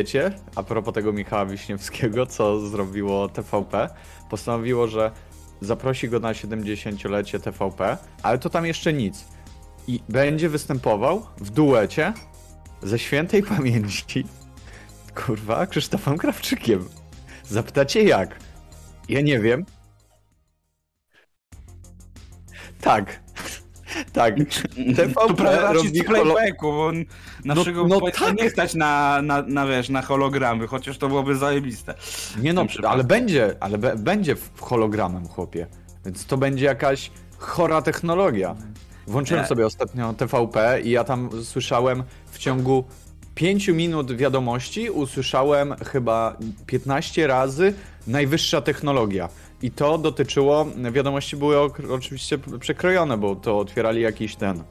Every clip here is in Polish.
wiecie, a propos tego Michała Wiśniewskiego, co zrobiło TVP, postanowiło, że zaprosi go na 70-lecie TVP, ale to tam jeszcze nic. I będzie występował w duecie ze świętej pamięci, kurwa, Krzysztofem Krawczykiem. Zapytacie jak? Ja nie wiem. Tak. Tak. TVP robi playbacku, bo naszego no, no tak. nie stać na, na, na, wiesz, na hologramy, chociaż to byłoby zajebiste. Nie no, ale będzie, ale be, będzie hologramem, chłopie. Więc to będzie jakaś chora technologia. Włączyłem nie. sobie ostatnio TVP i ja tam słyszałem w ciągu 5 minut wiadomości usłyszałem chyba 15 razy najwyższa technologia. I to dotyczyło, wiadomości były oczywiście przekrojone, bo to otwierali jakiś ten,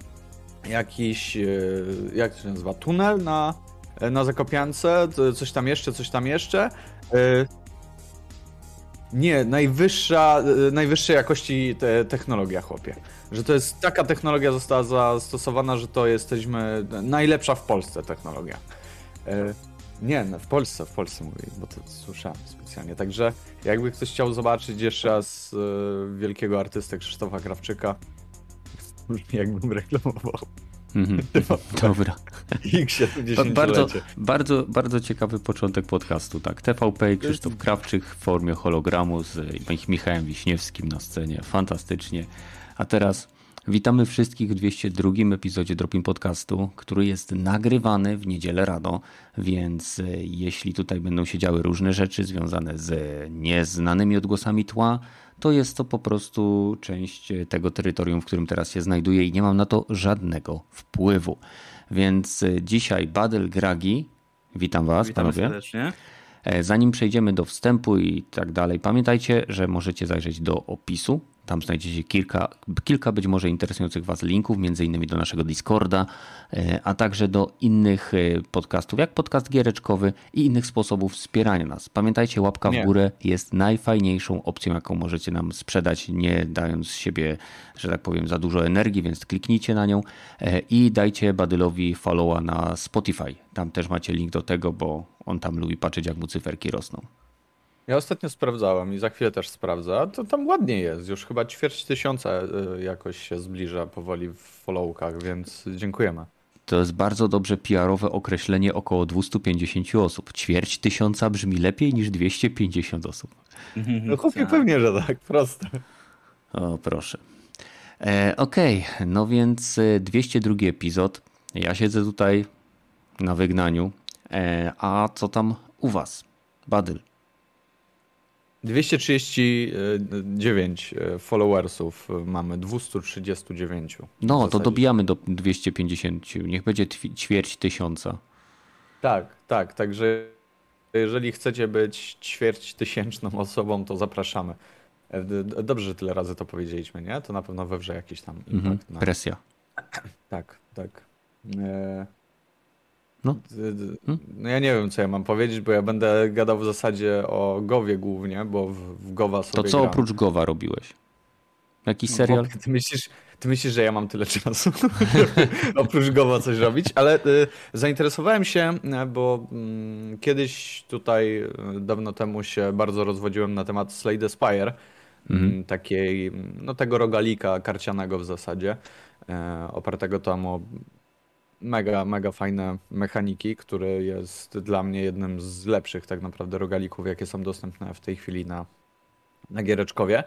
jakiś, e, jak to się nazywa, tunel na, na Zakopiance, coś tam jeszcze, coś tam jeszcze. E, nie, najwyższa, e, najwyższej jakości te technologia, chłopie. Że to jest taka technologia została zastosowana, że to jesteśmy najlepsza w Polsce technologia. Nie, no, w Polsce, w Polsce mówię, bo to słyszałem specjalnie. Także jakby ktoś chciał zobaczyć jeszcze raz y, wielkiego artystę Krzysztofa Krawczyka, jakbym reklamował. Mm dobra. bardzo, bardzo, bardzo ciekawy początek podcastu, tak. TVP Krzysztof Krawczyk w formie hologramu z Michałem Wiśniewskim na scenie. Fantastycznie. A teraz Witamy wszystkich w 202 epizodzie Dropin Podcastu, który jest nagrywany w niedzielę rano, więc e, jeśli tutaj będą się działy różne rzeczy związane z nieznanymi odgłosami tła, to jest to po prostu część tego terytorium, w którym teraz się znajduję i nie mam na to żadnego wpływu. Więc e, dzisiaj Badel Gragi, witam Was, witam panowie. Serdecznie. E, zanim przejdziemy do wstępu i tak dalej, pamiętajcie, że możecie zajrzeć do opisu tam znajdziecie kilka, kilka być może interesujących Was linków, między innymi do naszego Discorda, e, a także do innych e, podcastów, jak podcast giereczkowy i innych sposobów wspierania nas. Pamiętajcie, łapka nie. w górę jest najfajniejszą opcją, jaką możecie nam sprzedać, nie dając siebie, że tak powiem, za dużo energii, więc kliknijcie na nią e, i dajcie Badylowi followa na Spotify. Tam też macie link do tego, bo on tam lubi patrzeć, jak mu cyferki rosną. Ja ostatnio sprawdzałem i za chwilę też sprawdzę. A to tam ładnie jest. Już chyba ćwierć tysiąca y, jakoś się zbliża powoli w followkach, więc dziękujemy. To jest bardzo dobrze PR-owe określenie około 250 osób. Ćwierć tysiąca brzmi lepiej niż 250 osób. No chłopie, pewnie, że tak, proste. O, proszę. E, Okej, okay. no więc 202 e, epizod. Ja siedzę tutaj na wygnaniu. E, a co tam u was? Badyl. 239 e, followersów mamy, 239. No, to dobijamy do 250. Niech będzie ćwierć tysiąca. Tak, tak. Także jeżeli chcecie być ćwierć tysięczną osobą, to zapraszamy. E, dobrze, że tyle razy to powiedzieliśmy, nie? To na pewno wewrze jakiś tam impact. Mhm, na... Presja. Tak, tak. E... No. no ja nie wiem, co ja mam powiedzieć, bo ja będę gadał w zasadzie o Gowie głównie, bo w, w Gowa sobie To co gram. oprócz Gowa robiłeś? Jakiś no, serial? No, ty myślisz, ty myślisz, że ja mam tyle czasu, oprócz Gowa coś robić, ale y, zainteresowałem się, bo y, kiedyś tutaj y, dawno temu się bardzo rozwodziłem na temat Slade Spire, mhm. takiej, no tego rogalika karcianego w zasadzie, e, opartego tam o mega, mega fajne mechaniki, który jest dla mnie jednym z lepszych tak naprawdę rogalików, jakie są dostępne w tej chwili na, na Giereczkowie.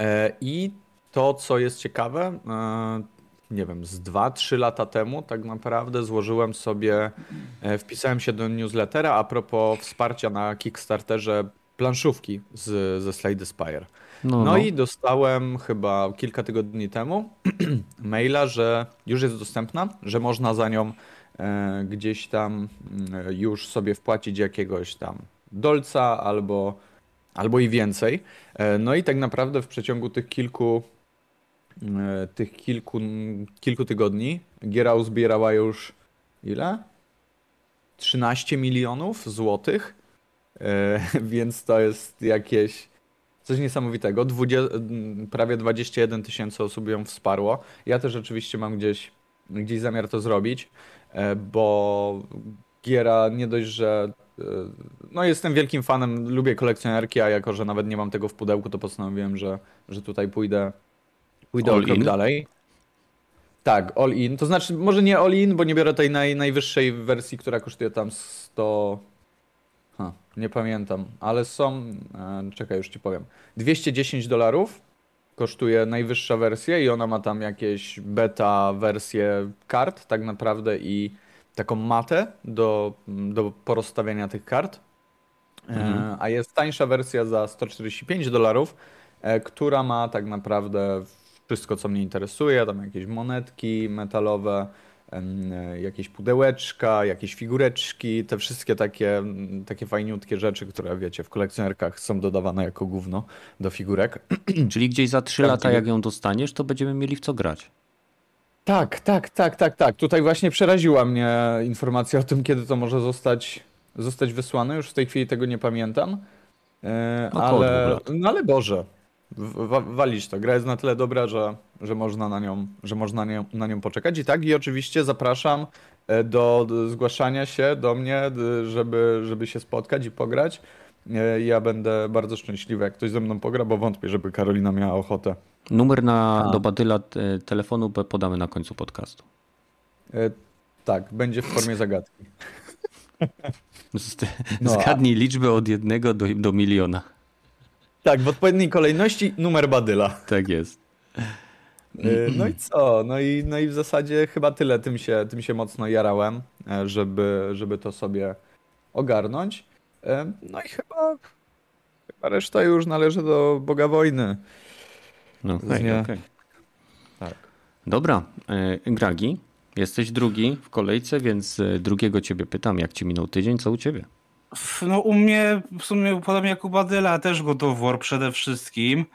E, I to, co jest ciekawe, e, nie wiem, z 2-3 lata temu tak naprawdę złożyłem sobie, e, wpisałem się do newslettera a propos wsparcia na Kickstarterze planszówki z, ze Slade Spire. No, no, no, i dostałem chyba kilka tygodni temu maila, że już jest dostępna, że można za nią e, gdzieś tam e, już sobie wpłacić jakiegoś tam dolca albo, albo i więcej. E, no i tak naprawdę w przeciągu tych kilku e, tych kilku, kilku tygodni giera uzbierała już ile? 13 milionów złotych, e, więc to jest jakieś Coś niesamowitego. 20, prawie 21 tysięcy osób ją wsparło. Ja też oczywiście mam gdzieś, gdzieś zamiar to zrobić, e, bo giera nie dość, że e, no jestem wielkim fanem, lubię kolekcjonerki, a jako, że nawet nie mam tego w pudełku, to postanowiłem, że, że tutaj pójdę, pójdę all o krok in? dalej. Tak, all in. To znaczy, może nie all in, bo nie biorę tej naj, najwyższej wersji, która kosztuje tam 100. Nie pamiętam, ale są. E, czekaj, już ci powiem. 210 dolarów kosztuje najwyższa wersja i ona ma tam jakieś beta wersje kart, tak naprawdę, i taką matę do, do porozstawiania tych kart. E, mhm. A jest tańsza wersja za 145 dolarów, e, która ma tak naprawdę wszystko, co mnie interesuje, tam jakieś monetki metalowe, jakieś pudełeczka, jakieś figureczki, te wszystkie takie, takie fajniutkie rzeczy, które wiecie, w kolekcjonerkach są dodawane jako gówno do figurek. Czyli gdzieś za 3 lata, jak ją dostaniesz, to będziemy mieli w co grać. Tak, tak, tak, tak, tak. Tutaj właśnie przeraziła mnie informacja o tym, kiedy to może zostać, zostać wysłane. Już w tej chwili tego nie pamiętam. E, no ale, no ale Boże, walić to. Gra jest na tyle dobra, że, że można, na nią, że można na nią, na nią poczekać. I tak, i oczywiście zapraszam e, do, do zgłaszania się do mnie, żeby, żeby się spotkać i pograć. E, ja będę bardzo szczęśliwy, jak ktoś ze mną pogra, bo wątpię, żeby Karolina miała ochotę. Numer na, do Badyla e, telefonu podamy na końcu podcastu. tak, będzie w formie zagadki. No, Zgadnij liczbę od jednego do, do miliona. Tak, w odpowiedniej kolejności numer badyla. Tak jest. Y, no i co? No i, no i w zasadzie chyba tyle tym się, tym się mocno jarałem, e, żeby, żeby to sobie ogarnąć. E, no i chyba, chyba reszta już należy do Boga Wojny. No okej, okay, okay, Tak. Dobra, e, Gragi, jesteś drugi w kolejce, więc drugiego ciebie pytam, jak ci minął tydzień, co u ciebie? No u mnie w sumie podobnie jak u Badyla też God of War przede wszystkim.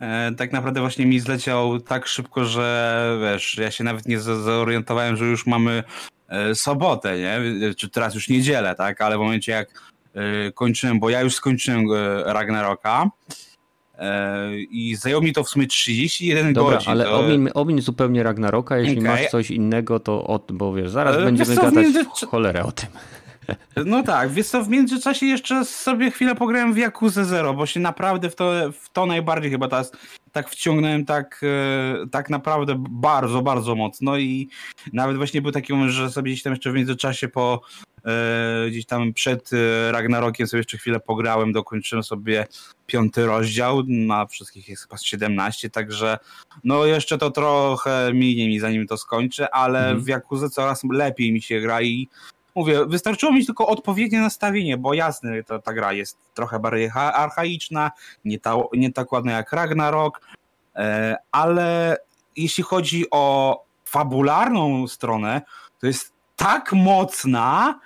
E, tak naprawdę właśnie mi zleciał tak szybko, że wiesz, ja się nawet nie zorientowałem, że już mamy e, sobotę, nie? Czy teraz już niedzielę, tak? Ale w momencie jak e, kończyłem, bo ja już skończyłem Ragnaroka i zajęło mi to w sumie 31 Dobra, godzin. ale to... omiń, omiń zupełnie Ragnaroka, jeśli okay. masz coś innego, to od, bo wiesz, zaraz będziemy gadać między... cholerę o tym. No tak, więc to w międzyczasie jeszcze sobie chwilę pograłem w Yakuza Zero, bo się naprawdę w to, w to najbardziej chyba teraz tak wciągnąłem tak, e, tak naprawdę bardzo, bardzo mocno i nawet właśnie był taki moment, że sobie gdzieś tam jeszcze w międzyczasie po e, gdzieś tam przed e, Ragnarokiem sobie jeszcze chwilę pograłem, dokończyłem sobie piąty rozdział, na wszystkich jest chyba 17, także no jeszcze to trochę minie mi zanim to skończę, ale mm. w Yakuza coraz lepiej mi się gra i mówię, wystarczyło mieć tylko odpowiednie nastawienie, bo jasne, ta, ta gra jest trochę bardziej archaiczna, nie, ta, nie tak ładna jak Ragnarok, e, ale jeśli chodzi o fabularną stronę, to jest tak mocna,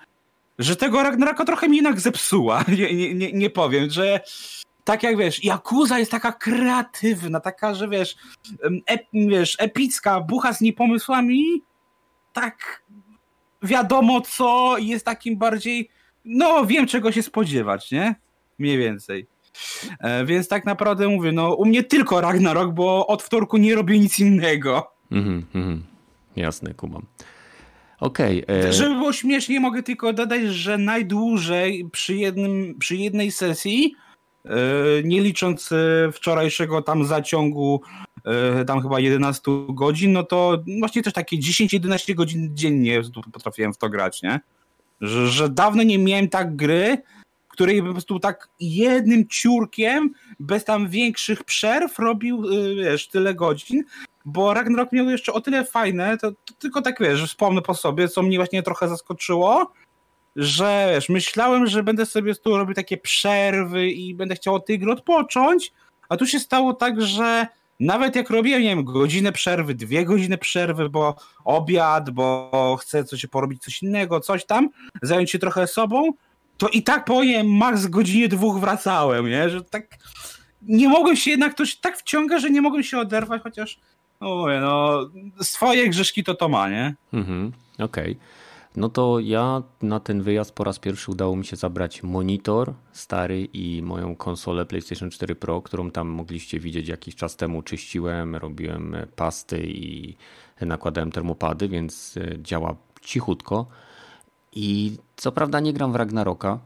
że tego Ragnaroka trochę mi jednak zepsuła. Nie, nie, nie powiem, że tak jak wiesz, Yakuza jest taka kreatywna, taka, że wiesz, ep, wiesz epicka, bucha z niepomysłami, tak wiadomo co jest takim bardziej, no wiem czego się spodziewać, nie? Mniej więcej. E, więc tak naprawdę mówię, no u mnie tylko Ragnarok, bo od wtorku nie robię nic innego. Mhm, mm jasne, kumam. Okej. Okay, e... Żeby było śmiesznie, mogę tylko dodać, że najdłużej przy, jednym, przy jednej sesji, nie licząc e, wczorajszego tam zaciągu E, tam chyba 11 godzin, no to właśnie też takie 10-11 godzin dziennie potrafiłem w to grać, nie? Że, że dawno nie miałem tak gry, której po prostu tak jednym ciurkiem, bez tam większych przerw robił, wiesz, tyle godzin, bo Ragnarok miał jeszcze o tyle fajne, to, to tylko tak, wiesz, wspomnę po sobie, co mnie właśnie trochę zaskoczyło, że wiesz, myślałem, że będę sobie tu robił takie przerwy i będę chciał od tej gry odpocząć, a tu się stało tak, że nawet jak robiłem, nie wiem, godzinę przerwy, dwie godziny przerwy, bo obiad, bo chcę coś porobić, coś innego, coś tam, zająć się trochę sobą, to i tak po nie max godzinie dwóch wracałem, nie? Że tak nie mogłem się jednak, ktoś tak wciąga, że nie mogłem się oderwać, chociaż no mówię, no swoje grzeszki to to ma, nie? Mhm, okej. Okay. No to ja na ten wyjazd po raz pierwszy udało mi się zabrać monitor stary i moją konsolę PlayStation 4 Pro, którą tam mogliście widzieć jakiś czas temu. Czyściłem, robiłem pasty i nakładałem termopady, więc e, działa cichutko. I co prawda nie gram w Ragnaroka,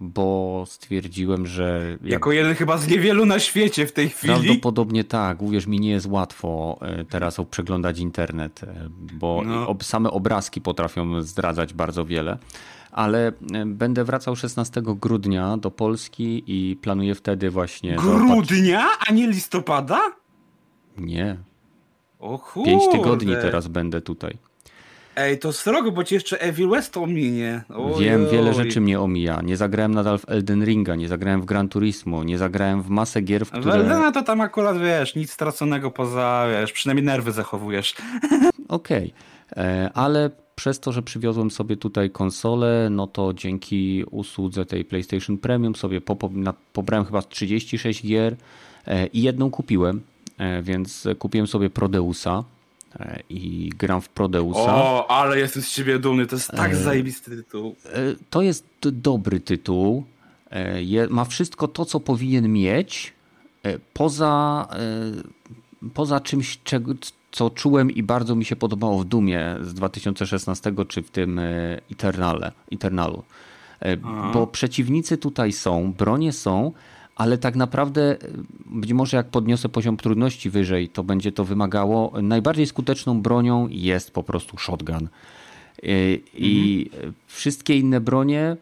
bo stwierdziłem, że... Jak... Jako jeden chyba z niewielu na świecie w tej chwili. Prawdopodobnie tak. Uwierz mi, nie jest łatwo e, teraz przeglądać internet, e, bo no. same obrazki potrafią zdradzać bardzo wiele. Ale e, będę wracał 16 grudnia do Polski i planuję wtedy właśnie... Grudnia, a nie listopada? Nie. O Pięć tygodni teraz będę tutaj. Ej, to srogo, bo ci jeszcze Evil West ominie. Oj, Wiem, wiele rzeczy mnie omija. Nie zagrałem nadal w Elden Ringa, nie zagrałem w Gran Turismo, nie zagrałem w masę gier, w które... Eldena to tam akurat, wiesz, nic straconego poza, wiesz, przynajmniej nerwy zachowujesz. Okej, okay. E, ale przez to, że przywiozłem sobie tutaj konsolę, no to dzięki usłudze tej PlayStation Premium sobie pobrałem chyba 36 gier e, i jedną kupiłem, e, więc kupiłem sobie Prodeusa i gram w Prodeusa. O, ale jestem z ciebie dumny, to jest tak e, zajebisty tytuł. E, to jest dobry tytuł. Ma wszystko to, co powinien mieć, poza, poza czymś, czego, co czułem i bardzo mi się podobało w Dumie z 2016 czy w tym Eternale, Eternalu. Bo przeciwnicy tutaj są, bronie są, ale tak naprawdę być może jak podniosę poziom trudności wyżej, to będzie to wymagało. Najbardziej skuteczną bronią jest po prostu shotgun. I, mhm. wszystkie inne bronie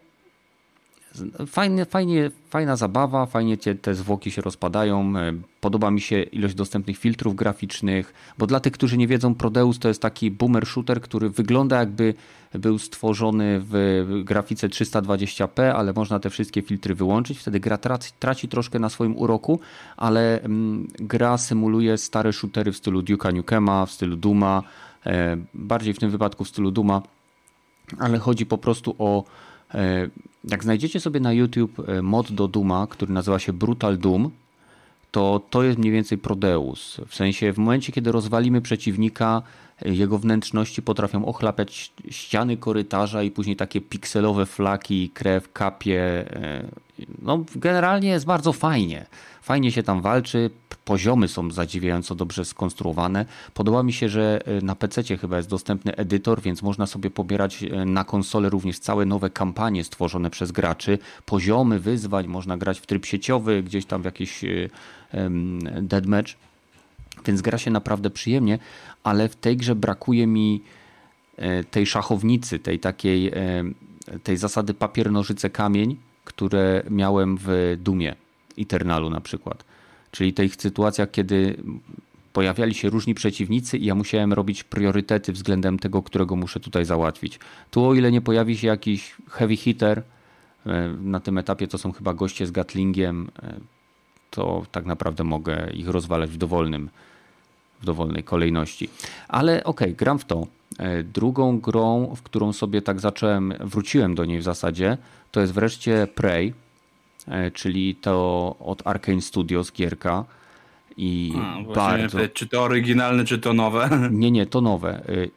Fajnie, fajnie, fajna zabawa, fajnie te, te zwłoki się rozpadają. E, podoba mi się ilość dostępnych filtrów graficznych, bo dla tych, którzy nie wiedzą, Prodeus to jest taki boomer shooter, który wygląda jakby był stworzony w grafice 320p, ale można te wszystkie filtry wyłączyć. Wtedy gra traci, traci troszkę na swoim uroku, ale mm, gra symuluje stare shootery w stylu Duke'a Nukema, w stylu Duma, e, bardziej w tym wypadku w stylu Duma, ale chodzi po prostu o jak znajdziecie sobie na YouTube e, mod do Duma, który nazywa się Brutal Doom, to to jest mniej więcej Prodeus. W sensie w momencie, kiedy rozwalimy przeciwnika, e, jego wnętrzności potrafią ochlapiać ściany korytarza i później takie pikselowe flaki, krew kapie. No, generalnie jest bardzo fajnie. Fajnie się tam walczy, poziomy są zadziwiająco dobrze skonstruowane. Podoba mi się, że e, na PC chyba jest dostępny edytor, więc można sobie pobierać e, na konsolę również całe nowe kampanie stworzone przez graczy. Poziomy wyzwań, można grać w tryb sieciowy, gdzieś tam w jakiś um, deadmatch. Więc gra się naprawdę przyjemnie, ale w tej grze brakuje mi tej szachownicy, tej takiej tej zasady papier, nożyce, kamień, które miałem w Dumie Eternalu na przykład. Czyli tych sytuacjach, kiedy pojawiali się różni przeciwnicy i ja musiałem robić priorytety względem tego, którego muszę tutaj załatwić. Tu o ile nie pojawi się jakiś heavy hitter, e, na tym etapie to są chyba goście z Gatlingiem, e, to tak naprawdę mogę ich rozwalać w dowolnym, w dowolnej kolejności. Ale okej, okay, gram w to. E, drugą grą, w którą sobie tak zacząłem, wróciłem do niej w zasadzie, to jest wreszcie Prey czyli to od Arkane Studios gierka. I A, bardzo... Czy to oryginalne, czy to nowe? Nie, nie, to nowe. E,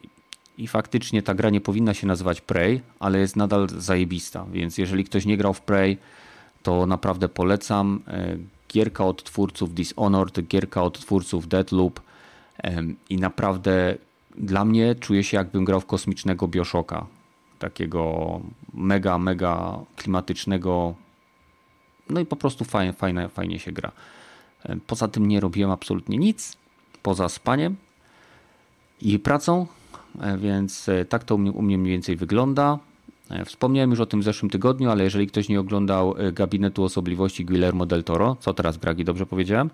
I faktycznie ta gra nie powinna się nazywać Prey, ale jest nadal zajebista. Więc jeżeli ktoś nie grał w Prey, to naprawdę polecam. E, gierka od twórców Dishonored, gierka od twórców Deadloop i naprawdę dla mnie czuję się jakbym grał w kosmicznego Bioshocka. Takiego mega, mega klimatycznego, no i po prostu fajnie, fajnie, fajnie się gra. E, poza tym nie robiłem absolutnie nic, poza spaniem i pracą, e, więc e, tak to u mnie, u mnie mniej więcej wygląda. Wspomniałem już o tym w zeszłym tygodniu, ale jeżeli ktoś nie oglądał Gabinetu Osobliwości Guillermo del Toro, co teraz Bragi, dobrze powiedziałem?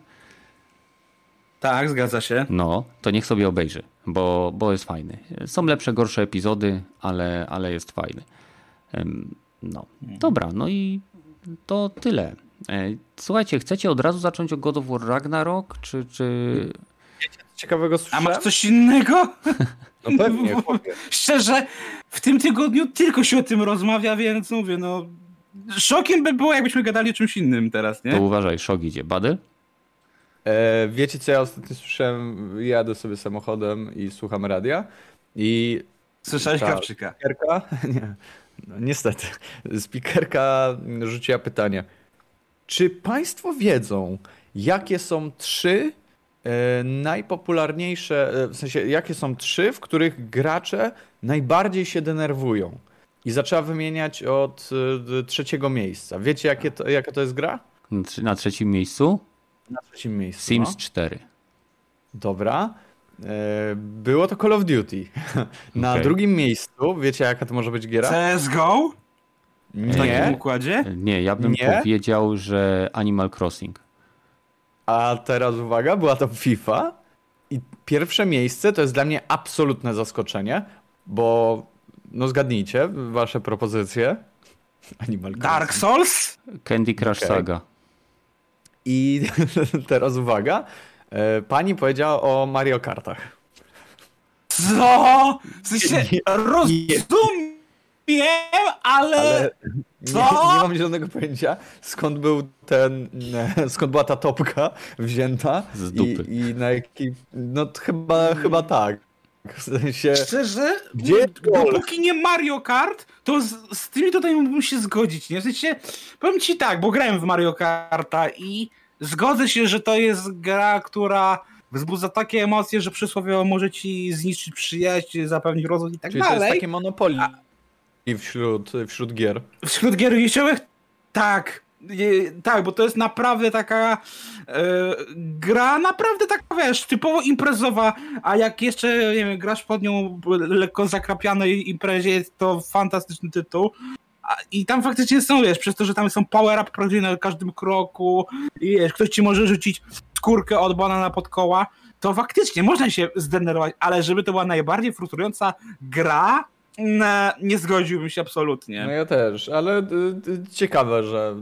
Tak, zgadza się. No, to niech sobie obejrzy, bo, bo jest fajny. Są lepsze, gorsze epizody, ale, ale jest fajny. No, dobra, no i to tyle. E, słuchajcie, chcecie od razu zacząć o God of War Ragnarok, czy... czy... Ciekawego słyszałem? A masz coś innego? No pewnie, Szczerze, w tym tygodniu tylko się o tym rozmawia, więc mówię, no... Szokiem by było, jakbyśmy gadali o czymś innym teraz, nie? To uważaj, szok idzie. Bady? E, wiecie, co ja ostatnio słyszałem? Jadę sobie samochodem i słucham radia i... Słyszałeś Krawczyka? Nie. No, niestety, spikerka rzuciła pytanie. Czy Państwo wiedzą, jakie są trzy e, najpopularniejsze, e, w sensie, jakie są trzy, w których gracze najbardziej się denerwują? i zaczęła wymieniać od y, trzeciego miejsca. Wiecie, jakie to, jaka to jest gra? Na trzecim miejscu? Na trzecim miejscu. Sims no. 4. Dobra. E, było to Call of Duty. Na okay. drugim miejscu, wiecie jaka to może być giera? CSGO? Nie. W takim układzie? Nie, ja bym Nie? powiedział, że Animal Crossing. A teraz uwaga, była to FIFA i pierwsze miejsce to jest dla mnie absolutne zaskoczenie, bo no zgadnijcie wasze propozycje. Animal Crossing. Dark Souls? Candy Crush okay. Saga. I teraz uwaga, pani powiedziała o Mario Kartach. Co? W sensie, rozumiem, ale... ale nie, nie, mam zielonego pojęcia, skąd był ten, skąd była ta topka wzięta Z dupy. I, i na jaki, no chyba, chyba tak. W sensie... Szczerze? Gdzie dopóki nie Mario Kart, to z, z tymi tutaj mógłbym się zgodzić, nie? W sensie, powiem ci tak, bo grałem w Mario Karta i zgodzę się, że to jest gra, która wzbudza takie emocje, że przysłowiowo może ci zniszczyć przyjaźń, zapewnić rozwój i tak Czyli dalej. to jest takie monopoly wśród, wśród gier. Wśród gier wyjściowych? Tak. Tak, bo to jest naprawdę taka e, gra, naprawdę taka, wiesz, typowo imprezowa, a jak jeszcze, nie wiem, grasz pod nią lekko zakrapianej imprezie, to fantastyczny tytuł. I tam faktycznie są, wiesz, przez to, że tam są power-up praktycznie na każdym kroku i wiesz, ktoś ci może rzucić skórkę od banana pod koła, to faktycznie można się zdenerwować, ale żeby to była najbardziej frustrująca gra, nie, nie zgodziłbym się absolutnie. No ja też, ale y, y, ciekawe, że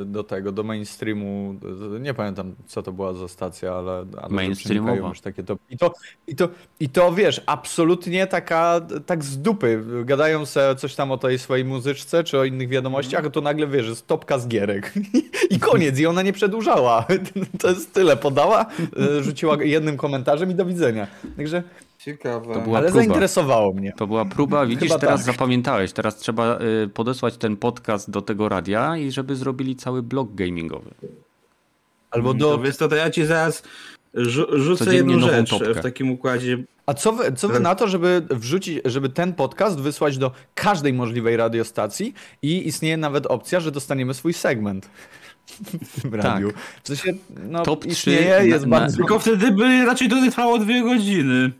y, do tego, do mainstreamu, nie pamiętam co to była za stacja, ale, ale mainstreamowa. Już takie to, i, to, i, to, I to wiesz, absolutnie taka, tak z dupy, gadają se coś tam o tej swojej muzyczce, czy o innych wiadomościach, a to nagle wiesz, jest topka z gierek i koniec, i ona nie przedłużała. To jest tyle, podała, rzuciła jednym komentarzem i do widzenia. Także Ciekawe. Ale próba. zainteresowało mnie. To była próba, widzisz, Chyba teraz tak. zapamiętałeś. Teraz trzeba y, podesłać ten podcast do tego radia i żeby zrobili cały blog gamingowy. Albo do... To, wiesz, to, to ja ci zaraz rzucę jedną rzecz topkę. w takim układzie. A co wy, co wy na to, żeby wrzucić, żeby ten podcast wysłać do każdej możliwej radiostacji i istnieje nawet opcja, że dostaniemy swój segment w tym radiu. Tak. W sensie, no, Top istnieje, 3 jest na, bardzo... Tylko wtedy by raczej to trwało dwie godziny.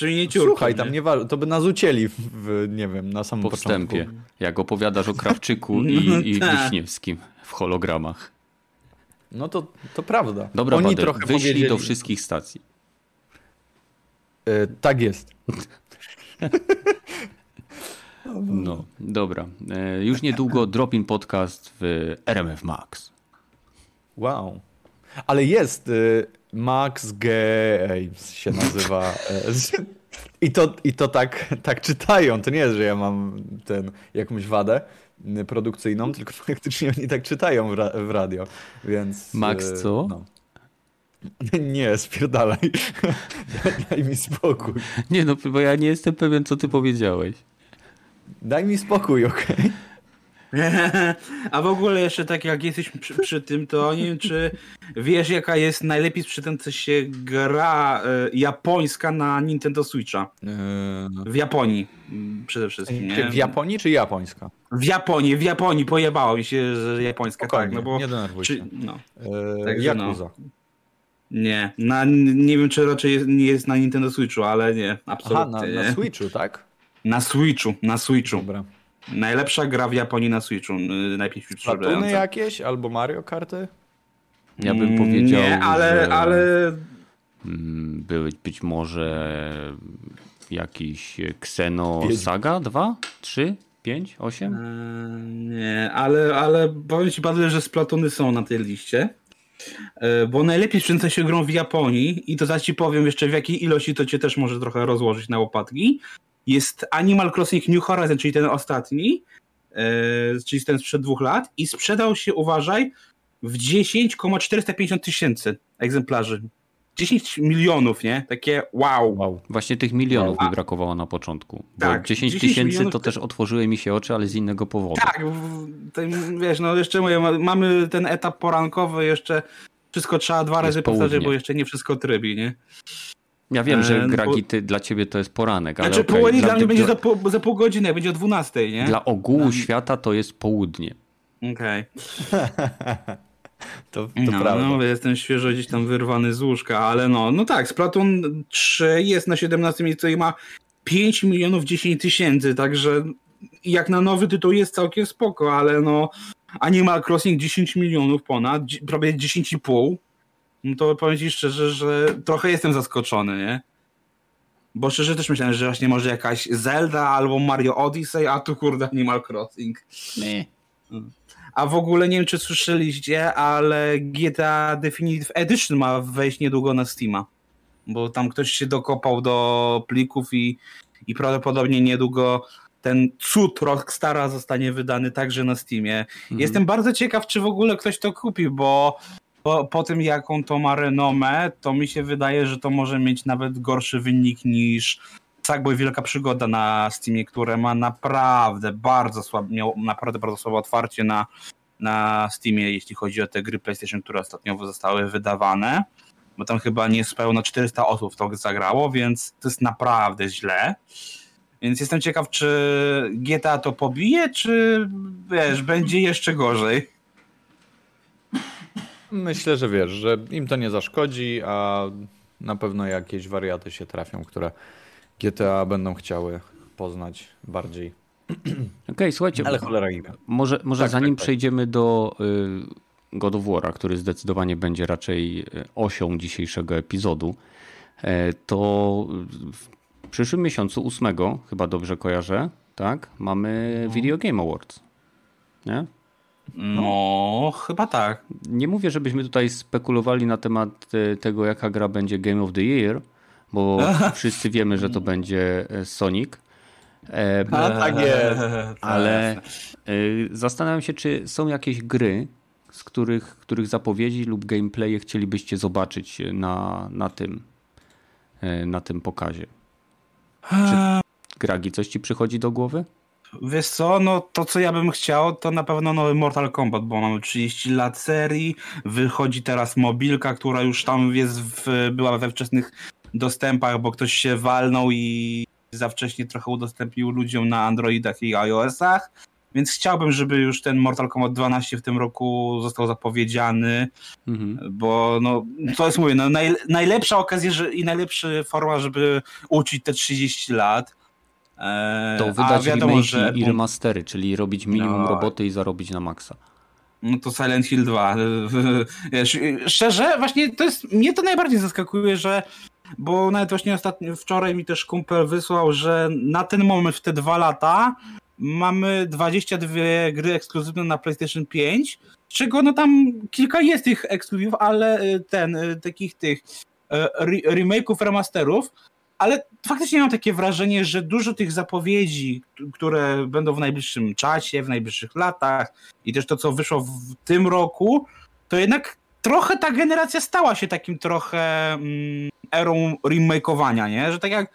Przy miniaturce. Słuchaj, tam nie to by nas ucięli w, nie wiem, na samym po wstępie. Początku. Jak opowiadasz o Krawczyku i, no i tak. Wiśniewskim w hologramach. No to, to prawda. Dobra, Oni Bader, trochę wyślij powiedzieli... do wszystkich stacji. Yy, tak jest. No, dobra. E, już niedługo Dropin Podcast w RMF Max. Wow. Ale jest y, Max Games się nazywa. E, I to, i to tak, tak czytają. To nie jest, że ja mam ten jakąś wadę produkcyjną, tylko faktycznie oni tak czytają w, ra w radio, więc... Max e, co? No. Nie, spierdalaj. Daj mi spokój. Nie no, bo ja nie jestem pewien, co ty powiedziałeś. Daj mi spokój, okej? Okay? A w ogóle jeszcze tak jak jesteśmy przy, przy, tym, to nie wiem, czy wiesz jaka jest najlepiej sprzedająca się gra y, japońska na Nintendo Switcha? W Japonii przede wszystkim. Nie? W Japonii czy japońska? W Japonii, w Japonii pojebało mi się, że japońska Spokojnie, tak. No bo, nie denerwuj się. Czy, no. Także, no. Nie, na, nie wiem czy raczej jest, nie jest na Nintendo Switchu, ale nie, absolutnie Aha, na, na Switchu, tak? Na Switchu, na Switchu. Dobra. Najlepsza gra w Japonii na Switchu. Najpierw Splatuny jakieś albo Mario Karty? Ja bym powiedział. Nie, ale. Że... ale... Mm, były być może jakiś Xeno Saga 2, 3, 5, 8? Nie, ale, ale powiem ci bardzo, że Splatuny są na tej liście. E, bo najlepiej sprzęta się grą w Japonii i to zaś ci powiem jeszcze w jakiej ilości to cię też może trochę rozłożyć na łopatki jest Animal Crossing New Horizon, czyli ten ostatni, e, czyli ten sprzed dwóch lat i sprzedał się, uważaj, w 10,450 tysięcy egzemplarzy. 10 milionów, nie? Takie wow. wow. Właśnie tych milionów wow. mi brakowało na początku. Tak, 10 tysięcy to też otworzyły mi się oczy, ale z innego powodu. Tak, wiesz, no jeszcze mamy ten etap porankowy, jeszcze wszystko trzeba dwa razy powtarzać, bo jeszcze nie wszystko trybi, nie? Ja wiem, że Gragi, ty, dla ciebie to jest poranek, ale Znaczy okay. południe dla mnie będzie za pół, za pół godziny, jak będzie o 12, nie? Dla ogółu świata to jest południe. Okej. To, to No, prawda. no, jestem świeżo gdzieś tam wyrwany z łóżka, ale no, no tak, Splatoon 3 jest na 17 miejscu i ma 5 milionów 10 tysięcy, także jak na nowy tytuł jest całkiem spoko, ale no Animal Crossing 10 milionów ponad, prawie 10,5, no to powiem ci szczerze, że trochę jestem zaskoczony, nie? Bo szczerze też myślałem, że właśnie może jakaś Zelda albo Mario Odyssey, a tu kurde Animal Crossing. Nie. A w ogóle nie wiem, czy słyszeliście, ale GTA Definitive Edition ma wejść niedługo na Steama. Bo tam ktoś się dokopał do plików i, i prawdopodobnie niedługo ten cud Rockstara zostanie wydany także na Steamie. Mhm. Jestem bardzo ciekaw, czy w ogóle ktoś to kupi, bo po, po tym, jaką to ma renomę, to mi się wydaje, że to może mieć nawet gorszy wynik niż Sackboy Wielka Przygoda na Steamie, które ma naprawdę bardzo słabe, naprawdę bardzo słabe otwarcie na, na Steamie, jeśli chodzi o te gry PlayStation, które ostatnio zostały wydawane, bo tam chyba niespełna 400 osób to zagrało, więc to jest naprawdę źle. Więc jestem ciekaw, czy GTA to pobije, czy wiesz, będzie jeszcze gorzej. Myślę, że wiesz, że im to nie zaszkodzi, a na pewno jakieś wariaty się trafią, które GTA będą chciały poznać bardziej. Okej, słuchajcie, Ale cholera inna. może, może Tak, zanim tak, tak. przejdziemy do y, God of War'a, który zdecydowanie będzie raczej y, osią dzisiejszego epizodu, e, to w przyszłym miesiącu, 8, chyba dobrze kojarzę, tak? Mamy Video Game Awards. Nie? No, chyba tak. Nie mówię, żebyśmy tutaj spekulowali na temat e, tego, jaka gra będzie Game of the Year, bo wszyscy wiemy, że to będzie e, Sonic. E, A tak jest. ale e, zastanawiam się, czy są jakieś gry, z których, których zapowiedzi lub gameplaye chcielibyście zobaczyć na, na tym na tym pokazie. Gragi, coś ci przychodzi do głowy? Wiesz co, no to co ja bym chciał, to na pewno nowy Mortal Kombat, bo mamy 30 lat serii, wychodzi teraz mobilka, która już tam jest w, była we wczesnych dostępach, bo ktoś się walnął i za wcześnie trochę udostępnił ludziom na Androidach i iOS-ach, więc chciałbym, żeby już ten Mortal Kombat 12 w tym roku został zapowiedziany, Mhm. bo no, to jest mówię, no, naj, najlepsza okazja że, i najlepsza forma, żeby uczyć te 30 lat. Eee, To wydać wiadomo, że i remastery, czyli robić minimum No. roboty i zarobić na maksa. No to Silent Hill 2. Wiesz, szczerze, właśnie to jest, mnie to najbardziej zaskakuje, że bo nawet właśnie ostatnio, wczoraj mi też kumpel wysłał, że na ten moment, w te dwa lata mamy 22 gry ekskluzywne na PlayStation 5, z czego no tam kilka jest tych ekskluzywów, ale y, ten, y, takich tych y, re- remake'ów, remasterów, ale faktycznie mam takie wrażenie, że dużo tych zapowiedzi, które będą w najbliższym czasie, w najbliższych latach i też to, co wyszło w tym roku, to jednak trochę ta generacja stała się takim trochę mm, erą remakeowania, nie? Że tak jak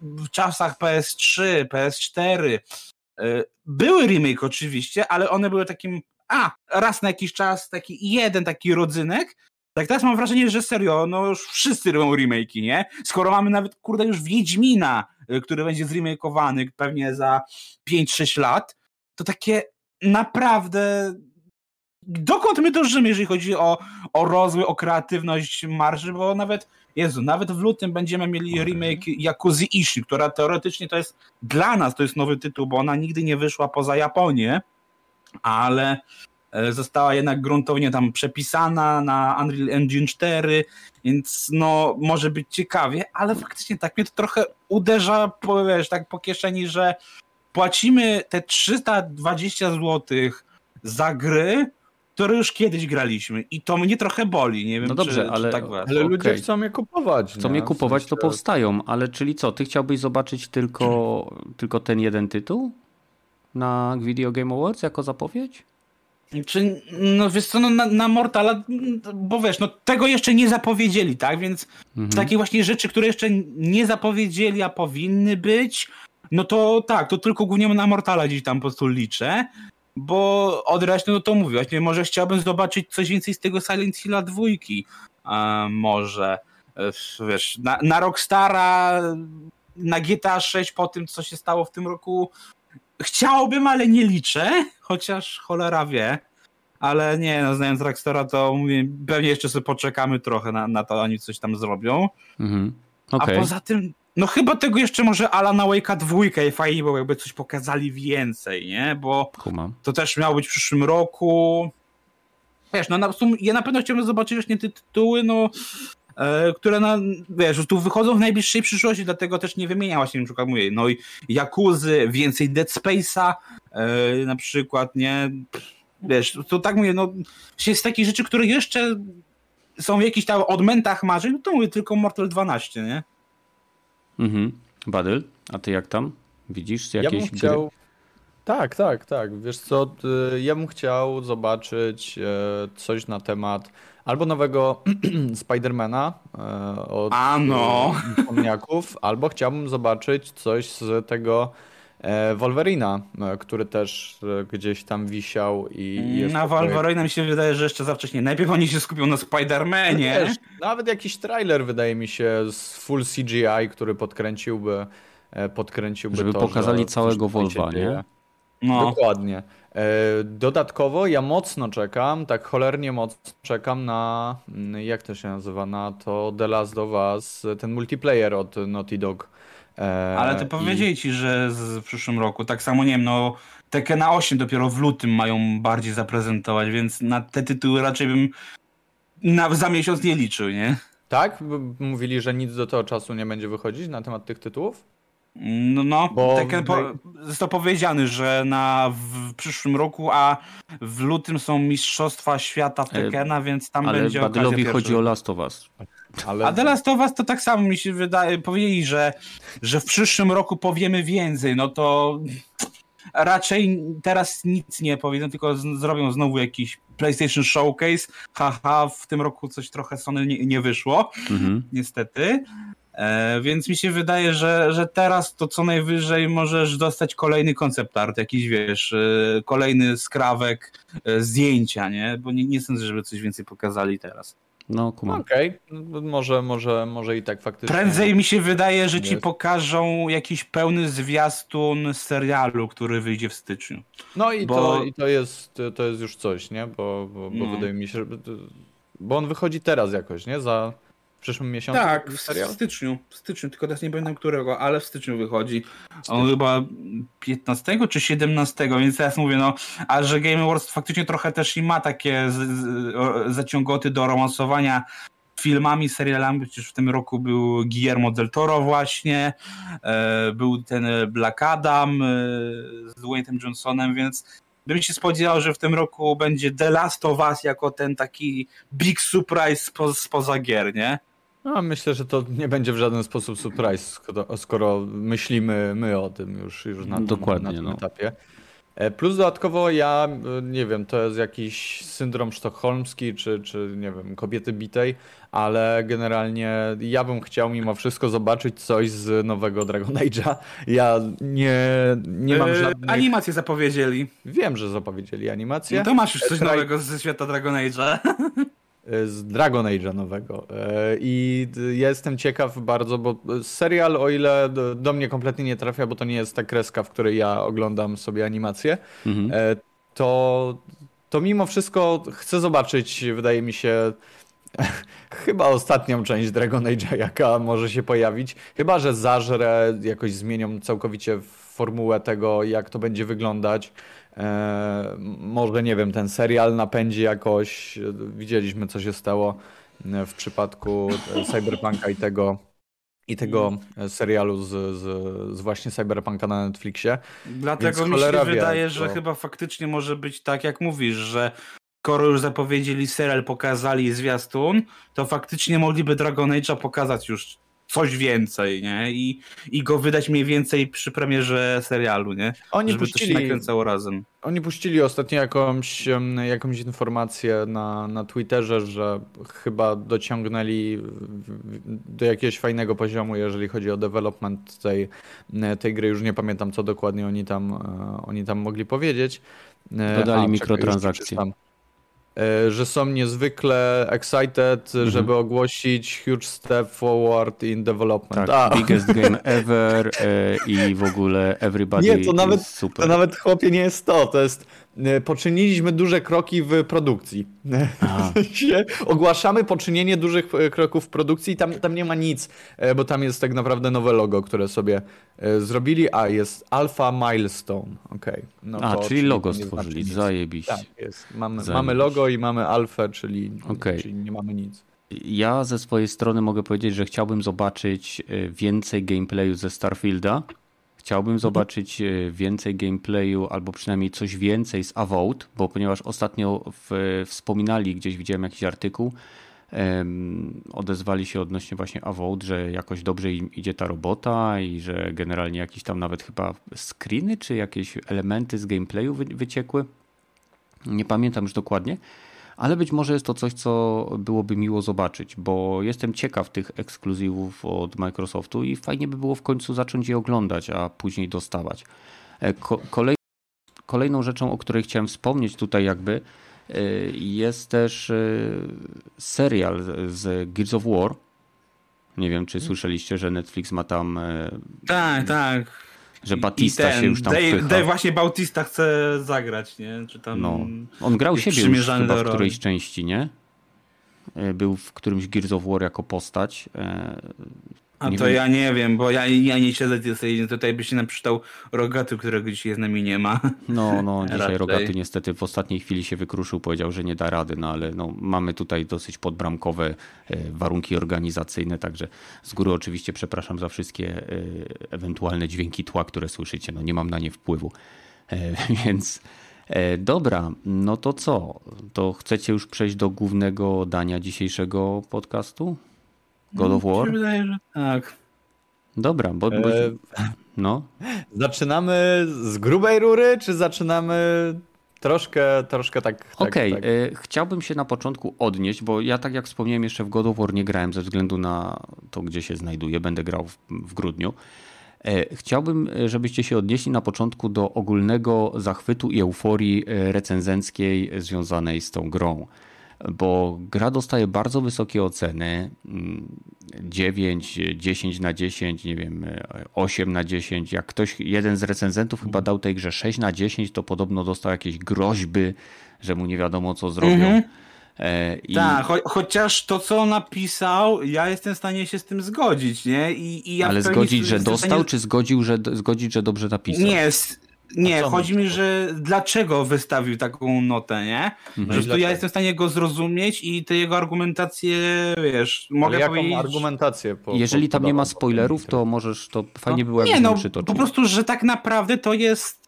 w czasach PS3, PS4 y, były remake oczywiście, ale one były takim a, raz na jakiś czas taki jeden taki rodzynek, tak teraz mam wrażenie, że serio, no już wszyscy robią remake'i, nie? Skoro mamy nawet, kurde, już Wiedźmina, y, który będzie zremakeowany pewnie za 5-6 lat, to takie naprawdę dokąd my dążymy, jeżeli chodzi o, o rozwój, o kreatywność marży, bo nawet, Jezu, nawet w lutym będziemy mieli remake Yakuza Ishi, która teoretycznie to jest dla nas, to jest nowy tytuł, bo ona nigdy nie wyszła poza Japonię, ale została jednak gruntownie tam przepisana na Unreal Engine 4, więc no może być ciekawie, ale faktycznie tak mnie to trochę uderza, po, wiesz, tak po kieszeni, że płacimy te 320 zł za gry, które już kiedyś graliśmy i to mnie trochę boli, nie wiem No dobrze, czy, ale- czy tak. Ale ludzie Okej. chcą je kupować. Chcą nie? je kupować, W to powstają, ale czyli co, ty chciałbyś zobaczyć tylko, tylko ten jeden tytuł na Video Game Awards jako zapowiedź? Czy, no wiesz co, no, na, na Mortala, bo wiesz, no tego jeszcze nie zapowiedzieli, tak, więc Mhm. takie właśnie rzeczy, które jeszcze nie zapowiedzieli, a powinny być, no to tak, to tylko głównie na Mortala gdzieś tam po prostu liczę, bo od reszty, no to mówię, właśnie może chciałbym zobaczyć coś więcej z tego Silent Hilla dwójki, a, może. wiesz, na, na Rockstara, na GTA 6 po tym, co się stało w tym roku, chciałbym, ale nie liczę, chociaż cholera wie. Ale nie, no znając Rockstara, to mówię, pewnie jeszcze sobie poczekamy trochę na, na to, oni coś tam zrobią. Mhm. Okay. A poza tym, no chyba tego jeszcze może Alana Wake'a dwójka i fajnie było, jakby coś pokazali więcej, nie? Bo Kuma. to też miało być w przyszłym roku. Wiesz, no na, ja na pewno chciałbym zobaczyć właśnie te tytuły, no które na, wiesz, tu wychodzą w najbliższej przyszłości, dlatego też nie wymieniam właśnie, na przykład mówię, no i Jakuzy, więcej Dead Space'a, e, na przykład, nie? Wiesz, to tak mówię, no jest takie rzeczy, które jeszcze są w jakichś tam odmętach marzeń, no to mówię tylko Mortal 12, nie? Mhm. Badyl, a ty jak tam? Widzisz jakieś ja chciał... gry? Tak, tak, tak. Wiesz co, y, ja bym chciał zobaczyć e, coś na temat albo nowego Spidermana e, od Ano. pomniaków, albo chciałbym zobaczyć coś z tego e, Wolverina, który też gdzieś tam wisiał i... Na Wolverina mi się wydaje, że jeszcze za wcześnie. Najpierw oni się skupią na Spider-Manie. Nawet jakiś trailer wydaje mi się z full CGI, który podkręciłby podkręciłby Żeby to, pokazali całego Wolva, nie? No. Dokładnie. E, dodatkowo ja mocno czekam, tak cholernie mocno czekam na, mm, jak to się nazywa, na to The Last of Us, ten multiplayer od Naughty Dog. E, Ale to powiedzieli i... ci, że w przyszłym roku, tak samo nie wiem, no na 8 dopiero w lutym mają bardziej zaprezentować, więc na te tytuły raczej bym na, za miesiąc nie liczył, nie? Tak? Mówili, że nic do tego czasu nie będzie wychodzić na temat tych tytułów? No, no Bo... Tekken po, został powiedziany, że na w przyszłym roku, a w lutym są Mistrzostwa Świata w Tekkena, więc tam ale będzie Badylowi chodzi o Last of Us. Ale... A The Last of Us to tak samo mi się wydaje, powiedzieli, że, że w przyszłym roku powiemy więcej, no to raczej teraz nic nie powiedzą, tylko z, zrobią znowu jakiś PlayStation Showcase. Haha, w tym roku coś trochę Sony nie, nie wyszło, mhm. niestety. E, więc mi się wydaje, że, że teraz to co najwyżej możesz dostać kolejny koncept art, jakiś wiesz, e, kolejny skrawek e, zdjęcia, nie? Bo nie, nie sądzę, żeby coś więcej pokazali teraz. No, kumam. Okej, okay. No, może, może, może i tak faktycznie. Prędzej mi się wydaje, że ci pokażą jakiś pełny zwiastun serialu, który wyjdzie w styczniu. No i, bo... to, i to, jest, to jest już coś, nie? Bo, bo, bo no. wydaje mi się, bo on wychodzi teraz jakoś, nie? Za przyszłym miesiącu? Tak, w, w styczniu, w styczniu, tylko teraz nie pamiętam którego, ale w styczniu wychodzi. On chyba 15 czy 17, więc teraz mówię, no, a że Game Awards faktycznie trochę też i ma takie z, z, zaciągoty do romansowania filmami, serialami, przecież w tym roku był Guillermo del Toro właśnie, e, był ten Black Adam e, z Dwayne'em Johnsonem, więc bym się spodziewał, że w tym roku będzie The Last of Us jako ten taki big surprise spo, spoza gier, nie? No, myślę, że to nie będzie w żaden sposób surprise, skoro, skoro myślimy my o tym już, już na, Dokładnie, na tym no. etapie. E, plus dodatkowo ja, e, nie wiem, to jest jakiś syndrom sztokholmski, czy, czy nie wiem, kobiety bitej, ale generalnie ja bym chciał mimo wszystko zobaczyć coś z nowego Dragon Age'a. Ja nie, nie mam e, żadnych... Animację zapowiedzieli. Wiem, że zapowiedzieli animację. No to masz już coś nowego ze świata Dragon Age'a. z Dragon Age'a nowego. E, I jestem ciekaw bardzo, bo serial, o ile do mnie kompletnie nie trafia, bo to nie jest ta kreska, w której ja oglądam sobie animację, mhm. E, to, to mimo wszystko chcę zobaczyć, wydaje mi się, chyba ostatnią część Dragon Age'a, jaka może się pojawić. Chyba, że zażre, jakoś zmienią całkowicie formułę tego, jak to będzie wyglądać. E, może, nie wiem, ten serial napędzi jakoś. Widzieliśmy, co się stało e, w przypadku e, Cyberpunka i tego, i tego serialu z, z, z, właśnie Cyberpunka na Netflixie. Dlatego Więc mi się wydaje, wie, że chyba faktycznie może być tak, jak mówisz, że skoro już zapowiedzieli serial, pokazali zwiastun, to faktycznie mogliby Dragon Age'a pokazać już coś więcej, nie? I, I go wydać mniej więcej przy premierze serialu, nie? Oni Żeby puścili, to się nakręcało razem. Oni puścili ostatnio jakąś, jakąś informację na, na Twitterze, że chyba dociągnęli do jakiegoś fajnego poziomu, jeżeli chodzi o development tej, tej gry. Już nie pamiętam, co dokładnie oni tam, oni tam mogli powiedzieć. Dodali A, mikrotransakcje. Czekaj, E, że są niezwykle excited, mhm. żeby ogłosić huge step forward in development. Tak, A. biggest game ever e, i w ogóle everybody Nie, to nawet, super. to nawet chłopie nie jest to, to jest e, poczyniliśmy duże kroki w produkcji. Ogłaszamy poczynienie dużych kroków w produkcji i tam, tam nie ma nic, bo tam jest tak naprawdę nowe logo, które sobie zrobili, a jest Alpha Milestone. Okay. No a, czyli logo stworzyli, znaczy zajebiście. Tak, jest. Mamy, mamy logo i mamy alfę, czyli, okay. czyli nie mamy nic. Ja ze swojej strony mogę powiedzieć, że chciałbym zobaczyć e, więcej gameplayu ze Starfielda. Chciałbym zobaczyć e, więcej gameplayu, albo przynajmniej coś więcej z Avowed, bo ponieważ ostatnio w, wspominali, gdzieś widziałem jakiś artykuł, odezwali się odnośnie właśnie Avowed, że jakoś dobrze im idzie ta robota i że generalnie jakieś tam nawet chyba screeny, czy jakieś elementy z gameplayu wy, wyciekły. Nie pamiętam już dokładnie, ale być może jest to coś, co byłoby miło zobaczyć, bo jestem ciekaw tych ekskluzywów od Microsoftu i fajnie by było w końcu zacząć je oglądać, a później dostawać. E, kolej, kolejną rzeczą, o której chciałem wspomnieć tutaj jakby e, jest też e, serial z Gears of War. Nie wiem, czy słyszeliście, że Netflix ma tam. Tak, tak że Batista ten, się już tam Dave, wpycha. Dave właśnie Bautista chce zagrać, nie? Czy tam no. On grał siebie już chyba w którejś części, nie? E, był w którymś Gears of War jako postać. A nie to wiem. ja nie wiem, bo ja, ja nie siedzę tej tutaj by się naprzytał Rogaty, którego dzisiaj z nami nie ma. No, no, dzisiaj Rogaty niestety w ostatniej chwili się wykruszył, powiedział, że nie da rady, no ale no, mamy tutaj dosyć podbramkowe e, warunki organizacyjne, także z góry oczywiście przepraszam za wszystkie e, ewentualne dźwięki tła, które słyszycie, no nie mam na nie wpływu, e, więc... Dobra, no to co? To chcecie już przejść do głównego dania dzisiejszego podcastu? God of War? Wydaje, że tak. Dobra, bo, bo e... no. Zaczynamy z grubej rury, czy zaczynamy troszkę, troszkę tak. tak Okej, okay. tak. E, chciałbym się na początku odnieść, bo ja tak jak wspomniałem jeszcze w God of War nie grałem ze względu na to, gdzie się znajduję. Będę grał w, w grudniu. E, chciałbym, e, żebyście się odnieśli na początku do ogólnego zachwytu i euforii recenzenckiej związanej z tą grą bo gra dostaje bardzo wysokie oceny 9, mm, 10 na 10, nie wiem, 8 na 10. Jak ktoś, jeden z recenzentów chyba dał tej grze 6 na 10, to podobno dostał jakieś groźby, że mu nie wiadomo co zrobią. Mhm. E, I... Tak, cho chociaż to, co on napisał, ja jestem w stanie się z tym zgodzić, nie? I, i ja Ale zgodzić, że dostał, stanie... czy zgodził, że, zgodzić, że dobrze napisał? Nie, nie, chodzi mi, że dlaczego wystawił taką notę, nie? Mhm. Że to ja jestem w stanie go zrozumieć i te jego argumentacje, wiesz, mogę jaką powiedzieć... argumentację? Po, Jeżeli tam nie ma spoilerów, to możesz, to fajnie no, było Nie no, przytoczył. po prostu, że tak naprawdę to jest...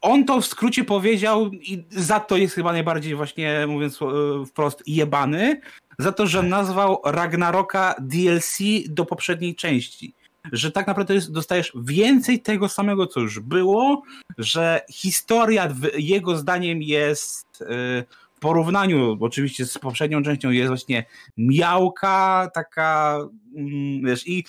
On to w skrócie powiedział i za to jest chyba najbardziej właśnie, mówiąc e, wprost, jebany, za to, że nazwał Ragnaroka DLC do poprzedniej części że tak naprawdę dostajesz więcej tego samego, co już było, że historia jego zdaniem jest y, w porównaniu oczywiście z poprzednią częścią jest właśnie miałka, taka, mm, wiesz, i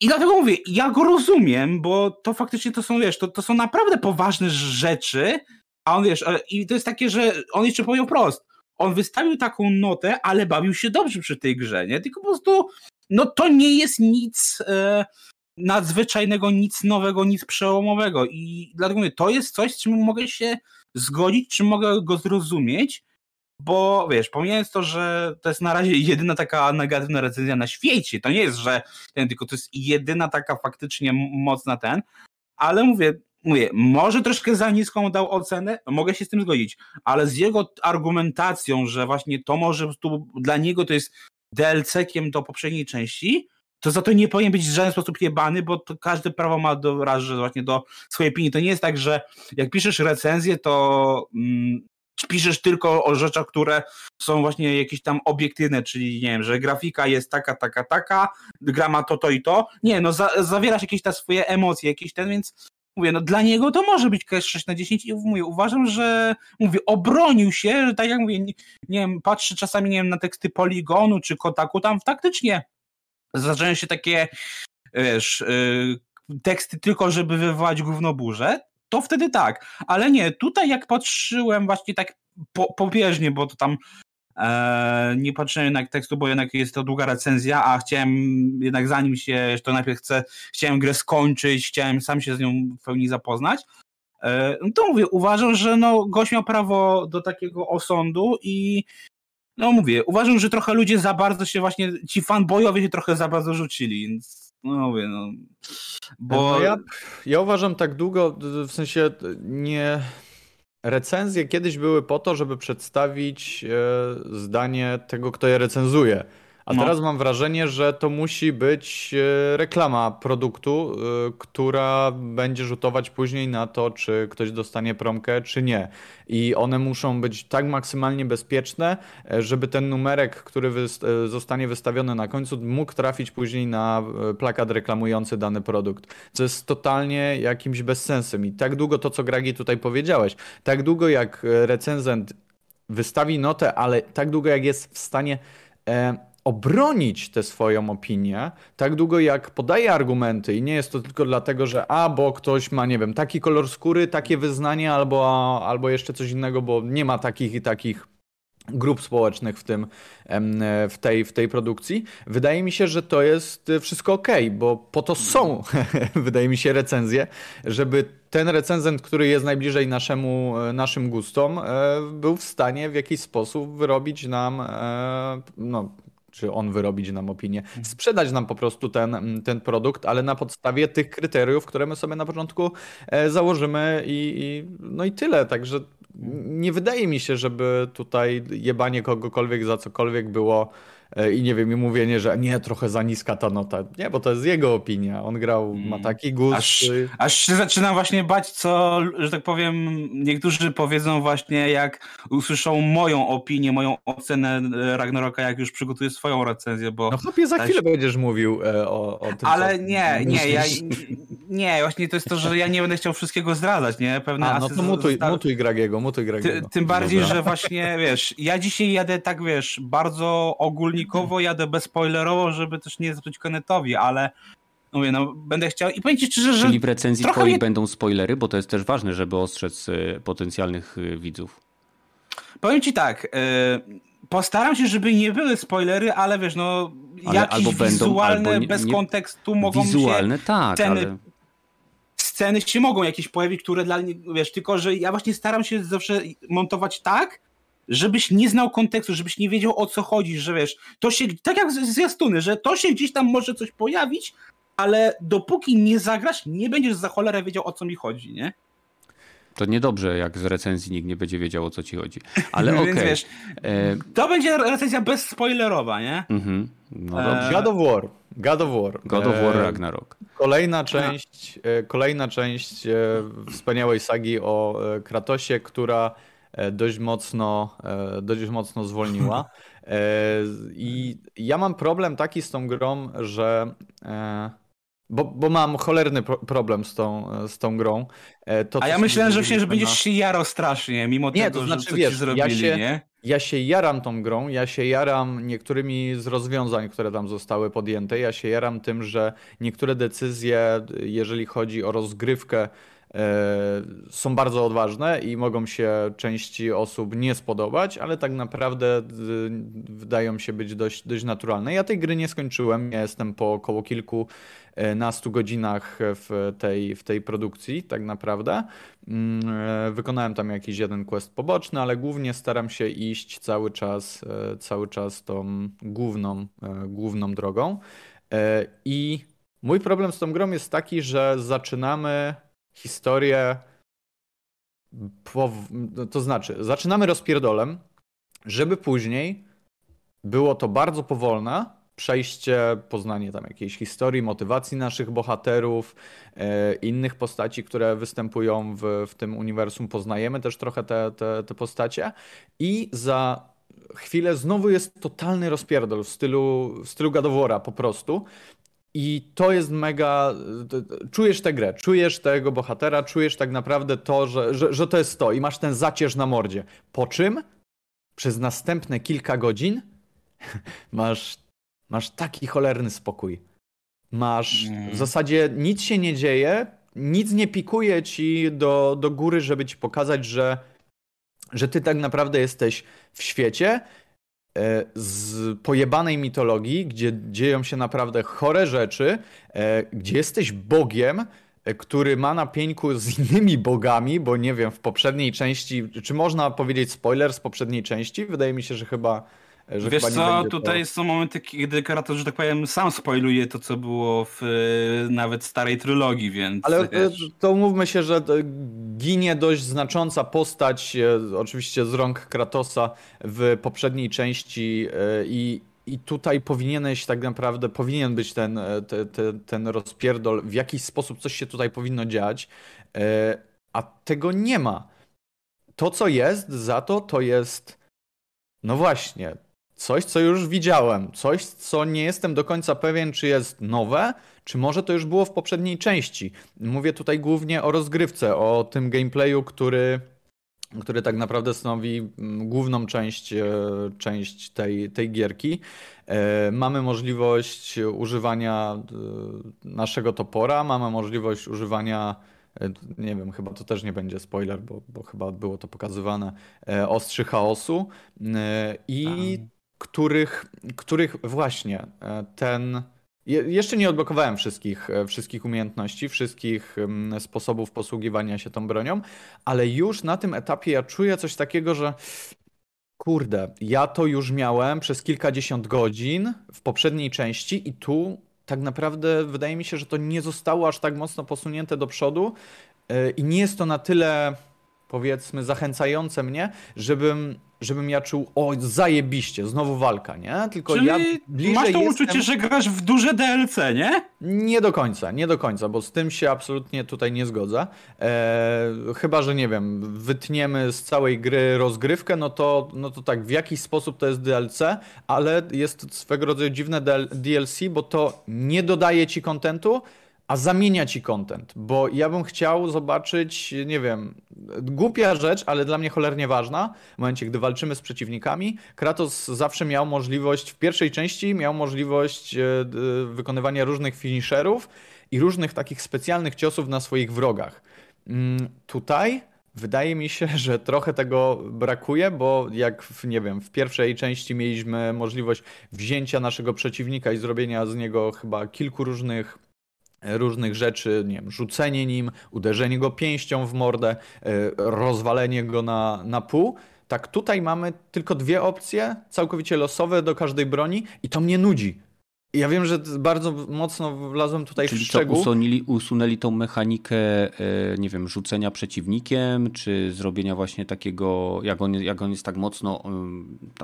i dlatego mówię, ja go rozumiem, bo to faktycznie to są, wiesz, to, to są naprawdę poważne rzeczy, a on, wiesz, i to jest takie, że on jeszcze powiedział prost, on wystawił taką notę, ale bawił się dobrze przy tej grze, nie? Tylko po prostu no to nie jest nic e, nadzwyczajnego, nic nowego, nic przełomowego. I dlatego mówię, to jest coś, z czym mogę się zgodzić, czym mogę go zrozumieć, bo wiesz, pomijając to, że to jest na razie jedyna taka negatywna recenzja na świecie, to nie jest, że ten, tylko to jest jedyna taka faktycznie mocna ten, ale mówię, mówię, może troszkę za niską dał ocenę, mogę się z tym zgodzić, ale z jego argumentacją, że właśnie to może tu dla niego to jest DLC-kiem do poprzedniej części, to za to nie powinien być w żaden sposób jebany, bo to każde prawo ma do, raz, że właśnie do swojej opinii. To nie jest tak, że jak piszesz recenzję, to mm, piszesz tylko o rzeczach, które są właśnie jakieś tam obiektywne, czyli nie wiem, że grafika jest taka, taka, taka, gra ma to, to i to. Nie, no za, zawierasz jakieś te swoje emocje, jakieś ten, więc mówię, no dla niego to może być cash 6 na 10 i mówię, uważam, że mówię, obronił się, że tak jak mówię, nie, nie wiem, patrzę czasami, nie wiem, na teksty Poligonu czy Kotaku, tam faktycznie zdarzają się takie, wiesz, yy, teksty tylko, żeby wywołać gównoburze, to wtedy tak, ale nie, tutaj jak patrzyłem właśnie tak po, pobieżnie, bo to tam nie patrzyłem jednak tekstu, bo jednak jest to długa recenzja, a chciałem jednak zanim się, to najpierw chcę, chciałem grę skończyć, chciałem sam się z nią w pełni zapoznać. E, no to mówię, uważam, że no, gość miał prawo do takiego osądu i no mówię, uważam, że trochę ludzie za bardzo się właśnie, ci fanboyowie się trochę za bardzo rzucili, więc no mówię, no. Bo no ja, ja uważam tak długo, w sensie nie. Recenzje kiedyś były po to, żeby przedstawić e, zdanie tego, kto je recenzuje. A no. teraz mam wrażenie, że to musi być e, reklama produktu, e, która będzie rzutować później na to, czy ktoś dostanie promkę, czy nie. I one muszą być tak maksymalnie bezpieczne, e, żeby ten numerek, który zostanie wystawiony na końcu, mógł trafić później na plakat reklamujący dany produkt. Co jest totalnie jakimś bezsensem. I tak długo to, co Gragi tutaj powiedziałeś, tak długo jak recenzent wystawi notę, ale tak długo jak jest w stanie obronić tę swoją opinię, tak długo jak podaje argumenty i nie jest to tylko dlatego, że a, bo ktoś ma, nie wiem, taki kolor skóry, takie wyznanie albo, albo jeszcze coś innego, bo nie ma takich i takich grup społecznych w tym, w tej, w tej produkcji. Wydaje mi się, że to jest wszystko ok, bo po to są, wydaje mi się, recenzje, żeby ten recenzent, który jest najbliżej naszemu, naszym gustom, e, był w stanie w jakiś sposób wyrobić nam e, no, czy on wyrobić nam opinię, mhm. sprzedać nam po prostu ten, ten produkt, ale na podstawie tych kryteriów, które my sobie na początku e, założymy i, i no i tyle. Także nie wydaje mi się, żeby tutaj jebanie kogokolwiek za cokolwiek było i nie wiem, i mówienie, że nie, trochę za niska ta nota. Nie, bo to jest jego opinia. On grał, ma mm. taki gust. Aż, aż się zaczynam właśnie bać, co, że tak powiem, niektórzy powiedzą właśnie, jak usłyszą moją opinię, moją ocenę Ragnaroka, jak już przygotuję swoją recenzję, bo... No chłopie, za chwilę będziesz mówił e, o, o tym, Ale nie, nie, ja, nie, właśnie to jest to, że ja nie będę chciał wszystkiego zdradzać, nie? Pewne A, no to mutuj, mutuj Gragiego, mutuj Gragiego. Ty, tym bardziej, Dobra. że właśnie, wiesz, ja dzisiaj jadę tak, wiesz, bardzo ogólnie ogólnikowo, jadę bezspoilerowo, żeby też nie zepsuć Konetowi, ale mówię, no będę chciał i powiem ci szczerze, że... Czyli w recenzji twojej mnie... będą spoilery, bo to jest też ważne, żeby ostrzec y, potencjalnych y, widzów. Powiem ci tak, y, postaram się, żeby nie były spoilery, ale wiesz, no ale jakieś albo wizualne, będą, albo nie, bez nie, kontekstu mogą wizualne, się... tak, sceny, ale... Sceny się mogą jakieś pojawić, które dla mnie, wiesz, tylko że ja właśnie staram się zawsze montować tak, żebyś nie znał kontekstu, żebyś nie wiedział o co chodzi, że wiesz, to się, tak jak zwiastuny, że to się gdzieś tam może coś pojawić, ale dopóki nie zagrasz, nie będziesz za cholerę wiedział o co mi chodzi, nie? To niedobrze, jak z recenzji nikt nie będzie wiedział o co ci chodzi. Ale okej. Okay. E... To będzie recenzja bezspoilerowa, nie? Mhm. No dobrze. E... God of War. God of War. God of War e, Ragnarok. Kolejna część, kolejna część wspaniałej sagi o Kratosie, która dość mocno, e, dość mocno zwolniła. E, I ja mam problem taki z tą grą, że. Bo, bo mam cholerny problem z tą, z tą grą. To, A ja myślałem, że, się, że będziesz się jarał strasznie, mimo nie, tego, to znaczy, że wiesz, zrobili, ja się, nie? Ja się jaram tą grą, ja się jaram niektórymi z rozwiązań, które tam zostały podjęte. Ja się jaram tym, że niektóre decyzje, jeżeli chodzi o rozgrywkę, E, są bardzo odważne i mogą się części osób nie spodobać, ale tak naprawdę wydają się być dość, dość naturalne. Ja tej gry nie skończyłem, ja jestem po około kilkunastu godzinach w tej, w tej produkcji, tak naprawdę. Mm, e, wykonałem tam jakiś jeden quest poboczny, ale głównie staram się iść cały czas, e, cały czas tą główną, główną drogą. I mój problem z tą grą jest taki, że zaczynamy historię. Po, to znaczy, zaczynamy rozpierdolem, żeby później było to bardzo powolne przejście, poznanie tam jakiejś historii, motywacji naszych bohaterów, e, innych postaci, które występują w, w tym uniwersum. Poznajemy też trochę te, te, te postacie i za chwilę znowu jest totalny rozpierdol w stylu, w stylu Gadowora po prostu. I to jest mega. Czujesz tę grę, czujesz tego bohatera, czujesz tak naprawdę to, że, że, że to jest to i masz ten zacierz na mordzie. Po czym przez następne kilka godzin masz, masz taki cholerny spokój. Masz mm. w zasadzie nic się nie dzieje, nic nie pikuje ci do, do góry, żeby ci pokazać, że że ty tak naprawdę jesteś w świecie z pojebanej mitologii, gdzie dzieją się naprawdę chore rzeczy, e, gdzie jesteś Bogiem, e, który ma na pieńku z innymi bogami, bo nie wiem, w poprzedniej części, czy można powiedzieć spoiler z poprzedniej części? Wydaje mi się, że chyba że Wiesz co, tutaj to... są momenty, kiedy Kratos, że tak powiem, sam spoiluje to, co było w e, nawet starej trylogii, więc... Ale wiesz... to umówmy się, że ginie dość znacząca postać, e, oczywiście z rąk Kratosa w poprzedniej części e, i i tutaj powinieneś tak naprawdę, powinien być ten, ten, ten rozpierdol, w jakiś sposób coś się tutaj powinno dziać, a tego nie ma. To, co jest za to, to jest, no właśnie, coś, co już widziałem, coś, co nie jestem do końca pewien, czy jest nowe, czy może to już było w poprzedniej części. Mówię tutaj głównie o rozgrywce, o tym gameplayu, który, który tak naprawdę stanowi mm, główną część, e, część tej, tej gierki. E, mamy możliwość używania e, naszego topora, mamy możliwość używania nie wiem, chyba to też nie będzie spoiler, bo, bo chyba było to pokazywane, ostrzy chaosu i których, których właśnie e, ten. Jeszcze nie odblokowałem wszystkich, e, wszystkich umiejętności, wszystkich sposobów posługiwania się tą bronią, ale już na tym etapie ja czuję coś takiego, że kurde, ja to już miałem przez kilkadziesiąt godzin w poprzedniej części i tu tak naprawdę wydaje mi się, że to nie zostało aż tak mocno posunięte do przodu e, i nie jest to na tyle powiedzmy zachęcające mnie, żebym żebym ja czuł, o zajebiście, znowu walka, nie? Tylko Czyli ja bliżej masz to jestem... uczucie, że grasz w duże DLC, nie? Nie do końca, nie do końca, bo z tym się absolutnie tutaj nie zgodzę. Eee, chyba, że nie wiem, wytniemy z całej gry rozgrywkę, no to, no to tak, w jakiś sposób to jest DLC, ale jest swego rodzaju dziwne DLC, bo to nie dodaje ci kontentu, a zamienia ci content, bo ja bym chciał zobaczyć, nie wiem, głupia rzecz, ale dla mnie cholernie ważna, w momencie, gdy walczymy z przeciwnikami, Kratos zawsze miał możliwość, w pierwszej części miał możliwość e, wykonywania różnych finisherów i różnych takich specjalnych ciosów na swoich wrogach. Mm, tutaj wydaje mi się, że trochę tego brakuje, bo jak w, nie wiem, w pierwszej części mieliśmy możliwość wzięcia naszego przeciwnika i zrobienia z niego chyba kilku różnych różnych rzeczy, nie wiem, rzucenie nim, uderzenie go pięścią w mordę, e, rozwalenie go na, na pół. Tak, tutaj mamy tylko dwie opcje, całkowicie losowe do każdej broni i to mnie nudzi. Ja wiem, że bardzo mocno wlazłem tutaj Czyli w szczegół. Czyli usunęli, usunęli tą mechanikę, e, nie wiem, rzucenia przeciwnikiem, czy zrobienia właśnie takiego, jak on, jak on jest tak mocno,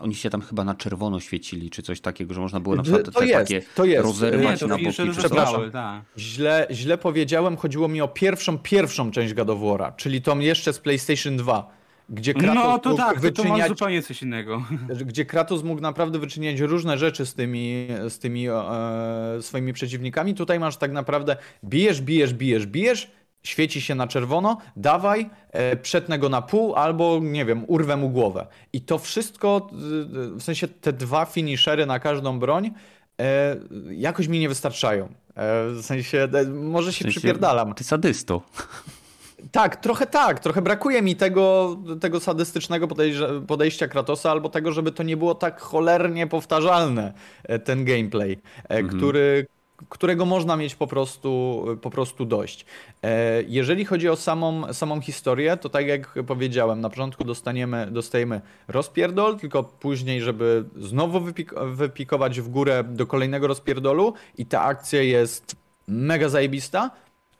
oni się tam chyba na czerwono świecili, czy coś takiego, że można było na przykład to te jest, takie to jest. rozerwać nie, to na boki. Przepraszam, tak. źle, źle powiedziałem, chodziło mi o pierwszą, pierwszą część God of War'a, czyli tą jeszcze z PlayStation 2 gdzie Kratos no to tak, wyczyniać, to, to zupełnie coś innego. Gdzie Kratos mógł naprawdę wyczyniać różne rzeczy z tymi, z tymi e, swoimi przeciwnikami. Tutaj masz tak naprawdę bijesz, bijesz, bijesz, bijesz, świeci się na czerwono, dawaj, e, przetnę go na pół albo, nie wiem, urwę mu głowę. I to wszystko, w sensie te dwa finishery na każdą broń, e, jakoś mi nie wystarczają. E, w sensie, e, może się w sensie, przypierdalam. Ty sadysto. Tak, trochę tak. Trochę brakuje mi tego, tego sadystycznego podejścia Kratosa, albo tego, żeby to nie było tak cholernie powtarzalne, e, ten gameplay, e, mhm. który, którego można mieć po prostu, po prostu dość. E, jeżeli chodzi o samą, samą historię, to tak jak powiedziałem, na początku dostaniemy, dostajemy rozpierdol, tylko później, żeby znowu wypik wypikować w górę do kolejnego rozpierdolu i ta akcja jest mega zajebista,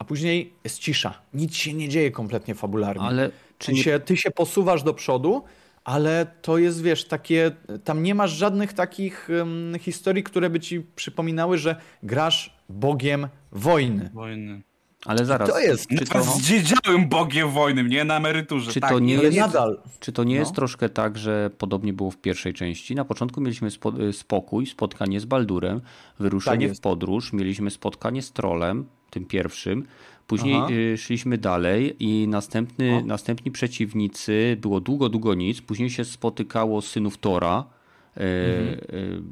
a później jest cisza. Nic się nie dzieje kompletnie fabularnie. Ale czy nie... się, ty się posuwasz do przodu, ale to jest, wiesz, takie, tam nie masz żadnych takich um, historii, które by ci przypominały, że grasz bogiem wojny. Wojny. Ale zaraz. To jest. Czy to... Zdziedziałym bogiem wojnym, nie na emeryturze. Czy tak, to nie jest, nadal. Czy to nie no. jest troszkę tak, że podobnie było w pierwszej części? Na początku mieliśmy spo, spokój, spotkanie z Baldurem, wyruszenie tak w podróż, mieliśmy spotkanie z trolem, tym pierwszym. Później Aha. Y, szliśmy dalej i następny, następni przeciwnicy było długo, długo nic. Później się spotykało synów Tora. Y, mhm. Y,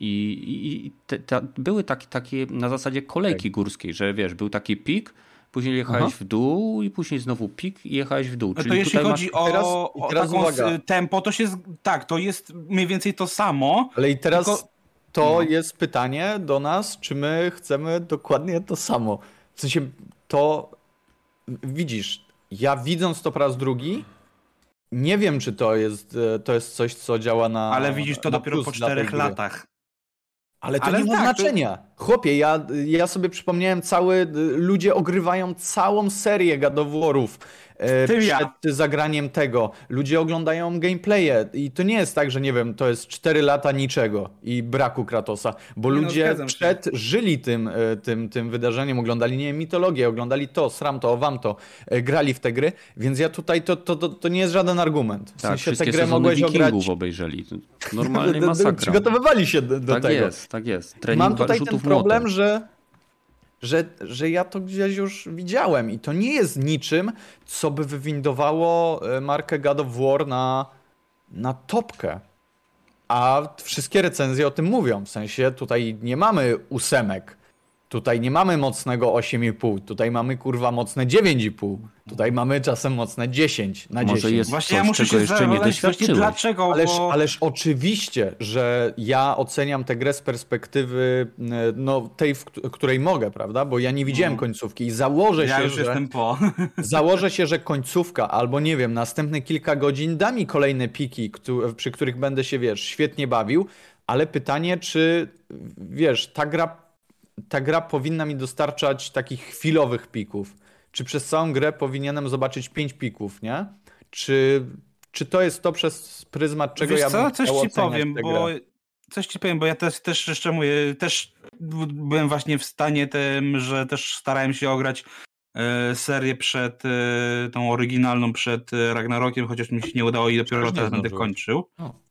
I, i te, te, były takie, takie na zasadzie kolejki tak. górskiej, że wiesz, był taki pik, później jechałeś Aha. w dół i później znowu pik i jechałeś w dół. No to jeśli chodzi masz... o, teraz, o teraz taką uwaga. tempo, to się tak, to jest mniej więcej to samo. Ale i teraz tylko... to no. jest pytanie do nas, czy my chcemy dokładnie to samo. W sensie to widzisz, ja widząc to po raz drugi, nie wiem, czy to jest, e, to jest coś, co działa na. Ale widzisz to dopiero po czterech latach. Ale to Ale nie ma tak, znaczenia. To... Chłopie, ja, ja sobie przypomniałem cały. Ludzie ogrywają całą serię God of War'ów E, przed ja. zagraniem tego. Ludzie oglądają gameplaye i to nie jest tak, że nie wiem, to jest 4 lata niczego i braku Kratosa, bo nie no, ludzie no, przed się. żyli tym, e, tym, tym wydarzeniem, oglądali, nie wiem, mitologię, oglądali to, sram to, wam to, e, grali w te gry, więc ja tutaj, to, to, to, to nie jest żaden argument. W tak, sensie tę grę mogłeś ograć... obejrzeli. Normalnie masakra. Przygotowywali się do, do tak tego. Tak jest, tak jest. Trening Mam tutaj ten problem, że że, że ja to gdzieś już widziałem i to nie jest niczym, co by wywindowało e, markę God of War na, na topkę. A wszystkie recenzje o tym mówią. W sensie tutaj nie mamy ósemek. Tutaj nie mamy mocnego 8,5, tutaj mamy kurwa mocne 9,5. Tutaj mamy czasem mocne 10 na 10. Może jest właśnie coś, ja muszę się jeszcze nie doświadczyłeś. Dlaczego? Ależ, bo... ależ oczywiście, że ja oceniam tę grę z perspektywy no, tej, w której mogę, prawda? Bo ja nie widziałem no. końcówki i założę ja się, już że... jestem po. założę się, że końcówka albo nie wiem, następne kilka godzin da mi kolejne piki, przy których będę się, wiesz, świetnie bawił, ale pytanie, czy wiesz, ta gra ta gra powinna mi dostarczać takich chwilowych pików. Czy przez całą grę powinienem zobaczyć pięć pików, nie? Czy, czy to jest to przez pryzmat czego Wiesz ja co? Coś ci powiem, bo coś ci powiem, bo ja też, też jeszcze mówię, też byłem właśnie w stanie tym, że też starałem się ograć e, serię przed e, tą oryginalną, przed e, Ragnarokiem, chociaż mi się nie udało i dopiero teraz będę kończył. O.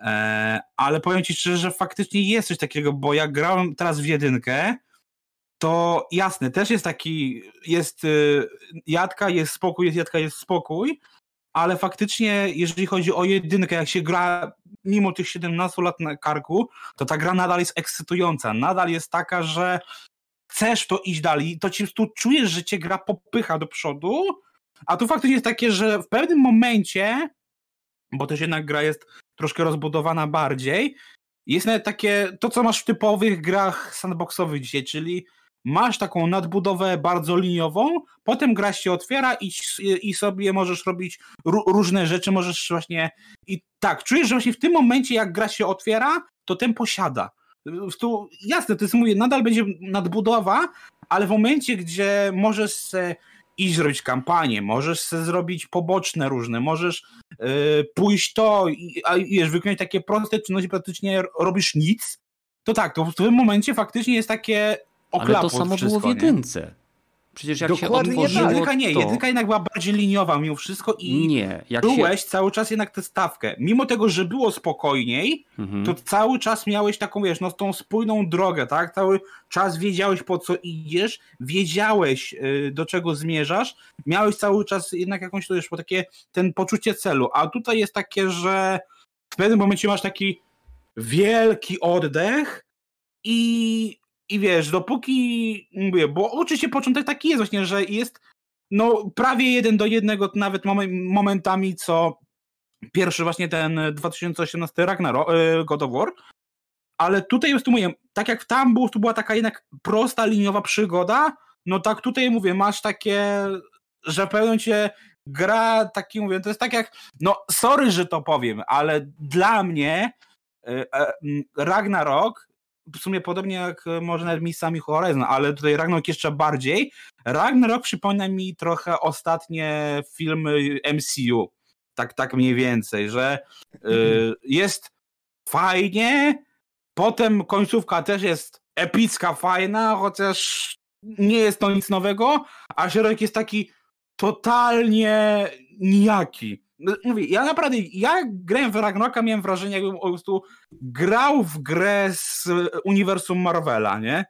E, ale powiem ci szczerze, że faktycznie jest coś takiego, bo jak grałem teraz w jedynkę, to jasne, też jest taki, jest y, jadka, jest spokój, jest jadka, jest spokój, ale faktycznie, jeżeli chodzi o jedynkę, jak się gra mimo tych 17 lat na karku, to ta gra nadal jest ekscytująca. Nadal jest taka, że chcesz to iść dalej, to ci tu czujesz, że cię gra popycha do przodu, a tu faktycznie jest takie, że w pewnym momencie, bo też jednak gra jest troszkę rozbudowana bardziej. Jest nawet takie, to co masz w typowych grach sandboxowych dzisiaj, czyli masz taką nadbudowę bardzo liniową, potem gra się otwiera i, i sobie możesz robić różne rzeczy, możesz właśnie i tak, czujesz, że właśnie w tym momencie jak gra się otwiera, to ten posiada. Tu, jasne, to jest mówię, nadal będzie nadbudowa, ale w momencie, gdzie możesz iść zrobić kampanię, możesz sobie zrobić poboczne różne, możesz yy, pójść to i a, wiesz, wykonać takie proste czynności, praktycznie robisz nic, to tak, to w tym momencie faktycznie jest takie oklapło Ale to samo było w jedynce. Przecież jak Dokładnie się otworzyło, jedynka nie, to... jedynka jednak była bardziej liniowa mimo wszystko i nie, byłeś się... cały czas jednak tę stawkę. Mimo tego, że było spokojniej, mhm. to cały czas miałeś taką, wiesz, no tą spójną drogę, tak? Cały czas wiedziałeś po co idziesz, wiedziałeś y, do czego zmierzasz, miałeś cały czas jednak jakąś, to wiesz, takie, ten poczucie celu, a tutaj jest takie, że w pewnym momencie masz taki wielki oddech i i wiesz, dopóki, mówię, bo oczywiście początek taki jest właśnie, że jest no prawie jeden do jednego nawet momentami, co pierwszy właśnie ten 2018 Ragnarok, e, God of War, ale tutaj jest tu mówię, tak jak tam było, tu była taka jednak prosta, liniowa przygoda, no tak tutaj mówię, masz takie, że pełnią cię gra taki, mówię, to jest tak jak, no sorry, że to powiem, ale dla mnie e, e, Ragnarok w sumie podobnie jak e, może nawet Missami Horizon, ale tutaj Ragnarok jeszcze bardziej. Ragnarok przypomina mi trochę ostatnie filmy MCU. Tak, tak mniej więcej, że y, jest fajnie, potem końcówka też jest epicka, fajna, chociaż nie jest to nic nowego, a środek jest taki totalnie nijaki. No, mówię, ja naprawdę, ja grałem w Ragnaroka, miałem wrażenie, jakbym po prostu grał w grę z uniwersum Marvela, nie?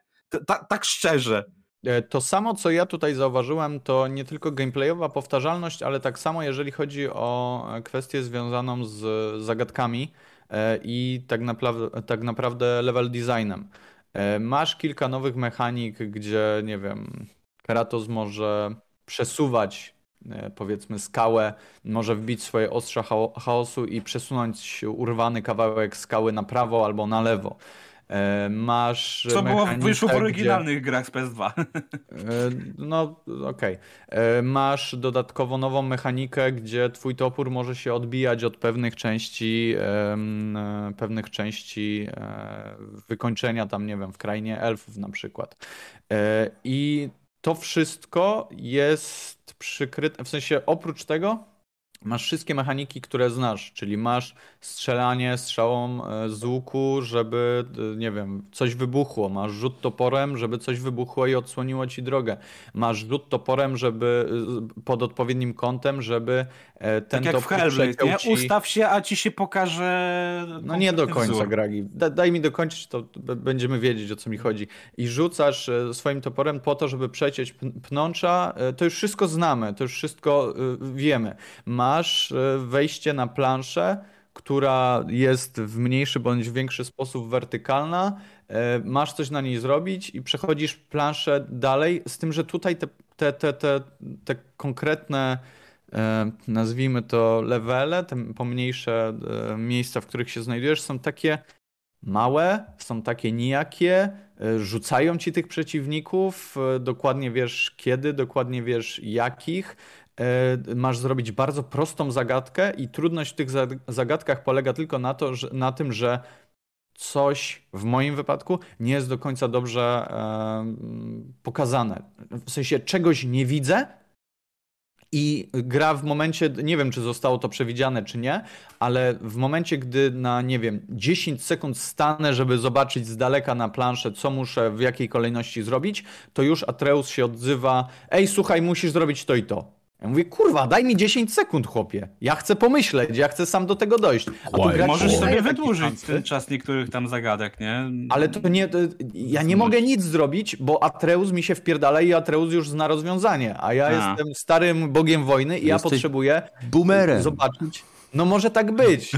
tak szczerze. E, to samo, co ja tutaj zauważyłem, to nie tylko gameplayowa powtarzalność, ale tak samo, jeżeli chodzi o kwestię związaną z zagadkami e, i tak naprawdę, tak naprawdę level designem. E, masz kilka nowych mechanik, gdzie, nie wiem, Kratos może przesuwać e, powiedzmy skałę, może wbić swoje ostrza chaosu i przesunąć urwany kawałek skały na prawo albo na lewo. E, masz. Co było wyszło w oryginalnych gdzie... grach z PS2. E, no, okej. Okay. Masz dodatkowo nową mechanikę, gdzie twój topór może się odbijać od pewnych części, pewnych części wykończenia tam, nie wiem, w krainie elfów na przykład. I to wszystko jest przykryte, w sensie oprócz tego masz wszystkie mechaniki, które znasz, czyli masz strzelanie strzałą e, z łuku, żeby, e, nie wiem, coś wybuchło, masz rzut toporem, żeby coś wybuchło i odsłoniło ci drogę, masz rzut toporem, żeby e, pod odpowiednim kątem, żeby ten tak jak topór w Hellblade, nie? Ci... Ustaw się, a ci się pokaże No nie do końca, wzór. Gragi. Da, daj mi dokończyć, to będziemy wiedzieć, o co mi chodzi. I rzucasz swoim toporem po to, żeby przecieć pnącza, to już wszystko znamy, to już wszystko wiemy. Ma masz e, wejście na planszę, która jest w mniejszy bądź większy sposób wertykalna, e, masz coś na niej zrobić i przechodzisz planszę dalej, z tym, że tutaj te, te, te, te, te konkretne e, nazwijmy to levele, te pomniejsze miejsca, w których się znajdujesz, są takie małe, są takie nijakie, rzucają ci tych przeciwników, dokładnie wiesz kiedy, dokładnie wiesz jakich, masz zrobić bardzo prostą zagadkę i trudność w tych zagadkach polega tylko na, to, że, na tym, że coś w moim wypadku nie jest do końca dobrze e, pokazane. W sensie czegoś nie widzę i gra w momencie, nie wiem czy zostało to przewidziane czy nie, ale w momencie, gdy na nie wiem 10 sekund stanę, żeby zobaczyć z daleka na planszę, co muszę w jakiej kolejności zrobić, to już Atreus się odzywa: Ej, słuchaj, musisz zrobić to i to. Ja mówię, kurwa, daj mi 10 sekund, chłopie. Ja chcę pomyśleć, ja chcę sam do tego dojść. A tu Możesz sobie wydłużyć ten czas niektórych tam zagadek, nie? Ale to nie, to ja nie mogę nic zrobić, bo Atreus mi się wpierdala i Atreus już zna rozwiązanie, a ja a. jestem starym bogiem wojny i ja potrzebuję boomerem. zobaczyć, no może tak być.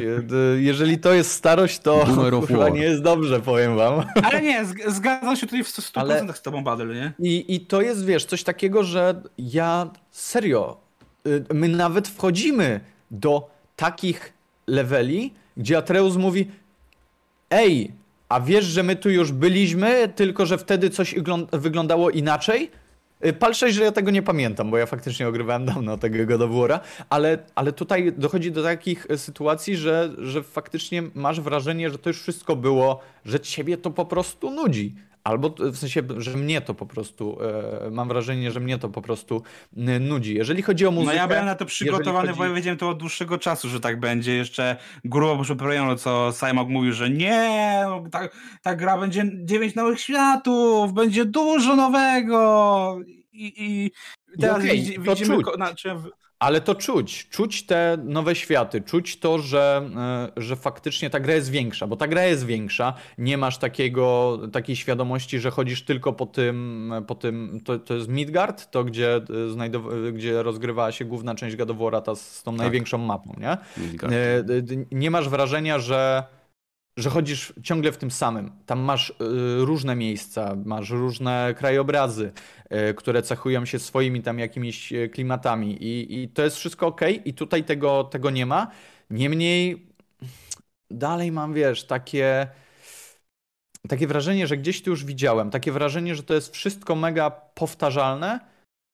Jeżeli to jest starość, to chyba nie jest dobrze, powiem wam. Ale nie, zgadzam się tutaj w 100% Ale... z tobą, Badel, nie? I, I to jest, wiesz, coś takiego, że ja serio, y, my nawet wchodzimy do takich leveli, gdzie Atreus mówi ej, a wiesz, że my tu już byliśmy, tylko że wtedy coś wyglądało inaczej? Y, pal 6, że ja tego nie pamiętam, bo ja faktycznie ogrywałem dawno tego God of War'a, ale, ale tutaj dochodzi do takich y, sytuacji, że, że faktycznie masz wrażenie, że to już wszystko było, że ciebie to po prostu nudzi. Albo w sensie, że mnie to po prostu, e, mam wrażenie, że mnie to po prostu nudzi. Jeżeli chodzi o muzykę... No ja byłem na to przygotowany, chodzi... bo ja wiedziałem to od dłuższego czasu, że tak będzie. Jeszcze grubo przeprawione, co Simon mówił, że nie, ta, ta gra będzie dziewięć nowych światów, będzie dużo nowego i, i teraz okay, widzimy... ale to czuć, czuć te nowe światy, czuć to, że, e, że faktycznie ta gra jest większa, bo ta gra jest większa, nie masz takiego, takiej świadomości, że chodzisz tylko po tym, po tym to, to jest Midgard, to gdzie, e, znajdow- gdzie rozgrywała się główna część War, ta z tą tak. największą mapą, nie? Midgard. E, nie masz wrażenia, że że chodzisz ciągle w tym samym. Tam masz y, różne miejsca, masz różne krajobrazy, y, które cechują się swoimi tam jakimiś y, klimatami i, i to jest wszystko ok i tutaj tego, tego nie ma. Niemniej dalej mam, wiesz, takie takie wrażenie, że gdzieś tu już widziałem, takie wrażenie, że to jest wszystko mega powtarzalne,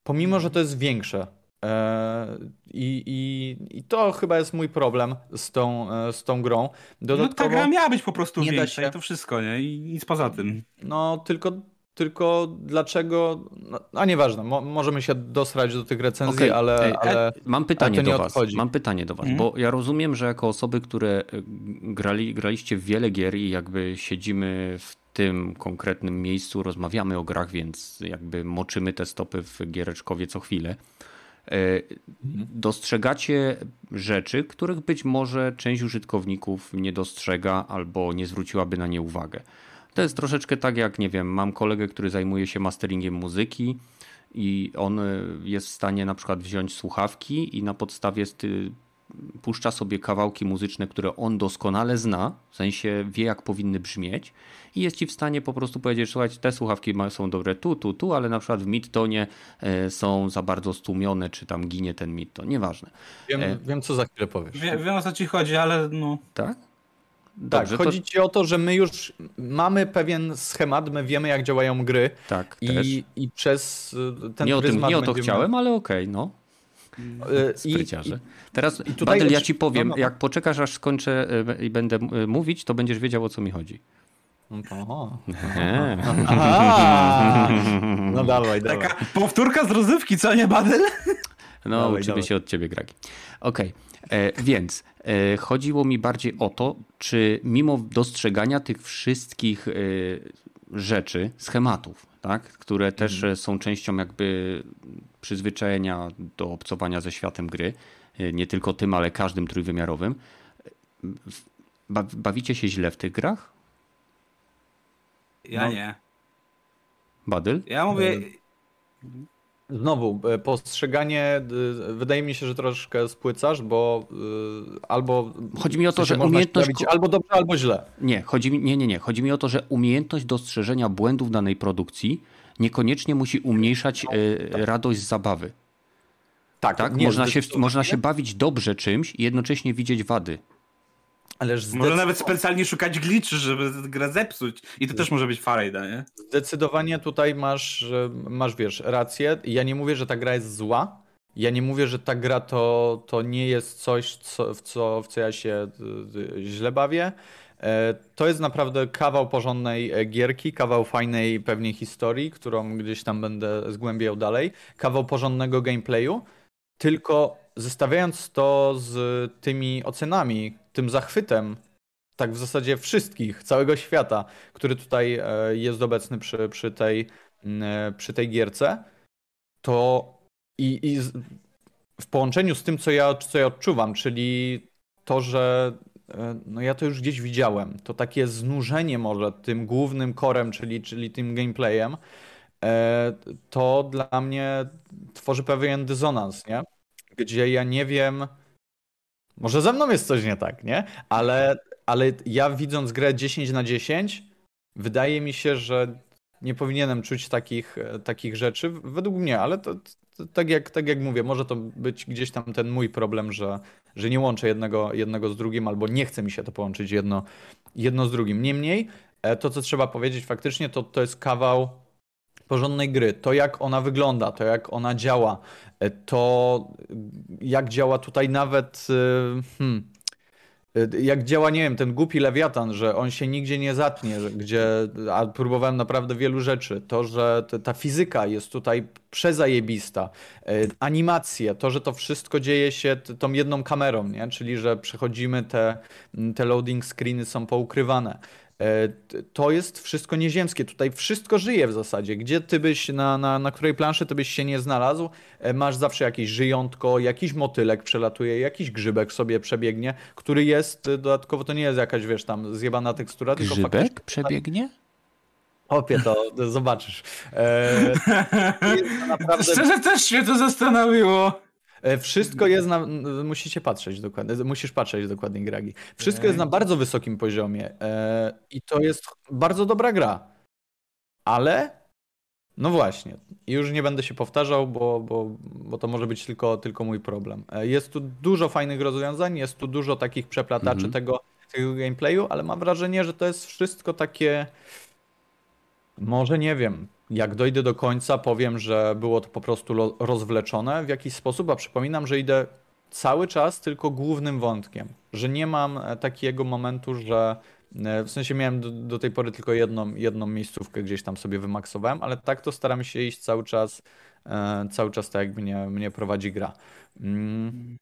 pomimo, że to jest większe. E, I, i, I to chyba jest mój problem z tą, e, z tą grą. Dodatkowo, no ta gra miała być po prostu większa się... i to wszystko, nie? I nic poza tym. No tylko, tylko dlaczego, no, a nieważne, mo, możemy się dosrać do tych recenzji, okay. ale, Ej, ale, Mam pytanie do was, odchodzi. mam pytanie do was, mhm. bo ja rozumiem, że jako osoby, które e, grali, graliście w wiele gier i jakby siedzimy w tym konkretnym miejscu, rozmawiamy o grach, więc jakby moczymy te stopy w giereczkowie co chwilę. E, dostrzegacie rzeczy, których być może część użytkowników nie dostrzega albo nie zwróciłaby na nie uwagę. To jest troszeczkę tak jak, nie wiem, mam kolegę, który zajmuje się masteringiem muzyki i on jest w stanie na przykład wziąć słuchawki i na podstawie puszcza sobie kawałki muzyczne, które on doskonale zna, w sensie wie, jak powinny brzmieć i jest ci w stanie po prostu powiedzieć, słuchajcie, te słuchawki są dobre tu, tu, tu, ale na przykład w midtonie e, są za bardzo stłumione, czy tam ginie ten midton, nieważne. Wiem, e... wiem co za chwilę powiesz. Wie, wiem o co ci chodzi, ale no... Tak? Dobrze, tak, chodzi to... ci o to, że my już mamy pewien schemat, my wiemy jak działają gry. Tak, i, i przez ten nie o, tym, nie o to będziemy... chciałem, ale okej, okay, no. E, Spryciarze. I, Teraz, i tutaj Badel, ja ci powiem, no, no. jak poczekasz aż skończę e, i będę e, mówić, to będziesz wiedział o co mi chodzi. No, no dawaj, dawaj. Taka powtórka z rozrywki, co nie, Badel? No, dawaj, uczymy dawaj. się od ciebie, Gragi. Okej, okay. więc e, chodziło mi bardziej o to, czy mimo dostrzegania tych wszystkich e, rzeczy, schematów, tak, które też mm. są częścią jakby przyzwyczajenia do obcowania ze światem gry, e, nie tylko tym, ale każdym trójwymiarowym, bawicie się źle w tych grach? Ja no. nie. Badyl? Ja mówię... Znowu, e, postrzeganie, wydaje mi się, że troszkę spłycasz, bo e, albo. Chodzi mi o to, że umiejętność. Albo dobrze, albo źle. Nie, chodzi mi, nie, nie, nie. Chodzi mi o to, że umiejętność dostrzeżenia błędów danej produkcji niekoniecznie musi umniejszać radość z zabawy. Tak, tak? Nie, można, się, można się bawić dobrze czymś i jednocześnie widzieć wady. Ależ Może nawet specjalnie szukać glitchy, żeby grę zepsuć. I to też może być Farada, nie? Zdecydowanie tutaj masz, masz, wiesz, rację. Ja nie mówię, że ta gra jest zła. Ja nie mówię, że ta gra to, to nie jest coś, co, w, co, w co ja się źle bawię. E, to jest naprawdę kawał porządnej e, gierki, kawał fajnej pewnej historii, którą gdzieś tam będę zgłębiał dalej, kawał porządnego gameplayu, tylko zestawiając to z tymi ocenami, tym zachwytem, tak w zasadzie wszystkich, całego świata, który tutaj e, jest obecny przy, przy, tej, e, przy tej gierce, to i, i w połączeniu z tym, co ja, co ja odczuwam, czyli to, że e, no ja to już gdzieś widziałem, to takie znużenie może tym głównym korem, czyli, czyli tym gameplayem, to dla mnie tworzy pewien dysonans, nie? Gdzie ja nie wiem, może ze mną jest coś nie tak, nie? Ale, ale ja widząc grę 10 na 10, wydaje mi się, że nie powinienem czuć takich, takich rzeczy, według mnie, ale to, to, tak, jak, tak jak mówię, może to być gdzieś tam ten mój problem, że, że nie łączę jednego, jednego z drugim, albo nie chce mi się to połączyć jedno, jedno z drugim. Niemniej, e, to co trzeba powiedzieć faktycznie, to, to jest kawał porządnej gry, to jak ona wygląda, to jak ona działa, e, to jak działa tutaj nawet. E, hmm, e, jak działa, nie wiem, ten głupi lewiatan, że on się nigdzie nie zatnie, gdzie a próbowałem naprawdę wielu rzeczy. To, że ta fizyka jest tutaj przezajebista, animacje, to, że to wszystko dzieje się tą jedną kamerą, nie? czyli że przechodzimy te, te loading screeny są poukrywane. E, to jest wszystko nieziemskie. Tutaj wszystko żyje w zasadzie. Gdzie ty byś, na, na, na której planszy ty byś się nie znalazł, e, masz zawsze jakieś żyjątko, jakiś motylek przelatuje, jakiś grzybek sobie przebiegnie, który jest, e, dodatkowo to nie jest jakaś, wiesz, tam zjebana tekstura, tylko Grzybek przebiegnie? Opie, to zobaczysz. Eee, naprawdę... Szczerze też mnie to zastanowiło. E, wszystko jest na. Musicie patrzeć dokładnie. Musisz patrzeć dokładnie, Gragi. Wszystko jest na bardzo wysokim poziomie e, i to jest bardzo dobra gra. Ale. No właśnie, już nie będę się powtarzał, bo, bo, bo to może być tylko, tylko mój problem. E, jest tu dużo fajnych rozwiązań, jest tu dużo takich przeplataczy mhm. tego, tego gameplayu, ale mam wrażenie, że to jest wszystko takie. Może nie wiem, jak dojdę do końca, powiem, że było to po prostu rozwleczone w jakiś sposób, a przypominam, że idę cały czas tylko głównym wątkiem, że nie mam e, takiego momentu, że e, w sensie miałem do, do, tej pory tylko jedną, jedną miejscówkę gdzieś tam sobie wymaksowałem, ale tak to staram się iść cały czas, e, cały czas tak jak mnie, mnie prowadzi gra. Mm.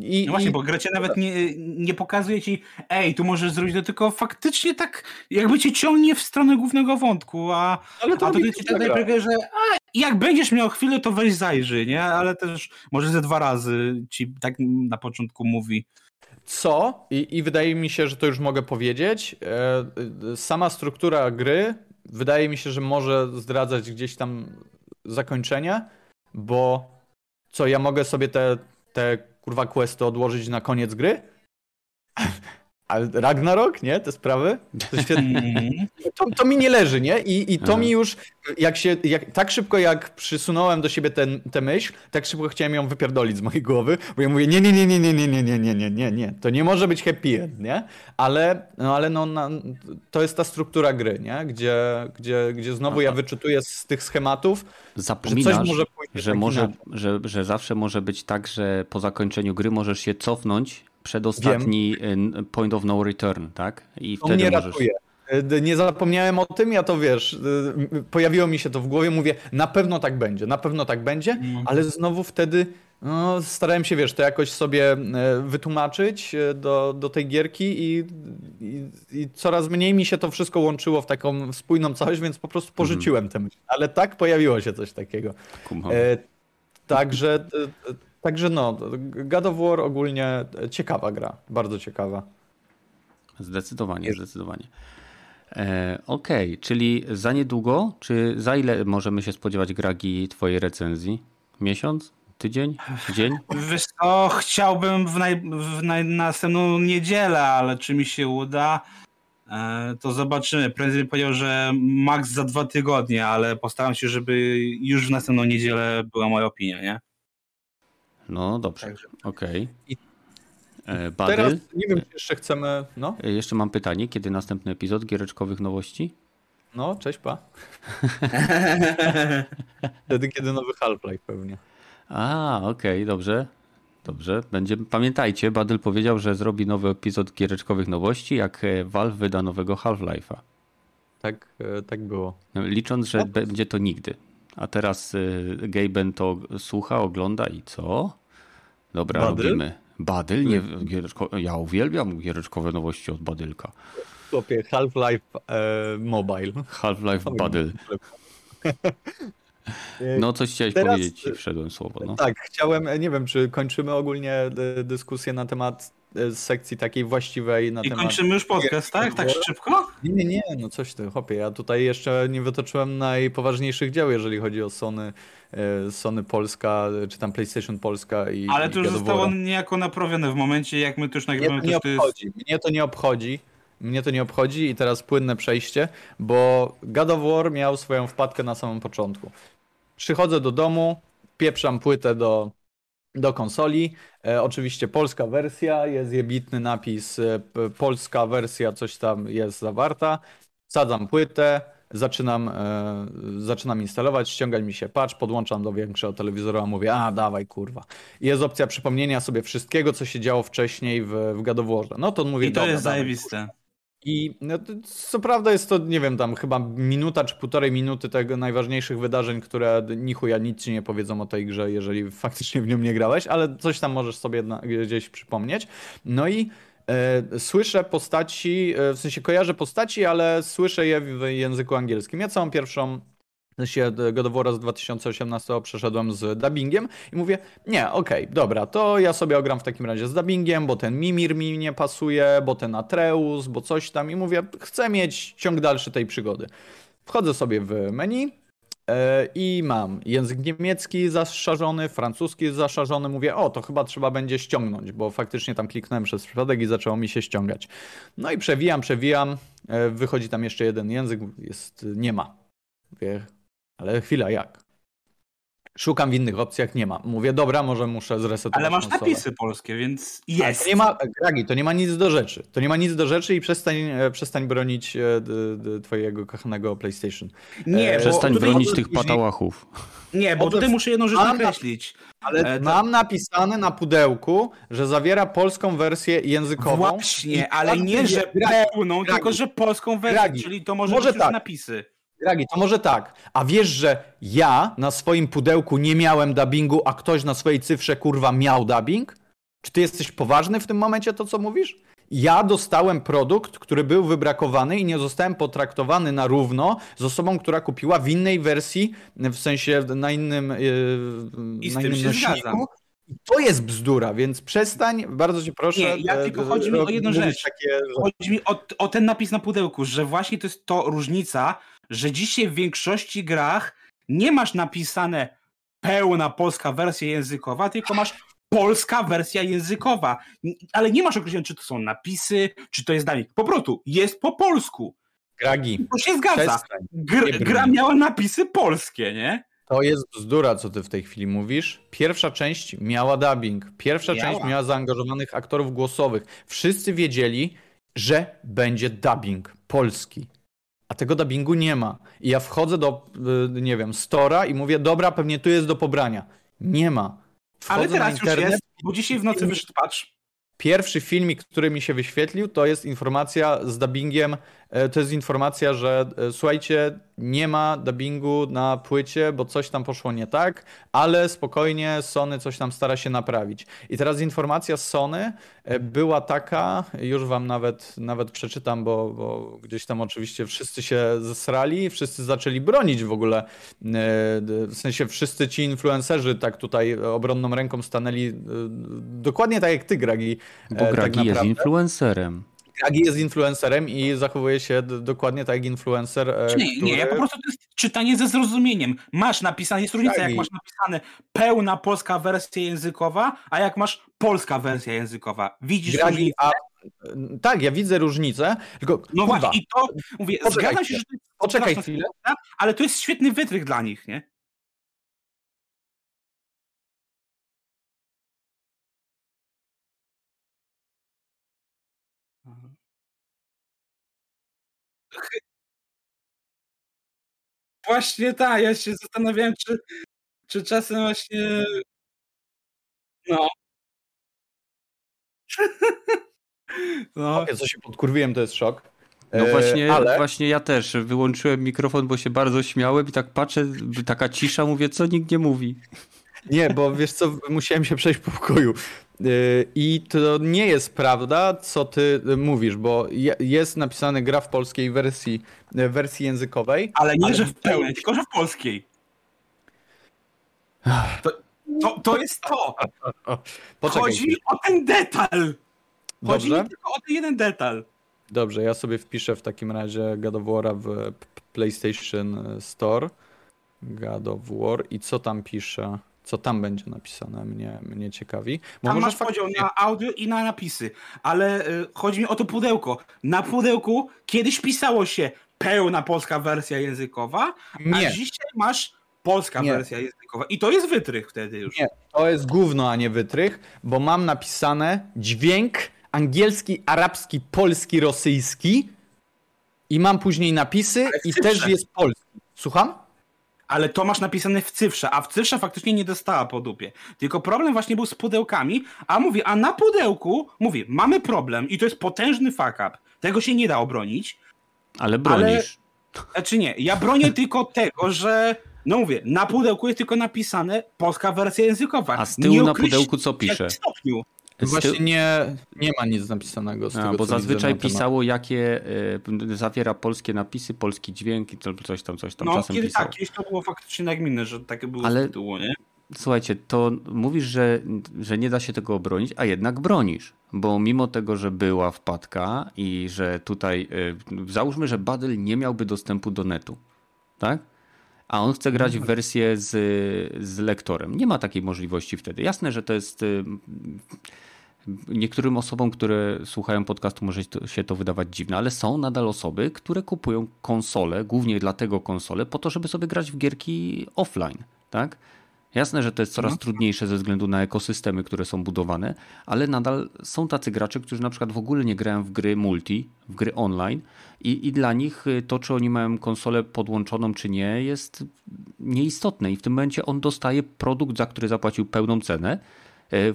I, no właśnie, i... bo gra cię nawet nie, nie pokazuje ci, ej, tu możesz zrobić to, tylko faktycznie tak jakby cię ciągnie w stronę głównego wątku, a, Ale to a tutaj ci tak najpierw, że a, jak będziesz miał chwilę, to weź zajrzyj, nie? Ale też może ze dwa razy ci tak na początku mówi. Co? I, I wydaje mi się, że to już mogę powiedzieć. E, sama struktura gry wydaje mi się, że może zdradzać gdzieś tam zakończenie, bo co, ja mogę sobie te, te kurwa questy odłożyć na koniec gry? Ale Ragnarok, nie? Te sprawy? To, świetnie. Mhm. to, to, mi nie leży, nie? I, i to mi już, jak się, jak, tak szybko jak przysunąłem do siebie ten, tę myśl, tak szybko chciałem ją wypierdolić z mojej głowy, bo ja mówię, nie, nie, nie, nie, nie, nie, nie, nie, nie, nie, nie, nie, to nie może być happy end, nie? Ale, no, ale no, na, to jest ta struktura gry, nie? Gdzie, gdzie, gdzie znowu ja wyczytuję z tych schematów, Zapominasz, że, coś może że, może, że, że zawsze może być tak, że po zakończeniu gry możesz się cofnąć przedostatni Wiem. Y, point of no return, tak? I to wtedy mnie możesz... ratuje. Y, nie zapomniałem o tym, ja to wiesz, y, pojawiło mi się to w głowie, mówię, na pewno tak będzie, na pewno tak będzie, mm. ale znowu wtedy no, starałem się, wiesz, to jakoś sobie wytłumaczyć do, do tej gierki i, i, i coraz mniej mi się to wszystko łączyło w taką spójną całość, więc po prostu porzuciłem mm. tę myśl. Ale tak pojawiło się coś takiego. E, także Także no, God of War ogólnie ciekawa gra, bardzo ciekawa. Zdecydowanie, Jest. zdecydowanie. E, Okej, okay, czyli za niedługo, czy za ile możemy się spodziewać gragi twojej recenzji? Miesiąc? Tydzień? Dzień? Wiesz co, chciałbym w, naj, w naj, następną niedzielę, ale czy mi się uda, e, to zobaczymy. Prędzej powiedział, że maks za dwa tygodnie, ale postaram się, żeby już w następną niedzielę była moja opinia, nie? No dobrze, okej. Okay. E, Teraz nie wiem, czy jeszcze chcemy. No? E, jeszcze mam pytanie, kiedy następny epizod giereczkowych nowości? No, cześć pa. Wtedy, kiedy nowy Half-Life pewnie. A, okej, okay, dobrze. Dobrze, będzie. Pamiętajcie, Badyl powiedział, że zrobi nowy epizod giereczkowych nowości, jak e, Valve wyda nowego Half-Life'a. Tak, tak było. No, licząc, że no. będzie to nigdy. A teraz y, Gaben to słucha, ogląda i co? Dobra, Badyl? robimy. Badyl? Nie, giereczko, ja uwielbiam giereczkowe nowości od Badylka. Chłopie, Half-Life e, Mobile. Half-Life Badyl. No, coś chciałeś Teraz, powiedzieć, wszedłem słowo. No. Tak, chciałem, nie wiem, czy kończymy ogólnie dyskusję na temat E, sekcji takiej właściwej na I temat... I kończymy już podcast, tak? Tak szybko? Nie, nie, nie, no coś ty, hopie, ja tutaj jeszcze nie wytoczyłem najpoważniejszych dzieł, jeżeli chodzi o Sony, e, Sony Polska, czy tam PlayStation Polska i Ale to już zostało niejako naprawione w momencie, jak my to już nagrywamy. Mnie to nie obchodzi, jest... mnie to nie obchodzi. Mnie to nie obchodzi i teraz płynne przejście, bo God of War miał swoją wpadkę na samym początku. Przychodzę do domu, pieprzam płytę do do konsoli. E, oczywiście polska wersja, jest jebitny napis, e, polska wersja coś tam jest zawarta. Sadzam płytę, zaczynam, e, zaczynam instalować, ściągać mi się patch, podłączam do większego telewizora, mówię, a dawaj kurwa. I jest opcja przypomnienia sobie wszystkiego, co się działo wcześniej w, w War. No to mówię, I to jest zajebiste. I no, co prawda jest to, nie wiem, tam chyba minuta czy półtorej minuty tego najważniejszych wydarzeń, które nichuja nic ci nie powiedzą o tej grze, jeżeli faktycznie w nią nie grałeś, ale coś tam możesz sobie gdzieś przypomnieć. No i e, słyszę postaci, e, w sensie kojarzę postaci, ale słyszę je w języku angielskim. Ja całą pierwszą się God of War z 2018 przeszedłem z dubbingiem i mówię, nie, okej, okay, dobra, to ja sobie ogram w takim razie z dubbingiem, bo ten Mimir mi nie pasuje, bo ten Atreus, bo coś tam i mówię, chcę mieć ciąg dalszy tej przygody. Wchodzę sobie w menu yy, i mam język niemiecki zaszarzony, francuski zaszarzony, mówię, o, to chyba trzeba będzie ściągnąć, bo faktycznie tam kliknąłem przez przypadek i zaczęło mi się ściągać. No i przewijam, przewijam, yy, wychodzi tam jeszcze jeden język, jest, nie ma. Ale chwila, jak? Szukam w innych opcjach, nie ma. Mówię, dobra, może muszę zresetować Ale masz konsolę. napisy polskie, więc jest. to nie ma, Gragi, to nie ma nic do rzeczy. To nie ma nic do rzeczy i przestań, e, przestań bronić e, twojego kochanego PlayStation. Nie, e, Przestań bronić tych patałachów. Nie, bo tutaj muszę jedną rzecz nakreślić. Ale to... mam napisane na pudełku, że zawiera polską wersję językową. Właśnie, ale nie, że pełną, Gragi. tylko że polską wersję, Gragi. czyli to może, może być tak. napisy. Dragi, to może tak. A wiesz, że ja na swoim pudełku nie miałem dubbingu, a ktoś na swojej cyfrze kurwa miał dubbing? Czy ty jesteś poważny w tym momencie to, co mówisz? Ja dostałem produkt, który był wybrakowany i nie zostałem potraktowany na równo z osobą, która kupiła w innej wersji, w sensie na innym, yy, na innym nośniku. I to jest bzdura, więc przestań, bardzo cię proszę. Nie, ja tylko e, chodzi mi o jedną rzecz. Takie... Chodzi mi o, o ten napis na pudełku, że właśnie to jest to różnica, że dzisiaj w większości grach nie masz napisane pełna polska wersja językowa, tylko masz polska wersja językowa. Ale nie masz określenia, czy to są napisy, czy to jest dubbing. Po prostu jest po polsku. Gragi. To się zgadza. Gr gra miała napisy polskie, nie? To jest bzdura, co ty w tej chwili mówisz. Pierwsza część miała dubbing. Pierwsza miała. część miała zaangażowanych aktorów głosowych. Wszyscy wiedzieli, że będzie dubbing polski. A tego dubbingu nie ma. I ja wchodzę do, y, nie wiem, Stora i mówię, dobra, pewnie tu jest do pobrania. Nie ma. Wchodzę Ale teraz internet, już jest, bo dzisiaj w nocy wyszedł patrz. Pierwszy filmik, który mi się wyświetlił, to jest informacja z dubbingiem to jest informacja, że e, słuchajcie, nie ma dubbingu na płycie, bo coś tam poszło nie tak, ale spokojnie Sony coś tam stara się naprawić. I teraz informacja z Sony e, była taka, już wam nawet, nawet przeczytam, bo, bo gdzieś tam oczywiście wszyscy się zesrali, wszyscy zaczęli bronić w ogóle, w sensie wszyscy ci influencerzy tak tutaj obronną ręką stanęli, dokładnie tak jak ty, Gragi. Bo Gragi tak jest influencerem. Gragi jest influencerem i zachowuje się dokładnie tak jak influencer. E, nie, który... nie, ja po prostu to jest czytanie ze zrozumieniem. Masz napisane, jest różnica, Gragi. jak masz napisane pełna polska wersja językowa, a jak masz polska wersja językowa. Widzisz Gragi, różnicę? A... Tak, ja widzę różnicę, tylko No kurwa, właśnie, i to mówię, Poczekaj zgadzam się, że to jest Poczekaj chwilę. Ale to jest świetny wytrych dla nich, nie? Właśnie tak, ja się zastanawiałem, czy, czy czasem właśnie. No. No. Ja co się podkurwiłem, to jest szok. No właśnie, e, ale... właśnie ja też wyłączyłem mikrofon, bo się bardzo śmiałem i tak patrzę, taka cisza, mówię, co nikt nie mówi. Nie, bo wiesz co, musiałem się przejść po pokoju. Y, I to nie jest prawda, co ty mówisz, bo jest napisane gra w polskiej wersji, y, wersji językowej. Ale nie, ale że w pełnej, tylko że w polskiej. To, to, to jest to. Poczekaj Chodzi o ten detal. Chodzi Dobrze? tylko o ten jeden detal. Dobrze, ja sobie wpiszę w takim razie God of War w PlayStation Store. God of War i co tam pisze? Co tam będzie napisane, mnie, mnie ciekawi. Bo tam masz podział na audio i na napisy, ale y, chodzi mi o to pudełko. Na pudełku kiedyś pisało się pełna polska wersja językowa, nie. a dzisiaj masz polska nie. wersja językowa. I to jest wytrych wtedy już. Nie, to jest gówno, a nie wytrych, bo mam napisane dźwięk angielski, arabski, polski, rosyjski i mam później napisy i też jest polski. Słucham? Ale to masz napisane w cyfrze, a w cyfrze faktycznie nie dostała po dupie. Tylko problem właśnie był z pudełkami, a mówi, a na pudełku, mówi, mamy problem i to jest potężny fuck up. Tego się nie da obronić. Ale bronisz. Ale, znaczy nie, ja bronię tylko tego, że no mówię, na pudełku jest tylko napisane polska wersja językowa. A z tyłu na pudełku co pisze? stopniu. Właśnie nie, nie ma nic napisanego z A, tego, Bo zazwyczaj pisało, jakie y, zawiera polskie napisy, polski dźwięk i coś tam, coś tam no, czasem kiedy, pisało. Tak, kiedyś to było faktycznie nagminne, że takie było Ale, z tytułu, nie? Słuchajcie, to mówisz, że, że nie da się tego obronić, a jednak bronisz. Bo mimo tego, że była wpadka i że tutaj, y, załóżmy, że Badyl nie miałby dostępu do netu, tak? A on chce grać w mhm. wersję z, z lektorem. Nie ma takiej możliwości wtedy. Jasne, że to jest. Y, niektórym osobom, które słuchają podcastu, może się to wydawać dziwne, ale są nadal osoby, które kupują konsole, głównie dlatego konsole, po to, żeby sobie grać w gierki offline. Tak? Jasne, że to jest coraz no. trudniejsze ze względu na ekosystemy, które są budowane, ale nadal są tacy gracze, którzy na przykład w ogóle nie grają w gry multi, w gry online i, i dla nich y, to, czy oni mają konsolę podłączoną, czy nie, jest nieistotne i w tym momencie on dostaje produkt, za który zapłacił pełną cenę,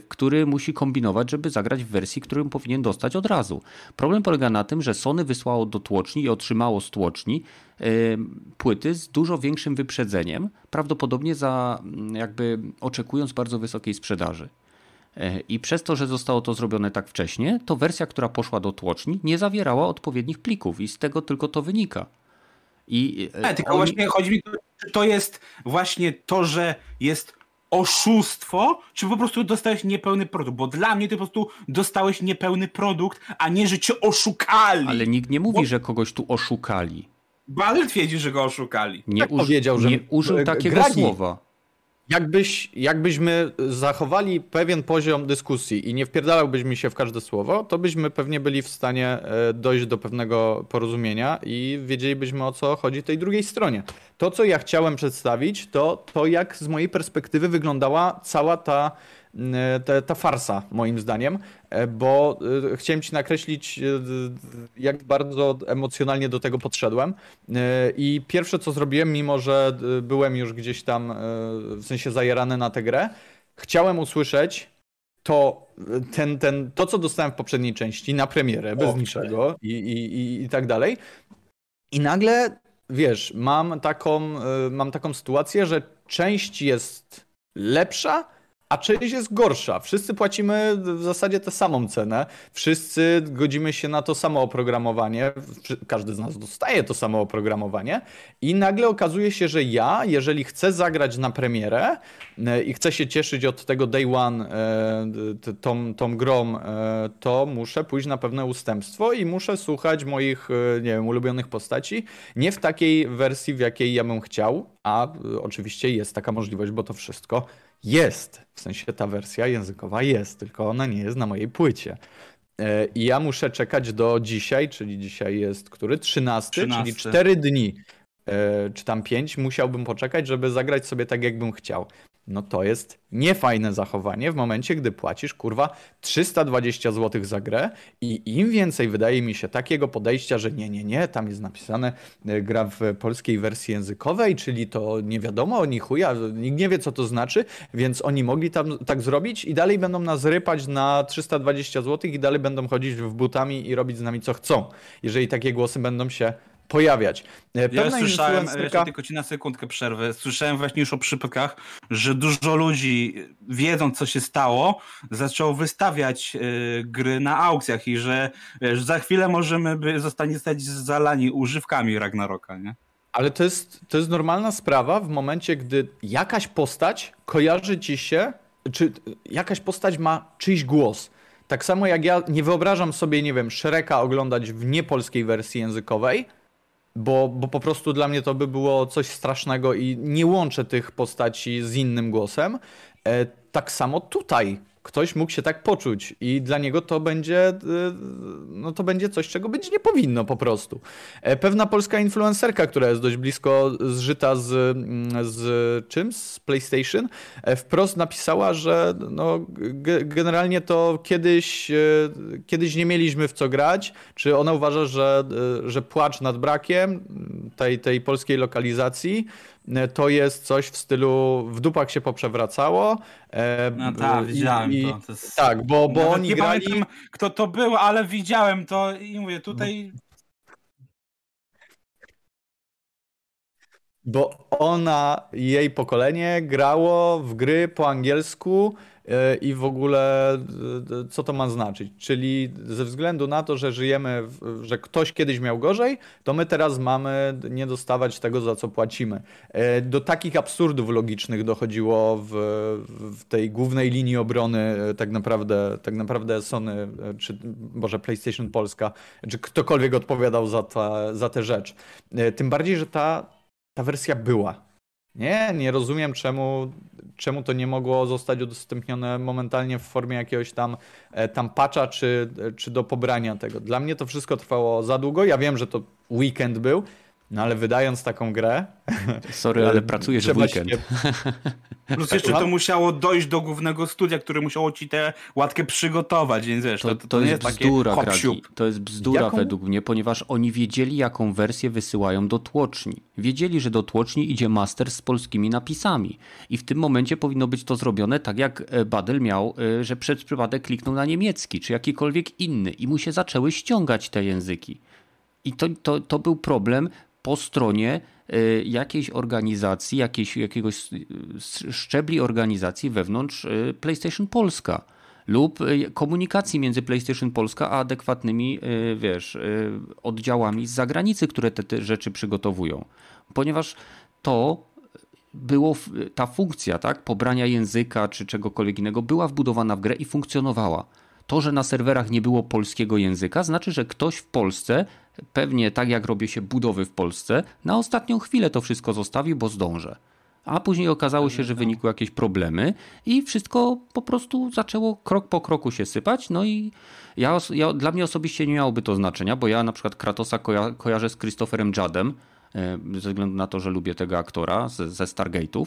który musi kombinować, żeby zagrać w wersji, którą powinien dostać od razu. Problem polega na tym, że Sony wysłało do tłoczni i otrzymało z tłoczni e, płyty z dużo większym wyprzedzeniem, prawdopodobnie za mm, jakby oczekując bardzo wysokiej sprzedaży. E, I przez to, że zostało to zrobione tak wcześnie, to wersja, która poszła do tłoczni, nie zawierała odpowiednich plików i z tego tylko to wynika. I nie, tylko oni... właśnie chodzi mi, to jest właśnie to, że jest oszustwo, czy po prostu dostałeś niepełny produkt? Bo dla mnie ty po prostu dostałeś niepełny produkt, a nie, że cię oszukali. Ale nikt nie mówi, Bo... że kogoś tu oszukali. Badel twierdzi, że go oszukali. Nie, tak uż... powiedział, że nie użył takiego Gragi. słowa. Jakbyś, jakbyśmy zachowali pewien poziom dyskusji i nie wpierdalałbyś mi się w każde słowo, to byśmy pewnie byli w stanie e, dojść do pewnego porozumienia i wiedzielibyśmy o co chodzi tej drugiej stronie. To, co ja chciałem przedstawić, to to, jak z mojej perspektywy wyglądała cała ta ta, ta farsa, moim zdaniem, e, bo e, chciałem ci nakreślić, jak bardzo emocjonalnie do tego podszedłem. I pierwsze, co zrobiłem, mimo że byłem już gdzieś tam w sensie zajerany na tę grę, chciałem usłyszeć to, ten, ten, to co dostałem w poprzedniej części na premierę, bez niczego i, i, i, i tak dalej. I nagle, wiesz, mam taką, mam taką sytuację, że część jest lepsza, a część jest gorsza. Wszyscy płacimy w zasadzie tę samą cenę, wszyscy godzimy się na to samo oprogramowanie, każdy z nas dostaje to samo oprogramowanie. I nagle okazuje się, że ja, jeżeli chcę zagrać na premierę e, i chcę się cieszyć od tego day one e, tą, tą grą, e, to muszę pójść na pewne ustępstwo i muszę słuchać moich, nie wiem, ulubionych postaci, nie w takiej wersji, w jakiej ja bym chciał, a oczywiście jest taka możliwość, bo to wszystko jest. W sensie ta wersja językowa jest, tylko ona nie jest na mojej płycie. E, I ja muszę czekać do dzisiaj, czyli dzisiaj jest który? 13, 13. czyli 4 dni, e, czy tam 5, musiałbym poczekać, żeby zagrać sobie tak, jakbym chciał no to jest niefajne zachowanie w momencie, gdy płacisz kurwa 320 zł za grę i im więcej wydaje mi się takiego podejścia, że nie, nie, nie, tam jest napisane e, gra w polskiej wersji językowej, czyli to nie wiadomo, oni chuja, nikt nie wie co to znaczy, więc oni mogli tam tak zrobić i dalej będą nas rypać na 320 zł i dalej będą chodzić w butami i robić z nami co chcą, jeżeli takie głosy będą się pojawiać. E, pewna ja słyszałem, influencerka... tylko ci na sekundkę przerwę, słyszałem właśnie już o przypadkach, że dużo ludzi wiedząc co się stało, zaczęło wystawiać y, gry na aukcjach i że wiesz, za chwilę możemy by zostanie stać zalani używkami Ragnaroka, nie? Ale to jest, to jest normalna sprawa w momencie, gdy jakaś postać kojarzy ci się, czy jakaś postać ma czyjś głos. Tak samo jak ja nie wyobrażam sobie, nie wiem, Shreka oglądać w niepolskiej wersji językowej, bo, bo po prostu dla mnie to by było coś strasznego i nie łączę tych postaci z innym głosem. E, tak samo tutaj ktoś mógł się tak poczuć i dla niego to będzie, y, no to będzie coś, czego być nie powinno po prostu. E, pewna polska influencerka, która jest dość blisko zżyta z, z czym? Z PlayStation, e, wprost napisała, że no, generalnie to kiedyś, e, kiedyś nie mieliśmy w co grać, czy ona uważa, że, że płacz nad brakiem tej, tej polskiej lokalizacji E, to jest coś w stylu w dupach się poprzewracało. E, no tak, widziałem i, to. to jest... Tak, bo, bo oni nie grali... pamiętam kto to był, ale widziałem to i mówię, tutaj... Bo ona, jej pokolenie grało w gry po angielsku E, i w ogóle e, co to ma znaczyć. Czyli ze względu na to, że żyjemy, że ktoś kiedyś miał gorzej, to my teraz mamy nie dostawać tego, za co płacimy. E, do takich absurdów logicznych dochodziło w, w tej głównej linii obrony tak naprawdę, tak naprawdę Sony, czy może PlayStation Polska, czy ktokolwiek odpowiadał za, ta, za tę rzecz. Tym bardziej, że ta, ta wersja była. Nie, nie rozumiem czemu, czemu to nie mogło zostać udostępnione momentalnie w formie jakiegoś tam, e, tam patcha czy, czy do pobrania tego. Dla mnie to wszystko trwało za długo. Ja wiem, że to weekend był, no ale wydając taką grę. Sorry, ale pracujesz w weekend. Się... Plus jeszcze to musiało dojść do głównego studia, które musiało ci tę łatkę przygotować, więc wiesz, to, to, to, to jest, jest bzdura. To jest bzdura jaką? według mnie, ponieważ oni wiedzieli, jaką wersję wysyłają do tłoczni. Wiedzieli, że do tłoczni idzie master z polskimi napisami. I w tym momencie powinno być to zrobione tak, jak e, Badel miał, e, że przed przypadek kliknął na niemiecki, czy jakikolwiek inny i mu się zaczęły ściągać te języki. I to, to, to był problem po stronie y, jakiejś organizacji, jakiejś, jakiegoś y, szczebli organizacji wewnątrz y, PlayStation Polska lub komunikacji między PlayStation Polska a adekwatnymi, wiesz, oddziałami z zagranicy, które te, te rzeczy przygotowują. Ponieważ to było, ta funkcja, tak, pobrania języka czy czegokolwiek innego była wbudowana w grę i funkcjonowała. To, że na serwerach nie było polskiego języka, znaczy, że ktoś w Polsce pewnie tak jak robię się budowy w Polsce, na ostatnią chwilę to wszystko zostawi, bo zdążę. A później okazało się, że wynikły jakieś problemy i wszystko po prostu zaczęło krok po kroku się sypać. No i ja, ja dla mnie osobiście nie miałoby to znaczenia, bo ja na przykład Kratosa koja, kojarzę z Christopherem Jadem, e, ze względu na to, że lubię tego aktora ze, ze Stargate'ów.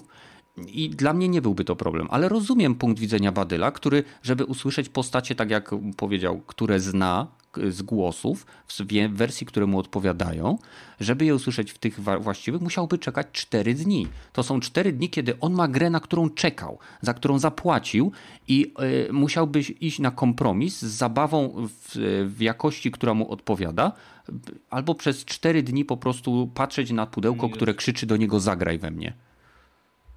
I dla mnie nie byłby to problem, ale rozumiem punkt widzenia Badyla, który, żeby usłyszeć postacie, tak jak powiedział, które zna z głosów, w wersji, które mu odpowiadają, żeby je usłyszeć w tych właściwych, musiałby czekać 4 dni. To są 4 dni, kiedy on ma grę, na którą czekał, za którą zapłacił i y, musiałby iść na kompromis z zabawą w, w jakości, która mu odpowiada, albo przez 4 dni po prostu patrzeć na pudełko, które krzyczy do niego zagraj we mnie.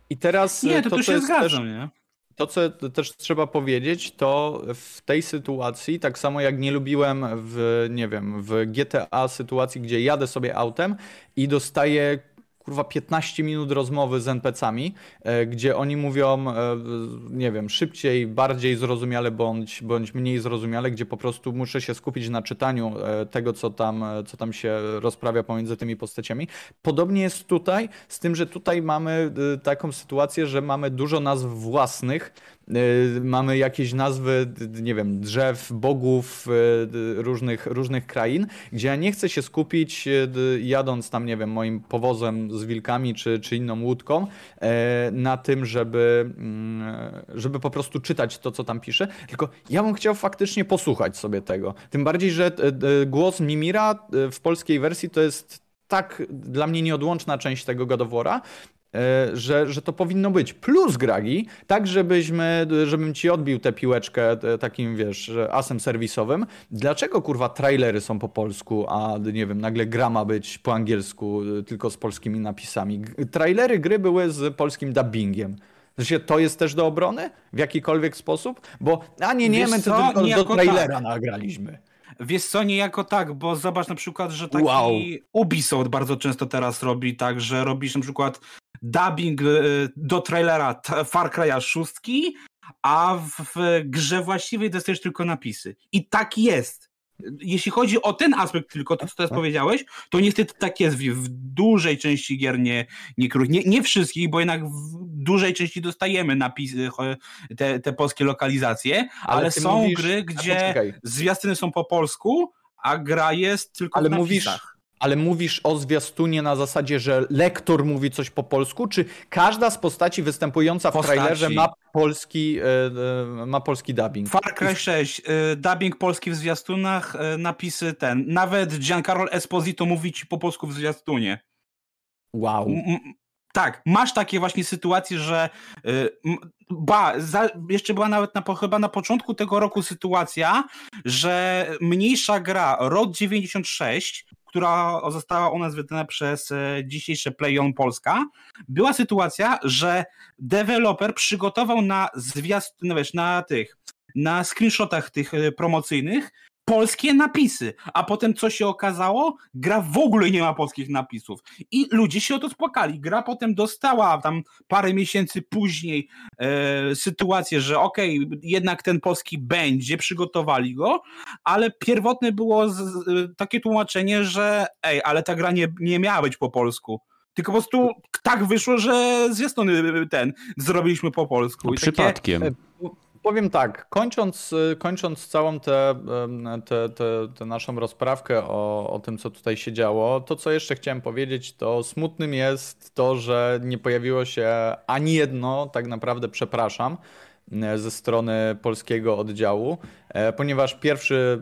I teraz nie, to, to, to się zgadzam, też, nie? To, co też trzeba powiedzieć, to w tej sytuacji, tak samo jak nie lubiłem w, nie wiem, w GTA sytuacji, gdzie jadę sobie autem i dostaję kurwa 15 minut rozmowy z NPC-ami, e, gdzie oni mówią, e, nie wiem, szybciej, bardziej zrozumiale bądź, bądź mniej zrozumiale, gdzie po prostu muszę się skupić na czytaniu e, tego, co tam, co tam się rozprawia pomiędzy tymi postaciami. Podobnie jest tutaj, z tym, że tutaj mamy taką sytuację, że mamy dużo nazw własnych, mamy jakieś nazwy, nie wiem, drzew, bogów y, różnych, różnych krain, gdzie ja nie chcę się skupić y, jadąc tam, nie wiem, moim powozem z wilkami czy, czy inną łódką na tym, żeby, mm, żeby po prostu czytać to, co tam pisze, tylko ja bym chciał faktycznie posłuchać sobie tego. Tym bardziej, że głos Mimira w polskiej wersji to jest tak dla mnie nieodłączna część tego E, że, że to powinno być. Plus gragi, tak żebyśmy, żebym ci odbił tę piłeczkę e, takim, wiesz, asem serwisowym. Dlaczego kurwa trailery są po polsku, a nie wiem, nagle gra ma być po angielsku, e, tylko z polskimi napisami? Trailery gry były z polskim dubbingiem. Znaczy, to jest też do obrony w jakikolwiek sposób? Bo, a nie, nie, my to tylko do trailera tak. nagraliśmy. Wiesz co, niejako tak, bo zobacz na przykład, że taki wow. Ubisoft bardzo często teraz robi tak, że robisz na przykład dubbing e, do trailera Far Cry'a 6, a w grze właściwej dostajesz tylko napisy. I tak jest. Jeśli chodzi o ten aspekt tylko, to co teraz tak. powiedziałeś, to niestety tak jest. W dużej części gier nie, nie, nie, nie wszystkich, bo jednak w dużej części dostajemy napisy, te, te polskie lokalizacje, ale, ale są mówisz... gry, gdzie zwiastuny są po polsku, a gra jest tylko ale w napisach. Mówisz ale mówisz o zwiastunie na zasadzie, że lektor mówi coś po polsku, czy każda z postaci występująca w postaci. trailerze ma polski, e, e, ma polski dubbing? Far Cry 6, e, dubbing polski w zwiastunach, napisy ten. Nawet Giancarlo Esposito mówi ci po polsku w zwiastunie. Wow. Tak, masz takie właśnie sytuacje, że ba, za, jeszcze była nawet na, chyba na początku tego roku sytuacja, że mniejsza gra, ROD 96, która została u nas wydana przez e, dzisiejsze PlayOn Polska, była sytuacja, że deweloper przygotował na zwiast, no wiesz, na tych, na screenshotach tych e, promocyjnych polskie napisy, a potem co się okazało? Gra w ogóle nie ma polskich napisów. I ludzie się o to spłakali. Gra potem dostała tam parę miesięcy później e, sytuację, że okej, okay, jednak ten polski będzie, przygotowali go, ale pierwotne było z, z, takie tłumaczenie, że ej, ale ta gra nie, nie miała być po polsku. Tylko po prostu tak wyszło, że zwiastuny ten zrobiliśmy po polsku. No, przypadkiem. Takie, Powiem tak, kończąc, kończąc całą tę te, te, te, naszą rozprawkę o, o tym, co tutaj się działo, to co jeszcze chciałem powiedzieć, to smutnym jest to, że nie pojawiło się ani jedno, tak naprawdę przepraszam, ze strony polskiego oddziału, e, ponieważ pierwszy,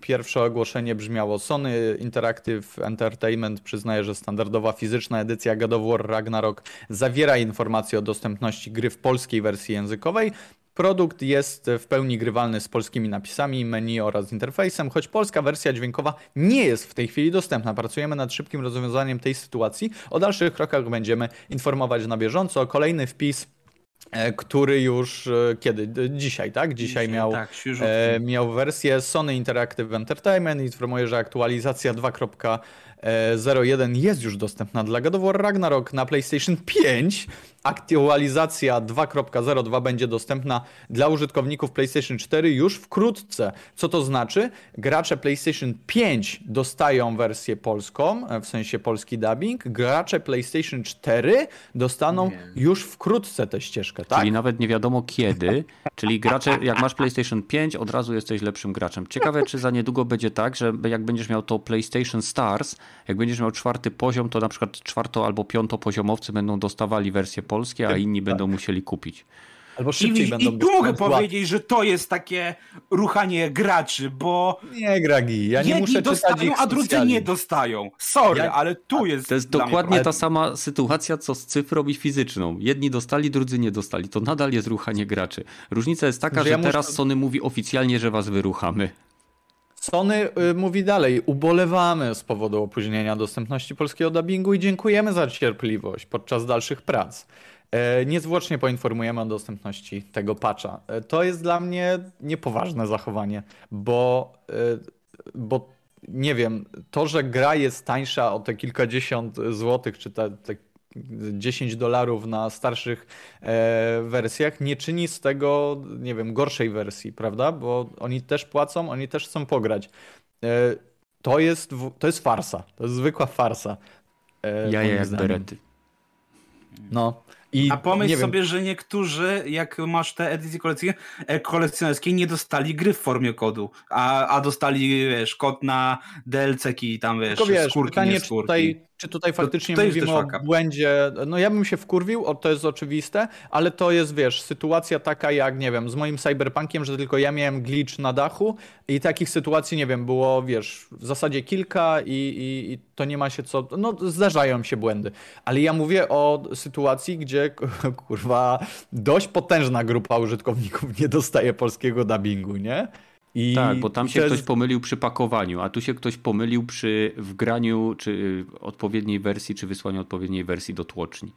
pierwsze ogłoszenie brzmiało Sony Interactive Entertainment przyznaje, że standardowa fizyczna edycja God of War Ragnarok zawiera informacje o dostępności gry w polskiej wersji językowej, Produkt jest w pełni grywalny z polskimi napisami, menu oraz interfejsem, choć polska wersja dźwiękowa nie jest w tej chwili dostępna. Pracujemy nad szybkim rozwiązaniem tej sytuacji. O dalszych krokach będziemy informować na bieżąco. Kolejny wpis E, który już e, kiedy? Dzisiaj, tak? Dzisiaj, Dzisiaj miał, tak, e, miał wersję Sony Interactive Entertainment i informuje, że aktualizacja 2.01 jest już dostępna dla God of War Ragnarok na PlayStation 5 Aktualizacja 2.02 będzie dostępna dla użytkowników PlayStation 4 już wkrótce. Co to znaczy? Gracze PlayStation 5 dostają wersję polską, w sensie polski dubbing. Gracze PlayStation 4 dostaną nie. już wkrótce tę ścieżkę, tak? Czyli nawet nie wiadomo kiedy. Czyli gracze, jak masz PlayStation 5, od razu jesteś lepszym graczem. Ciekawe, czy za niedługo będzie tak, że jak będziesz miał to PlayStation Stars, jak będziesz miał czwarty poziom, to na przykład czwarto albo piąto poziomowcy będą dostawali wersję polskie, a inni tak. będą musieli kupić. Albo szybciej I, będą I tu mogę powiedzieć, że to jest takie ruchanie graczy, bo. Nie, Gragi, ja nie muszę dostają, a drudzy nie dostają. Sorry, ja... ale tu jest. To jest dokładnie ta sama sytuacja, co z cyfrą i fizyczną. Jedni dostali, drudzy nie dostali. To nadal jest ruchanie graczy. Różnica jest taka, że, że ja teraz muszę... Sony mówi oficjalnie, że was wyruchamy. Sony y, mówi dalej, ubolewamy z powodu opóźnienia dostępności polskiego dubbingu i dziękujemy za cierpliwość podczas dalszych prac. E, niezwłocznie poinformujemy o dostępności tego patcha. E, to jest dla mnie niepoważne zachowanie, bo, e, bo nie wiem, to, że gra jest tańsza o te kilkadziesiąt złotych, czy te, te 10 dolarów na starszych e, wersjach nie czyni z tego, nie wiem, gorszej wersji, prawda? Bo oni też płacą, oni też chcą pograć. E, to, jest, to jest farsa. To jest zwykła farsa. E, ja jak berety. No. I A pomyśl sobie, że niektórzy, jak masz te edycje e, kolekcjonerskie, nie dostali gry w formie kodu, a, a dostali, wiesz, kod na DLC-ki tam, wiesz, Tylko wiesz, skórki, pytanie, nie skórki. Tutaj czy tutaj faktycznie to, mówimy o błędzie? No ja bym się wkurwił, o, to jest oczywiste, ale to jest, wiesz, sytuacja taka jak, nie wiem, z moim Cyberpunkiem, że tylko ja miałem glitch na dachu i takich sytuacji, nie wiem, było, wiesz, w zasadzie kilka i, i, i to nie ma się co, no zdarzają się błędy, ale ja mówię o sytuacji, gdzie, kurwa, dość potężna grupa użytkowników nie dostaje polskiego dubbingu, nie? I tak, bo tam się ktoś pomylił przy pakowaniu, a tu się ktoś pomylił przy wgraniu czy y, odpowiedniej wersji, czy wysłaniu odpowiedniej wersji do tłoczni.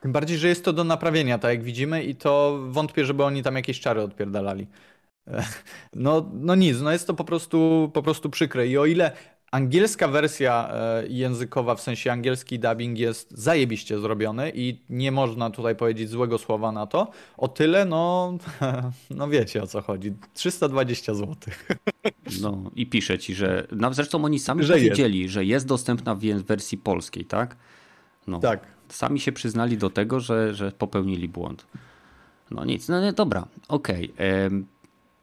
Tym bardziej, że jest to do naprawienia, tak jak widzimy, i to wątpię, żeby oni tam jakieś czary odpierdalali. No, no nic, no jest to po prostu, po prostu przykre. I o ile Angielska wersja e, językowa, w sensie angielski dubbing jest zajebiście zrobiony i nie można tutaj powiedzieć złego słowa na to. O tyle, no, no wiecie o co chodzi. 320 zł. No i piszę ci, że no, zresztą oni sami że powiedzieli, jest. że jest dostępna w wersji polskiej, tak? No, tak. Sami się przyznali do tego, że, że popełnili błąd. No nic, no nie, dobra, okej. Okay.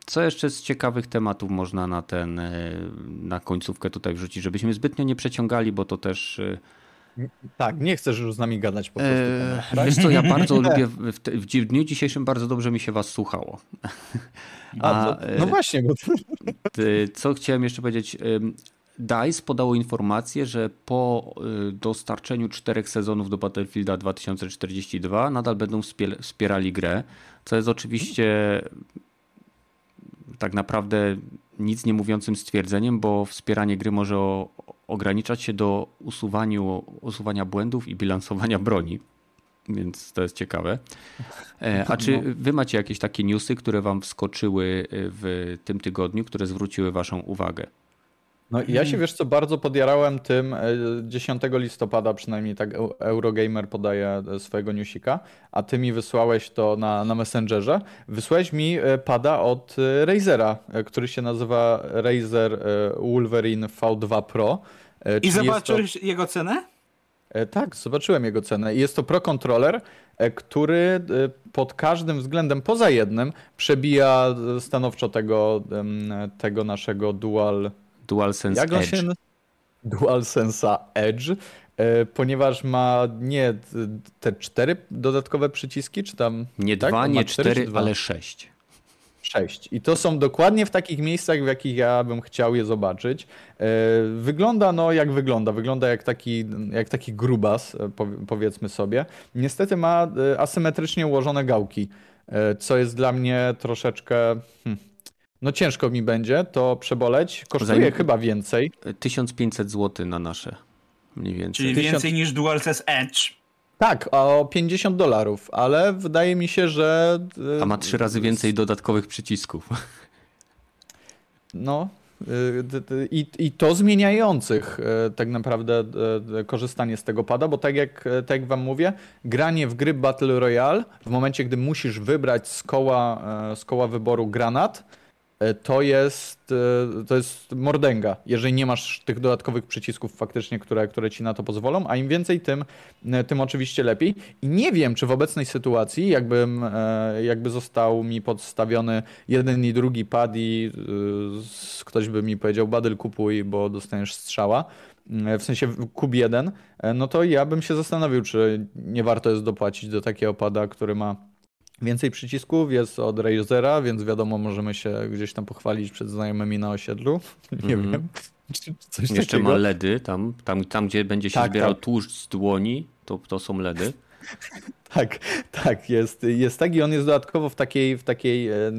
Co jeszcze z ciekawych tematów można na ten, e, na końcówkę tutaj wrzucić, żebyśmy zbytnio nie przeciągali, bo to też... E, tak, nie chcesz już z nami gadać po prostu. Eee, tak? Wiesz co, ja bardzo lubię, w, w, dniu dzisiejszym bardzo dobrze mi się was słuchało. A, A no właśnie. Bo... Co chciałem jeszcze powiedzieć, DICE podało informację, że po dostarczeniu czterech sezonów do Battlefielda 2042 nadal będą wspierali grę, co jest oczywiście tak naprawdę nic nie mówiącym stwierdzeniem, bo wspieranie gry może o, ograniczać się do usuwaniu, usuwania błędów i bilansowania broni. Więc to jest ciekawe. E, a czy no. wy macie jakieś takie newsy, które wam wskoczyły w tym tygodniu, które zwróciły waszą uwagę? No i ja się wiesz co, bardzo podjarałem tym 10 e, listopada przynajmniej tak Eurogamer podaje e, swojego newsika, a ty mi wysłałeś to na, na Messengerze. Wysłałeś mi e, pada od Razera, który się nazywa Razer Wolverine V2 Pro. I zobaczyłeś to... jego cenę? Tak, zobaczyłem jego cenę. Jest to Pro Controller, który pod każdym względem, poza jednym, przebija stanowczo tego, tego naszego dual DualSense Jak Edge. Się... DualSense'a Edge, e, ponieważ ma nie te cztery dodatkowe przyciski, czy tam... Nie tak? dwa, nie cztery, ale sześć. Sześć. I to są dokładnie w takich miejscach, w jakich ja bym chciał je zobaczyć. E, wygląda no jak wygląda. Wygląda jak taki, jak taki grubas, e, powiedzmy sobie. Niestety ma asymetrycznie ułożone gałki, co jest dla mnie troszeczkę... Hmm, no ciężko mi będzie to przeboleć. Kosztuje chyba więcej. 1500 zł na nasze. Mniej więcej. Czyli więcej niż DualSense Edge. Tak, o 50 dolarów, ale wydaje mi się, że. A ma trzy razy więcej dodatkowych przycisków. No, y, i, I to zmieniających y, tak naprawdę korzystanie z tego pada, bo tak jak, tak jak wam mówię, granie w gry Battle Royale w momencie, gdy musisz wybrać z koła, z koła wyboru granat, E, to jest, e, to jest mordęga, jeżeli nie masz tych dodatkowych przycisków faktycznie, które, które ci na to pozwolą, a im więcej, tym, e, tym oczywiście lepiej. I nie wiem, czy w obecnej sytuacji, jakbym, jakby został mi podstawiony jeden i drugi pad i ktoś by mi powiedział, Badyl kupuj, bo dostaniesz strzała, w sensie kup jeden, no to ja bym się zastanowił, czy nie warto jest dopłacić do takiego pada, który ma Więcej przycisków jest od Razera, więc wiadomo, możemy się gdzieś tam pochwalić przed znajomymi na osiedlu. Nie mm -hmm. wiem. Coś Jeszcze takiego. ma LEDy, tam, tam, tam gdzie będzie się tak, zbierał tak. tłuszcz z dłoni, to, to są LEDy. tak, tak, jest, jest tak i on jest dodatkowo w takiej, w takiej e,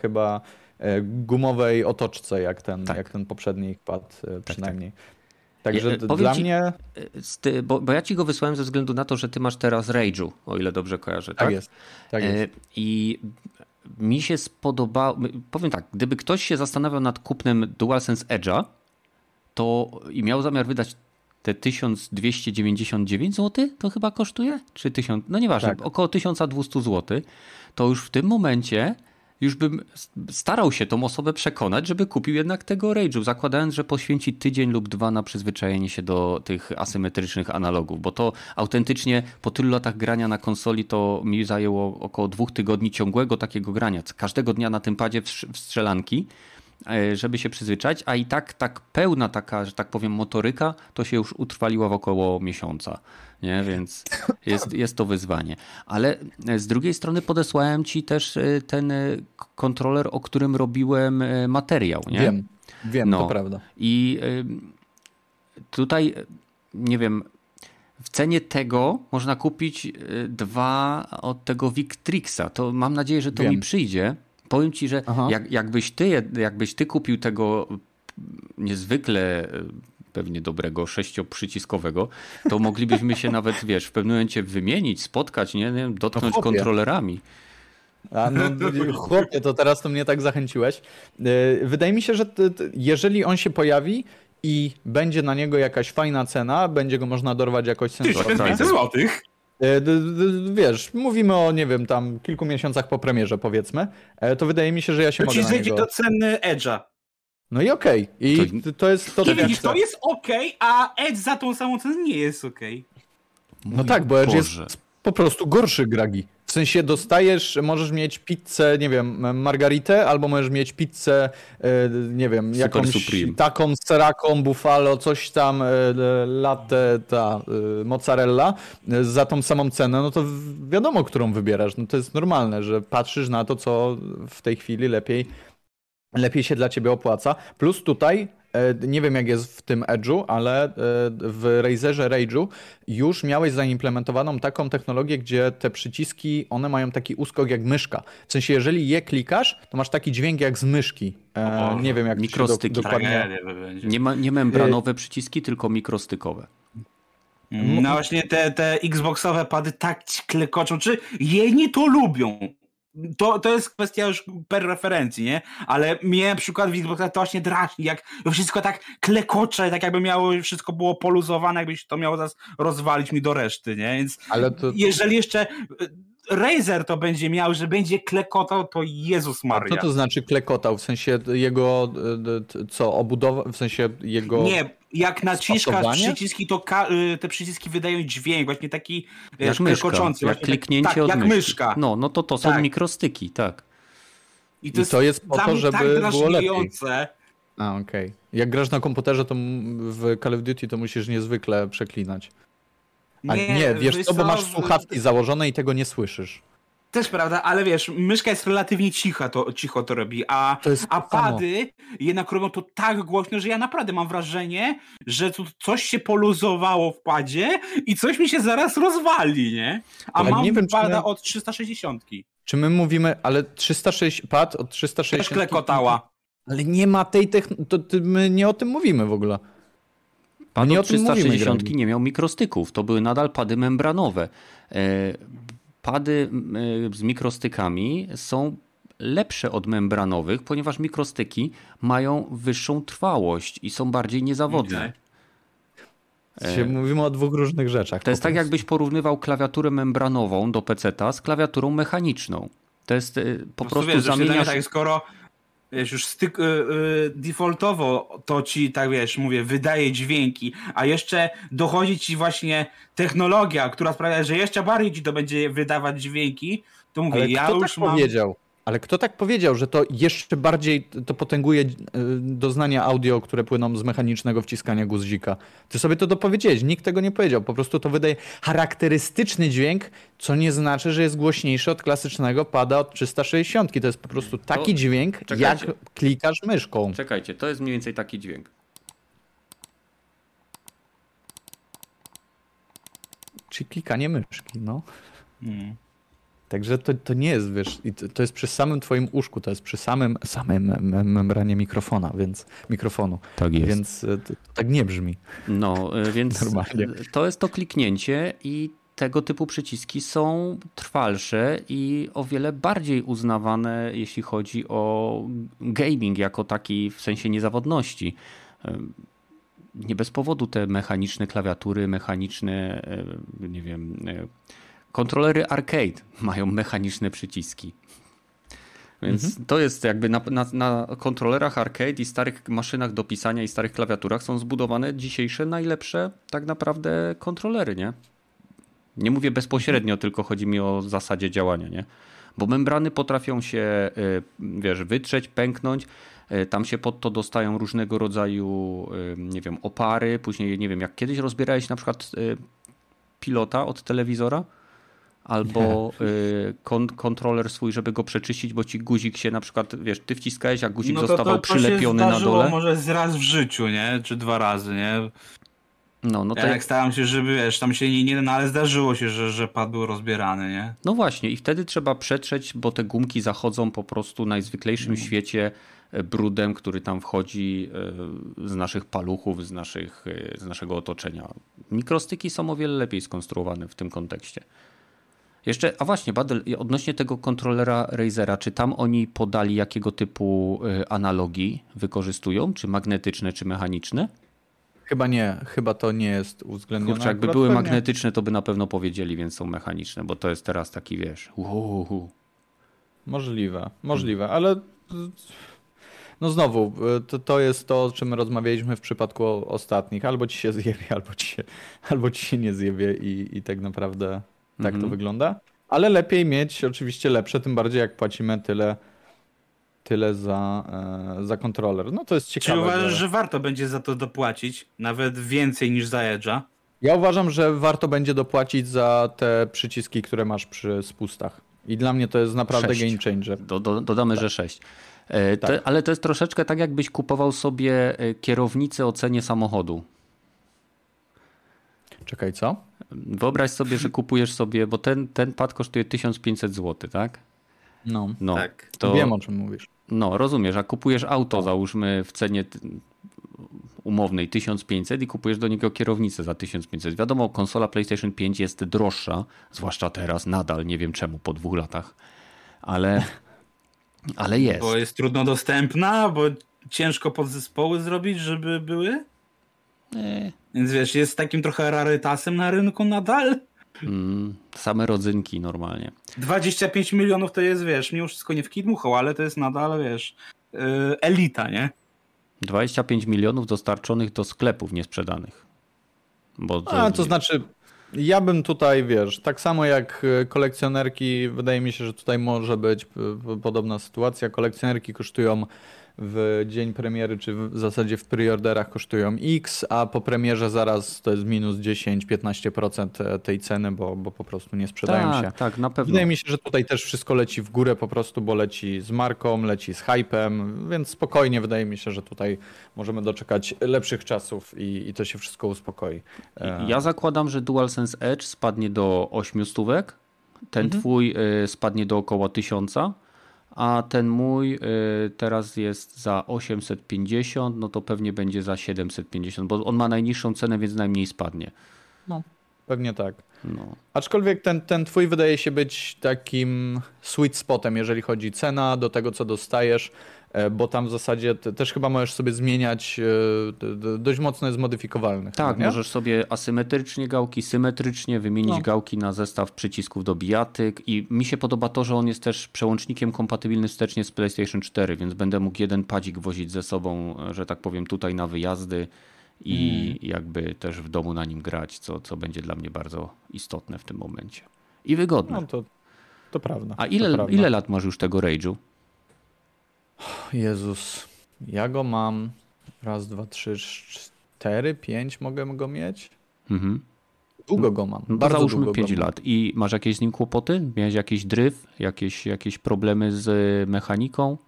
chyba e, gumowej otoczce, jak ten, tak. jak ten poprzedni pad e, tak, przynajmniej. Tak, Także ja, dla ci, mnie. Ty, bo, bo, ja ci go wysłałem ze względu na to, że ty masz teraz Rage'u, o ile dobrze kojarzę. Tak, tak jest. Tak jest. E, I mi się spodobało. Powiem tak, gdyby ktoś się zastanawiał nad kupnem DualSense Edge'a, to i miał zamiar wydać te 1299 zł, to chyba kosztuje? Czy 1000? No nieważne, tak. około 1200 zł, to już w tym momencie już bym starał się tą osobę przekonać, żeby kupił jednak tego Rage'u, zakładając, że poświęci tydzień lub dwa na przyzwyczajenie się do tych asymetrycznych analogów, bo to autentycznie po tylu latach grania na konsoli to mi zajęło około dwóch tygodni ciągłego takiego grania. Każdego dnia na tym padzie w strzelanki żeby się przyzwyczaić, a i tak tak pełna taka, że tak powiem, motoryka to się już utrwaliła w około miesiąca nie? więc jest, jest to wyzwanie. Ale z drugiej strony podesłałem ci też e, ten e, kontroler, o którym robiłem e, materiał. Nie? Wiem, wiem, no. to prawda. I tutaj, nie wiem, w cenie tego można kupić dwa od tego Victrixa. To mam nadzieję, że to wiem. mi przyjdzie. Powiem ci, że jak, jakbyś, ty, jakbyś ty kupił tego niezwykle pewnie dobrego sześcioprzyciskowego, to moglibyśmy się nawet, wiesz, w pewnym momencie wymienić, spotkać, nie, nie dotknąć no kontrolerami. A no, chłopie, to teraz to mnie tak zachęciłeś. E, wydaje mi się, że jeżeli on się pojawi i będzie na niego jakaś fajna cena, będzie go można dorwać jakoś sensownie. 1500 złotych? E, wiesz, mówimy o, nie wiem, tam kilku miesiącach po premierze, powiedzmy, e, to wydaje mi się, że ja się to mogę ci zejdzie do ceny Edge'a. No i okej. Okay. I to, to jest to. widzisz, to jest okej, okay, a Edge za tą samą cenę nie jest okej. Okay. No tak, bo Edge Boże. jest po prostu gorszy gragi. W sensie dostajesz, możesz mieć pizzę, nie wiem, margaritę, albo możesz mieć pizzę, e, nie wiem, jakąś Supreme. taką seraką, buffalo, coś tam, e, latte, ta e, mozzarella, za tą samą cenę, no to wiadomo, którą wybierasz. No to jest normalne, że patrzysz na to, co w tej chwili lepiej lepiej się dla ciebie opłaca. Plus tutaj, nie wiem jak jest w tym Edge'u, ale e, w Razerze Rage'u już miałeś zaimplementowaną taką technologię, gdzie te przyciski, one mają taki uskok jak myszka. W sensie, jeżeli je klikasz, to masz taki dźwięk jak z myszki. E, nie wiem jak Mikrostyki. Do, dokładnie... Nie, ma, nie membranowe przyciski, tylko mikrostykowe. No właśnie te, te Xboxowe pady tak klekoczą, czy jedni to lubią, to, to jest kwestia już per referencji, nie? Ale mnie na przykład w Xboxa to właśnie drażni, jak wszystko tak klekocze, tak jakby miało, wszystko było poluzowane, jakbyś to miało zaraz rozwalić mi do reszty, nie? Więc to... jeżeli jeszcze Razer to będzie miał, że będzie klekotał, to Jezus Maria. A co to znaczy klekotał? W sensie jego, co, obudowa, w sensie jego... Nie, jak naciskasz przyciski, to y, te przyciski wydają dźwięk, właśnie taki jak klekoczący. Jak tak- kliknięcie tak, od jak myszki. myszka. No, no to to są tak. mikrostyki, tak. I to, I to jest, po to, żeby tak było lepiej. A, okej. Okay. Jak grasz na komputerze, to w Call of Duty to musisz niezwykle przeklinać. A nie, nie wiesz co, bo masz słuchawki założone i tego nie słyszysz. Też prawda, ale wiesz, myszka jest relatywnie cicha, to, cicho to robi, a, to a pady jednak robią to tak głośno, że ja naprawdę mam wrażenie, że tu coś się poluzowało w padzie i coś mi się zaraz rozwali, nie? A ale mam nie wiem, pada my... od 360. Czy my mówimy, ale 360, pad od 360... Też klekotała. Ale nie ma tej technologii, my nie o tym mówimy w ogóle. Pad nie 360 nie miał mikrostyków, to były nadal pady membranowe. Pady z mikrostykami są lepsze od membranowych, ponieważ mikrostyki mają wyższą trwałość i są bardziej niezawodne. Okay. E, mówimy o dwóch różnych rzeczach. To jest tak, jakbyś porównywał klawiaturę membranową do PC-ta z klawiaturą mechaniczną. To jest e, po no prostu wiesz, zamieniasz... Tak, skoro wiesz, już styk, yy, defaultowo to ci, tak wiesz, mówię, wydaje dźwięki, a jeszcze dochodzi ci właśnie technologia, która sprawia, że jeszcze bardziej ci to będzie wydawać dźwięki, to mówię, Ale ja kto już tak mam... powiedział? Ale kto tak powiedział, że to jeszcze bardziej to potęguje e, doznania audio, które płyną z mechanicznego wciskania guzika? Ty sobie to dopowiedziałeś, nikt tego nie powiedział. Po prostu to wydaje charakterystyczny dźwięk, co nie znaczy, że jest głośniejszy od klasycznego pada od 360. To jest po prostu taki to... dźwięk, Czekajcie. jak klikasz myszką. Czekajcie, to jest mniej więcej taki dźwięk. Czy klikanie myszki, no. Hmm. Także to, to nie jest, wiesz, to, jest przy samym twoim uszku, to jest przy samym, samym membranie mikrofona, więc mikrofonu. Tak jest. Więc e, tak nie brzmi. No, e, więc Normalnie. to jest to kliknięcie i tego typu przyciski są trwalsze i o wiele bardziej uznawane, jeśli chodzi o gaming jako taki w sensie niezawodności. E, nie bez powodu te mechaniczne klawiatury, mechaniczne, nie wiem, Kontrolery arcade mają mechaniczne przyciski. Więc mhm. to jest jakby na, na, na, kontrolerach arcade i starych maszynach do pisania i starych klawiaturach są zbudowane dzisiejsze najlepsze tak naprawdę kontrolery, nie? Nie mówię bezpośrednio, tylko chodzi mi o zasadzie działania, nie? Bo membrany potrafią się, y, wiesz, wytrzeć, pęknąć. Y, tam się pod to dostają różnego rodzaju, y, nie wiem, opary. Później, nie wiem, jak kiedyś rozbierałeś na przykład pilota od telewizora, albo y, kon kontroler swój, żeby go przeczyścić, bo ci guzik się na przykład, wiesz, ty wciskałeś, a guzik no to, zostawał to, to przylepiony na dole. może z raz w życiu, nie? Czy dwa razy, nie? No, no to ja jak staram się, żeby, wiesz, tam się nie, nie no ale zdarzyło się, że, że pad był rozbierany, nie? No właśnie i wtedy trzeba przetrzeć, bo te gumki zachodzą po prostu najzwyklejszym no. świecie e, brudem, który tam wchodzi e, z naszych paluchów, z, naszych, e, z naszego otoczenia. Mikrostyki są o wiele lepiej skonstruowane w tym kontekście. Jeszcze, a właśnie, Badel, odnośnie tego kontrolera Razera, czy tam oni podali jakiego typu y, analogii wykorzystują? Czy magnetyczne, czy mechaniczne? Chyba nie, chyba to nie jest uwzględnione. Kurczę, jakby były pewnie. magnetyczne, to by na pewno powiedzieli, więc są mechaniczne, bo to jest teraz taki, wiesz, uhuhu. Możliwe, możliwe, ale no znowu, y, to, to jest to, o czym rozmawialiśmy w przypadku ostatnich. Albo ci się zjebie, albo ci się, albo ci się nie zjebie i, i tak naprawdę tak mhm. to wygląda. Ale lepiej mieć oczywiście lepsze, tym bardziej jak płacimy tyle, tyle za, e, za kontroler. No to jest ciekawe. Czy uważasz, że... że warto będzie za to dopłacić? Nawet więcej niż za Edge'a? Ja uważam, że warto będzie dopłacić za te przyciski, które masz przy spustach. I dla mnie to jest naprawdę game changer. Do, do, dodamy, tak. że 6. E, tak. ale to jest troszeczkę tak, jakbyś kupował sobie e, kierownicę o cenie samochodu. Czekaj, co? Wyobraź sobie, że kupujesz sobie, bo ten, ten pad kosztuje 1500 zł, tak? No, no tak. To, Wiem o czym mówisz. No, rozumiesz, a kupujesz auto, załóżmy w cenie umownej 1500 i kupujesz do niego kierownicę za 1500. Wiadomo, konsola PlayStation 5 jest droższa, zwłaszcza teraz, nadal, nie wiem czemu, po dwóch latach, ale, ale jest. Bo jest trudno dostępna, bo ciężko podzespoły zrobić, żeby były? Nie. Więc wiesz, jest takim trochę rarytasem na rynku nadal. Mm, same rodzynki normalnie. 25 milionów to jest, wiesz, mimo wszystko nie w kidmuchą, ale to jest nadal, wiesz, yy, elita, nie? 25 milionów dostarczonych do sklepów niesprzedanych. Bo to... A, to znaczy, ja bym tutaj, wiesz, tak samo jak y, kolekcjonerki, wydaje mi się, że tutaj może być y, podobna sytuacja. Kolekcjonerki kosztują w dzień premiery, czy w zasadzie w preorderach kosztują X, a po premierze zaraz to jest minus 10-15% tej ceny, bo, bo po prostu nie sprzedają tak, się. Tak, na pewno. Wydaje mi się, że tutaj też wszystko leci w górę po prostu, bo leci z marką, leci z hypem, więc spokojnie wydaje mi się, że tutaj możemy doczekać lepszych czasów i, i to się wszystko uspokoi. E, ja zakładam, że DualSense Edge spadnie do 8 stówek, ten mhm. twój y, spadnie do około 1000 a ten mój y, teraz jest za 850, no to pewnie będzie za 750, bo on ma najniższą cenę, więc najmniej spadnie. No, pewnie tak. No. Aczkolwiek ten, ten twój wydaje się być takim sweet spotem, jeżeli chodzi cena do tego, co dostajesz. E, bo tam w zasadzie też chyba możesz sobie zmieniać, e, dość mocno jest modyfikowalny. Tak, nie? możesz sobie asymetrycznie gałki, symetrycznie wymienić no. gałki na zestaw przycisków do bijatyk i mi się podoba to, że on jest też przełącznikiem kompatybilny wstecznie z PlayStation 4, więc będę mógł jeden padzik wozić ze sobą, że tak powiem, tutaj na wyjazdy i hmm. jakby też w domu na nim grać, co, co będzie dla mnie bardzo istotne w tym momencie. I wygodne. No to, to prawda. A ile, ile lat masz już tego Rage'u? Jezus, ja go mam raz, dwa, trzy, cztery, pięć mogę go mieć. Mhm. Długo go mam. No bardzo załóżmy 5 lat. I masz jakieś z nim kłopoty? Miałeś jakiś dryf? Jakieś, jakieś problemy z mechaniką?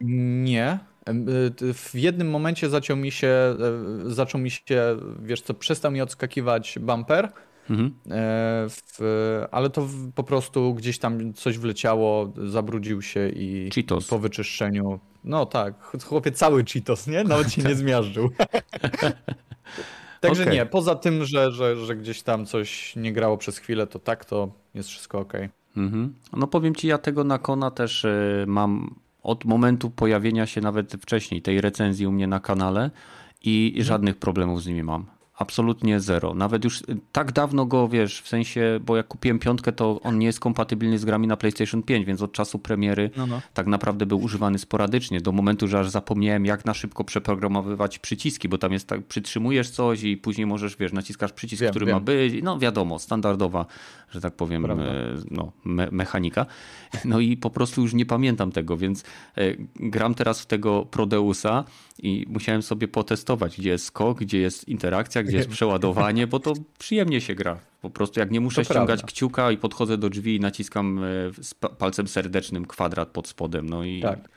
Nie. Y, w jednym momencie zaczął mi się, e, zaczął mi się, wiesz co, przestał mi odskakiwać bumper Mhm. E, w, ale to po prostu gdzieś tam coś wleciało, zabrudził się i po wyczyszczeniu. No tak, chłopie cały Cheetos, nie? Nawet się nie zmiażdżył. Także okay. nie, poza tym, że, że, że gdzieś tam coś nie grało przez chwilę, to tak, to jest wszystko ok. Mhm. No powiem ci, ja tego na Kona też y, mam od momentu pojawienia się nawet wcześniej tej recenzji u mnie na kanale i mhm. żadnych problemów z nimi mam. Absolutnie zero. Nawet już tak dawno go, wiesz, w sensie, bo jak kupiłem piątkę, to on nie jest kompatybilny z grami na PlayStation 5, więc od czasu premiery no, no. tak naprawdę był używany sporadycznie, do momentu, że aż zapomniałem, jak na szybko przeprogramowywać przyciski, bo tam jest tak, przytrzymujesz coś i później możesz, wiesz, naciskasz przycisk, wiem, który wiem. ma być, no wiadomo, standardowa, że tak powiem, e, no, me mechanika. No i po prostu już nie pamiętam tego, więc e, gram teraz w tego Prodeusa i musiałem sobie potestować, gdzie jest skok, gdzie jest interakcja, gdzie jest przeładowanie, bo to przyjemnie się gra. Po prostu jak nie muszę to ściągać prawda. kciuka i podchodzę do drzwi i naciskam e, palcem serdecznym kwadrat pod spodem. No i tak,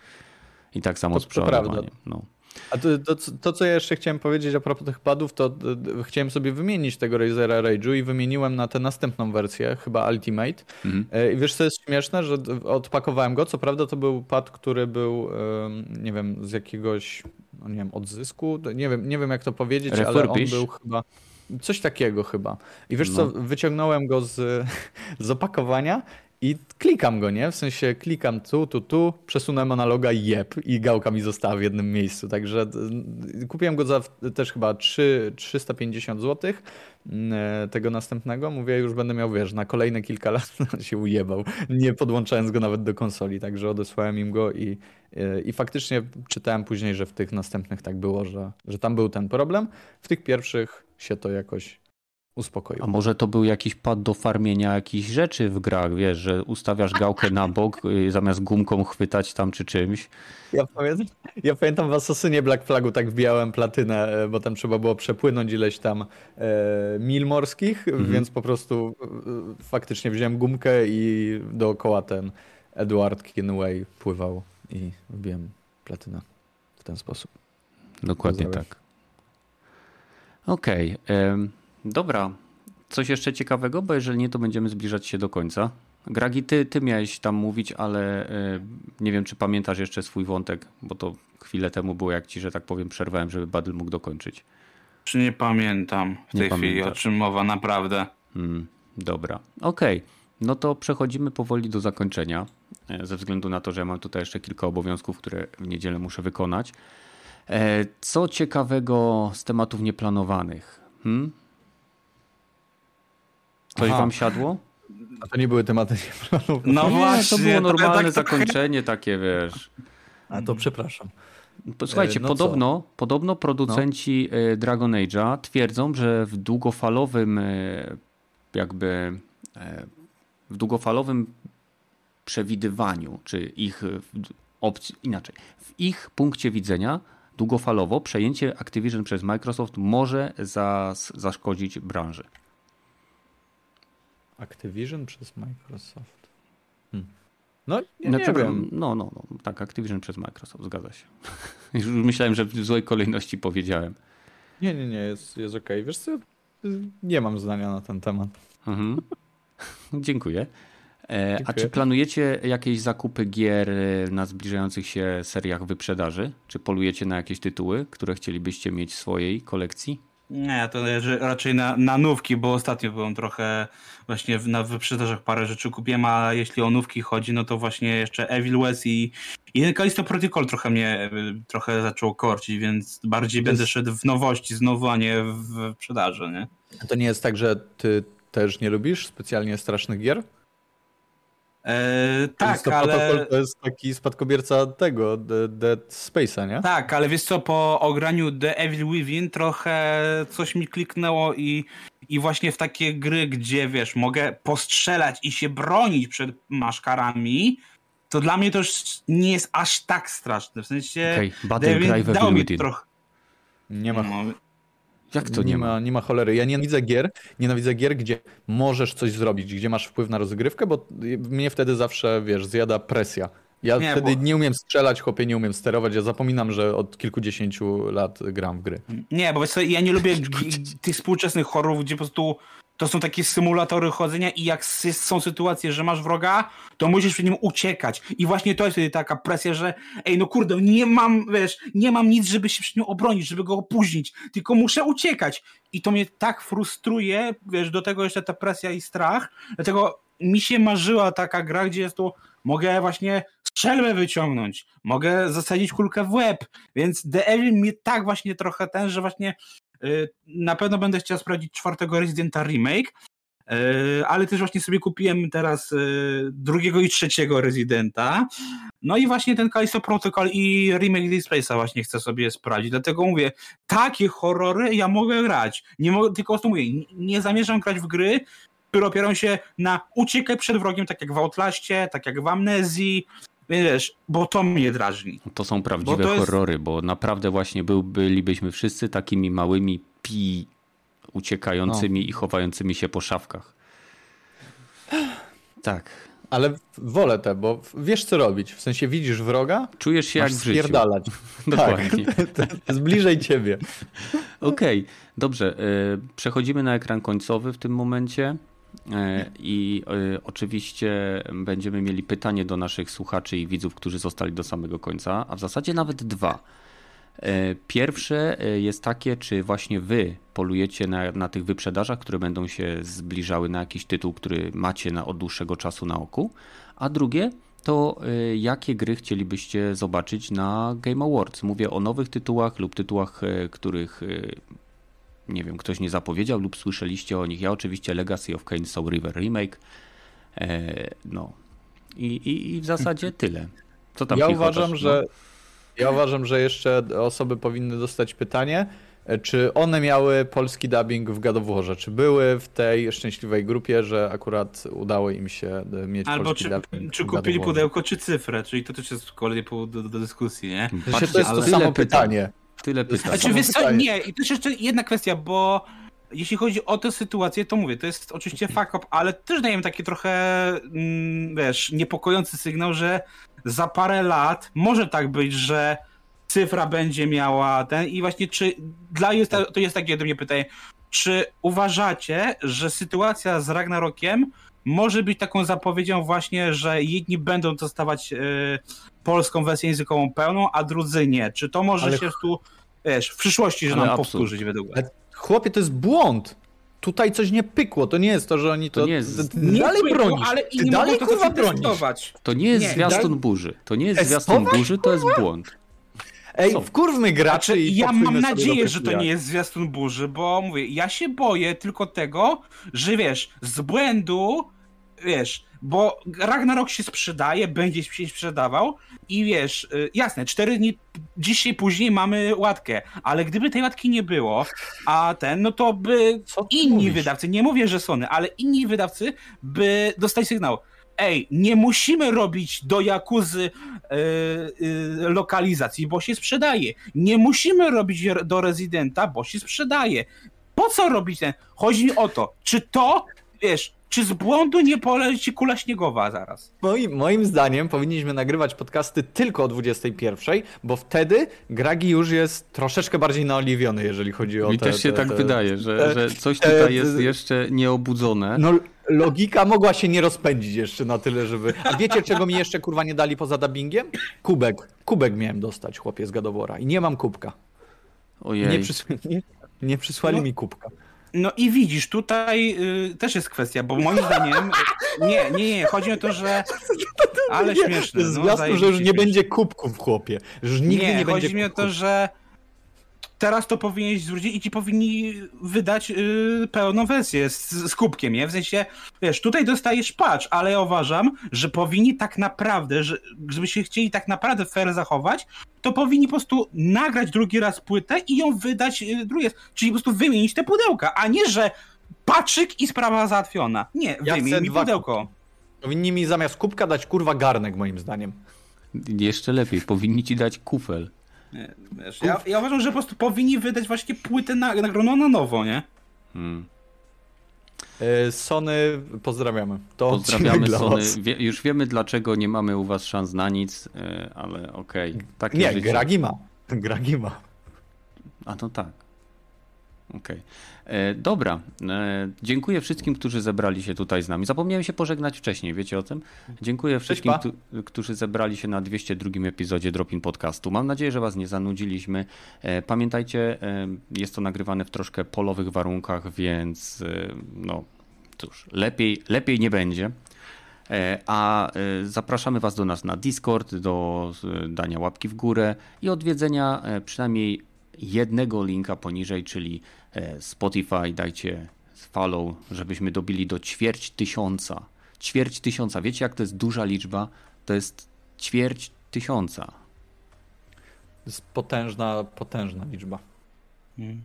i tak samo to, z przeładowaniem. No. A to, to, to, co ja jeszcze chciałem powiedzieć a propos tych padów, to chciałem sobie wymienić tego Razera Rage'u i wymieniłem na tę następną wersję, chyba Ultimate. Mhm. E, I wiesz, co jest śmieszne, że odpakowałem go. Co prawda to był pad, który był, nie wiem, z jakiegoś, no nie wiem, odzysku, nie wiem, nie wiem jak to powiedzieć, ale on był chyba... Coś takiego chyba. I wiesz no. co, wyciągnąłem go z, z opakowania i klikam go, nie? W sensie klikam tu, tu, tu, przesunąłem analoga i jeb i gałka mi została w jednym miejscu. Także kupiłem go za też chyba 3, 350 zł tego następnego. Mówię, już będę miał, wiesz, na kolejne kilka lat się ujebał, nie podłączając go nawet do konsoli. Także odesłałem im go i, y, i faktycznie czytałem później, że w tych następnych tak było, że, że tam był ten problem. W tych pierwszych się to jakoś uspokoił. A może to był jakiś pad do farmienia jakichś rzeczy w grach, wiesz, że ustawiasz gałkę na bok zamiast gumką chwytać tam czy czymś. Ja pamiętam, ja pamiętam w Assassinie Black Flagu tak wbijałem platynę, e, bo tam trzeba było przepłynąć ileś tam e, mil morskich, mhm. więc po prostu e, faktycznie wziąłem gumkę i dookoła ten Edward Kenway pływał i wbiłem platynę w ten sposób. Dokładnie tak. Okej. Okay. Dobra. Coś jeszcze ciekawego, bo jeżeli nie, to będziemy zbliżać się do końca. Gragi, ty, ty miałeś tam mówić, ale y, nie wiem, czy pamiętasz jeszcze swój wątek, bo to chwilę temu było, jak ci, że tak powiem, przerwałem, żeby Badl mógł dokończyć. Czy nie pamiętam w nie tej pamiętasz. chwili, o czym mowa, naprawdę. Hmm, dobra, okej. Okay. No to przechodzimy powoli do zakończenia, e, ze względu na to, że ja mam tutaj jeszcze kilka obowiązków, które w niedzielę muszę wykonać. E, co ciekawego z tematów nieplanowanych? Hmm? Coś Aha. wam siadło? A to nie były tematy nieplanowane. No nie, właśnie. To było normalne tak zakończenie takie, wiesz. A to przepraszam. Słuchajcie, no podobno, podobno producenci no. Dragon Age'a twierdzą, że w długofalowym e, jakby e, w długofalowym przewidywaniu, czy ich opcji, inaczej, w ich punkcie widzenia długofalowo przejęcie Activision przez Microsoft może zas, zaszkodzić branży. Activision przez Microsoft. Hmm. No, nie, znaczy, nie wiem. No, no, no, tak, Activision przez Microsoft, zgadza się. Już myślałem, że w złej kolejności powiedziałem. Nie, nie, nie, jest, jest okej. Okay. Wiesz co, nie mam zdania na ten temat. Mhm. Dziękuję. E, a czy planujecie jakieś zakupy gier e, na zbliżających się seriach wyprzedaży? Czy polujecie na jakieś tytuły, które chcielibyście mieć w swojej kolekcji? Nie, to raczej na, na nówki, bo ostatnio byłem trochę właśnie na wyprzedażach parę rzeczy kupiłem, a jeśli o nówki chodzi, no to właśnie jeszcze Evil West i, i Callisto Protocol trochę mnie trochę zaczął korcić, więc bardziej to będę jest... szedł w nowości znowu, a nie w wyprzedaży, nie? To nie jest tak, że ty też nie lubisz specjalnie strasznych gier? Eee, tak, ale... To jest taki spadkobierca tego, Dead Space'a, nie? Tak, ale wiesz co, po ograniu The Evil Within trochę coś mi kliknęło i, i właśnie w takie gry, gdzie wiesz, mogę postrzelać i się bronić przed maszkarami, to dla mnie to już nie jest aż tak straszne. W sensie okay, Battle dał mi trochę... Nie ma. No, jak to nie, nie ma? ma? Nie ma cholery. Ja nienawidzę gier, nienawidzę gier, gdzie możesz coś zrobić, gdzie masz wpływ na rozgrywkę, bo mnie wtedy zawsze, wiesz, zjada presja. Ja nie, wtedy bo... nie umiem strzelać, chłopie, nie umiem sterować. Ja zapominam, że od kilkudziesięciu lat gram w gry. Nie, bo wiesz ja nie lubię tych współczesnych horrorów, gdzie po prostu to są takie symulatory chodzenia i jak są sytuacje, że masz wroga, to musisz przed nim uciekać. I właśnie to jest wtedy taka presja, że ej, no kurde, nie mam, wiesz, nie mam nic, żeby się przed nim obronić, żeby go opóźnić, tylko muszę uciekać. I to mnie tak frustruje, wiesz, do tego jeszcze ta presja i strach. Dlatego mi się marzyła taka gra, gdzie jest tu mogę właśnie strzelbę wyciągnąć, mogę zasadzić kulkę w łeb, więc The Evil mnie tak właśnie trochę ten, że właśnie na pewno będę chciał sprawdzić czwartego Residenta Remake, y, ale też właśnie sobie kupiłem teraz y, drugiego i trzeciego Residenta. No i właśnie ten Callisto Protocol i remake Dead Space'a właśnie chcę sobie sprawdzić. Dlatego mówię, takie horrory ja mogę grać. Nie mogę, tylko to mówię, nie zamierzam grać w gry, które opierają się na uciekaj przed wrogiem, tak jak w Outlaście, tak jak w Amnezji, Wiesz, bo to mnie drażni. To są prawdziwe bo horrory, jest... bo naprawdę właśnie był, bylibyśmy wszyscy takimi małymi pi uciekającymi no. i chowającymi się po szafkach. Tak. Ale wolę te, bo wiesz co robić. W sensie widzisz wroga, czujesz się jak w życiu. Dokładnie. Tak, jest bliżej ciebie. Okej, okay. dobrze. E, przechodzimy na ekran końcowy w tym momencie. E, I e, oczywiście będziemy mieli pytanie do naszych słuchaczy i widzów, którzy zostali do samego końca, a w zasadzie nawet dwa. E, pierwsze jest takie, czy właśnie wy polujecie na, na tych wyprzedażach, które będą się zbliżały na jakiś tytuł, który macie na, od dłuższego czasu na oku. A drugie, to jakie gry chcielibyście zobaczyć na Game Awards? Mówię o nowych tytułach lub tytułach, których nie wiem, ktoś nie zapowiedział lub słyszeliście o nich. Ja oczywiście Legacy of Kain Soul River Remake. E, no. I, i, I, w zasadzie tyle. Co tam ja uważam, no? że Ja uważam, że jeszcze osoby powinny dostać pytanie, e, czy one miały polski dubbing w Warze? Czy były w tej szczęśliwej grupie, że akurat udało im się e, mieć Albo polski czy, dubbing? Czy kupili pudełko, czy cyfrę? Czyli to też jest kolejny powód do, do dyskusji, nie? Patrzcie, to jest to samo pytanie. Tyle pytań. Znaczy, wiesz co, nie, i też jeszcze jedna kwestia, bo jeśli chodzi o tę sytuację, to mówię, to jest oczywiście fuck up, ale też dajemy taki trochę, mm, wiesz, niepokojący sygnał, że za parę lat może tak być, że cyfra będzie miała ten i właśnie czy dla jest, to jest takie do mnie pytanie, czy uważacie, że sytuacja z Ragnarokiem może być taką zapowiedzią właśnie, że jedni będą dostawać y, polską wersję językową pełną, a drudzy nie. Czy to może ale... się tu, wiesz, w przyszłości, że nam absurd. powtórzyć według ale, Chłopie, to jest błąd. Tutaj coś nie pykło. To nie jest to, że oni to. to nie jest... Ty nie dalej pykło, bronisz. Ale ty dalej kurwa bronisz. To nie jest nie, zwiastun burzy. To nie jest zwiastun burzy, to jest błąd. Ej, wkurwmy graczy znaczy, i Ja mam nadzieję, że to nie jest zwiastun burzy, bo mówię, ja się boję tylko tego, że wiesz, z błędu, wiesz, bo Ragnarok się sprzedaje, będzie się sprzedawał i wiesz, y, jasne, cztery dni dzisiaj później mamy łatkę, ale gdyby tej łatki nie było, a ten, no to by inni mówisz? wydawcy, nie mówię, że Sony, ale inni wydawcy by dostali sygnał, ej, nie musimy robić do Jakuzy yy, yy, lokalizacji, bo się sprzedaje. Nie musimy robić do Rezydenta, bo się sprzedaje. Po co robić ten? Chodzi mi o to, czy to, wiesz, czy z błędu nie poleci kula śniegowa zaraz? Moim, moim zdaniem powinniśmy nagrywać podcasty tylko o 21, bo wtedy Gragi już jest troszeczkę bardziej naoliwiony, jeżeli chodzi o Mi te, też się te, tak te, wydaje, że, że coś tutaj jest jeszcze nieobudzone. No, Logika mogła się nie rozpędzić jeszcze na tyle, żeby... A wiecie, czego mi jeszcze kurwa nie dali poza dubbingiem? Kubek. Kubek miałem dostać, chłopie, z Gadowora. I nie mam kubka. Ojej. Nie, przys... nie, nie przysłali No. mi kubka. No i widzisz, tutaj y, też jest kwestia, bo moim zdaniem. Nie, nie, nie, chodzi o to, że. Ale śmieszne. Jest no, zwiastun, że już nie będzie kubków, chłopie. Że już nigdy nie, nie, będzie chodzi mi o to, że teraz to powinieneś zwrócić i ci powinni wydać y, pełną wersję z, z kubkiem, nie? W sensie, wiesz, tutaj dostajesz patch, ale ja uważam, że powinni tak naprawdę, że, żeby się chcieli tak naprawdę fair zachować, to powinni po prostu nagrać drugi raz płytę i ją wydać y, drugi raz. Czyli po prostu wymienić te pudełka, a nie, że patrzyk i sprawa załatwiona. Nie, Ja wymień mi pudełko. Powinni mi zamiast kubka dać kurwa garnek, moim zdaniem. Jeszcze lepiej, powinni ci dać kufel. Nie, wiesz, ja, ja uważam, że po prostu powinni wydać właśnie płytę na, nagroną na nowo, nie? Hmm. E, Sony, pozdrawiamy. To Pozdrawiamy odcinek dla Sony. was. Wie, już wiemy dlaczego nie mamy u was szans na nic, e, ale okej. Takie Nie, życie. Gragi ma. Gragi ma. A no tak. Okej. E, Dobra. E, dziękuję wszystkim, którzy zebrali się tutaj z nami. Zapomniałem się pożegnać wcześniej, wiecie o tym? Dziękuję wszystkim, którzy zebrali się na 202 epizodzie Dropin Podcastu. Mam nadzieję, że was nie zanudziliśmy. E, Pamiętajcie, jest to nagrywane w troszkę polowych warunkach, więc no cóż, lepiej, lepiej nie będzie. A zapraszamy Was do nas na Discord, do dania łapki w górę i odwiedzenia przynajmniej jednego linka poniżej, czyli Spotify. Dajcie follow, żebyśmy dobili do ćwierć tysiąca. Ćwierć tysiąca. Wiecie, jak to jest duża liczba? To jest ćwierć tysiąca. To jest potężna, potężna liczba. Mm.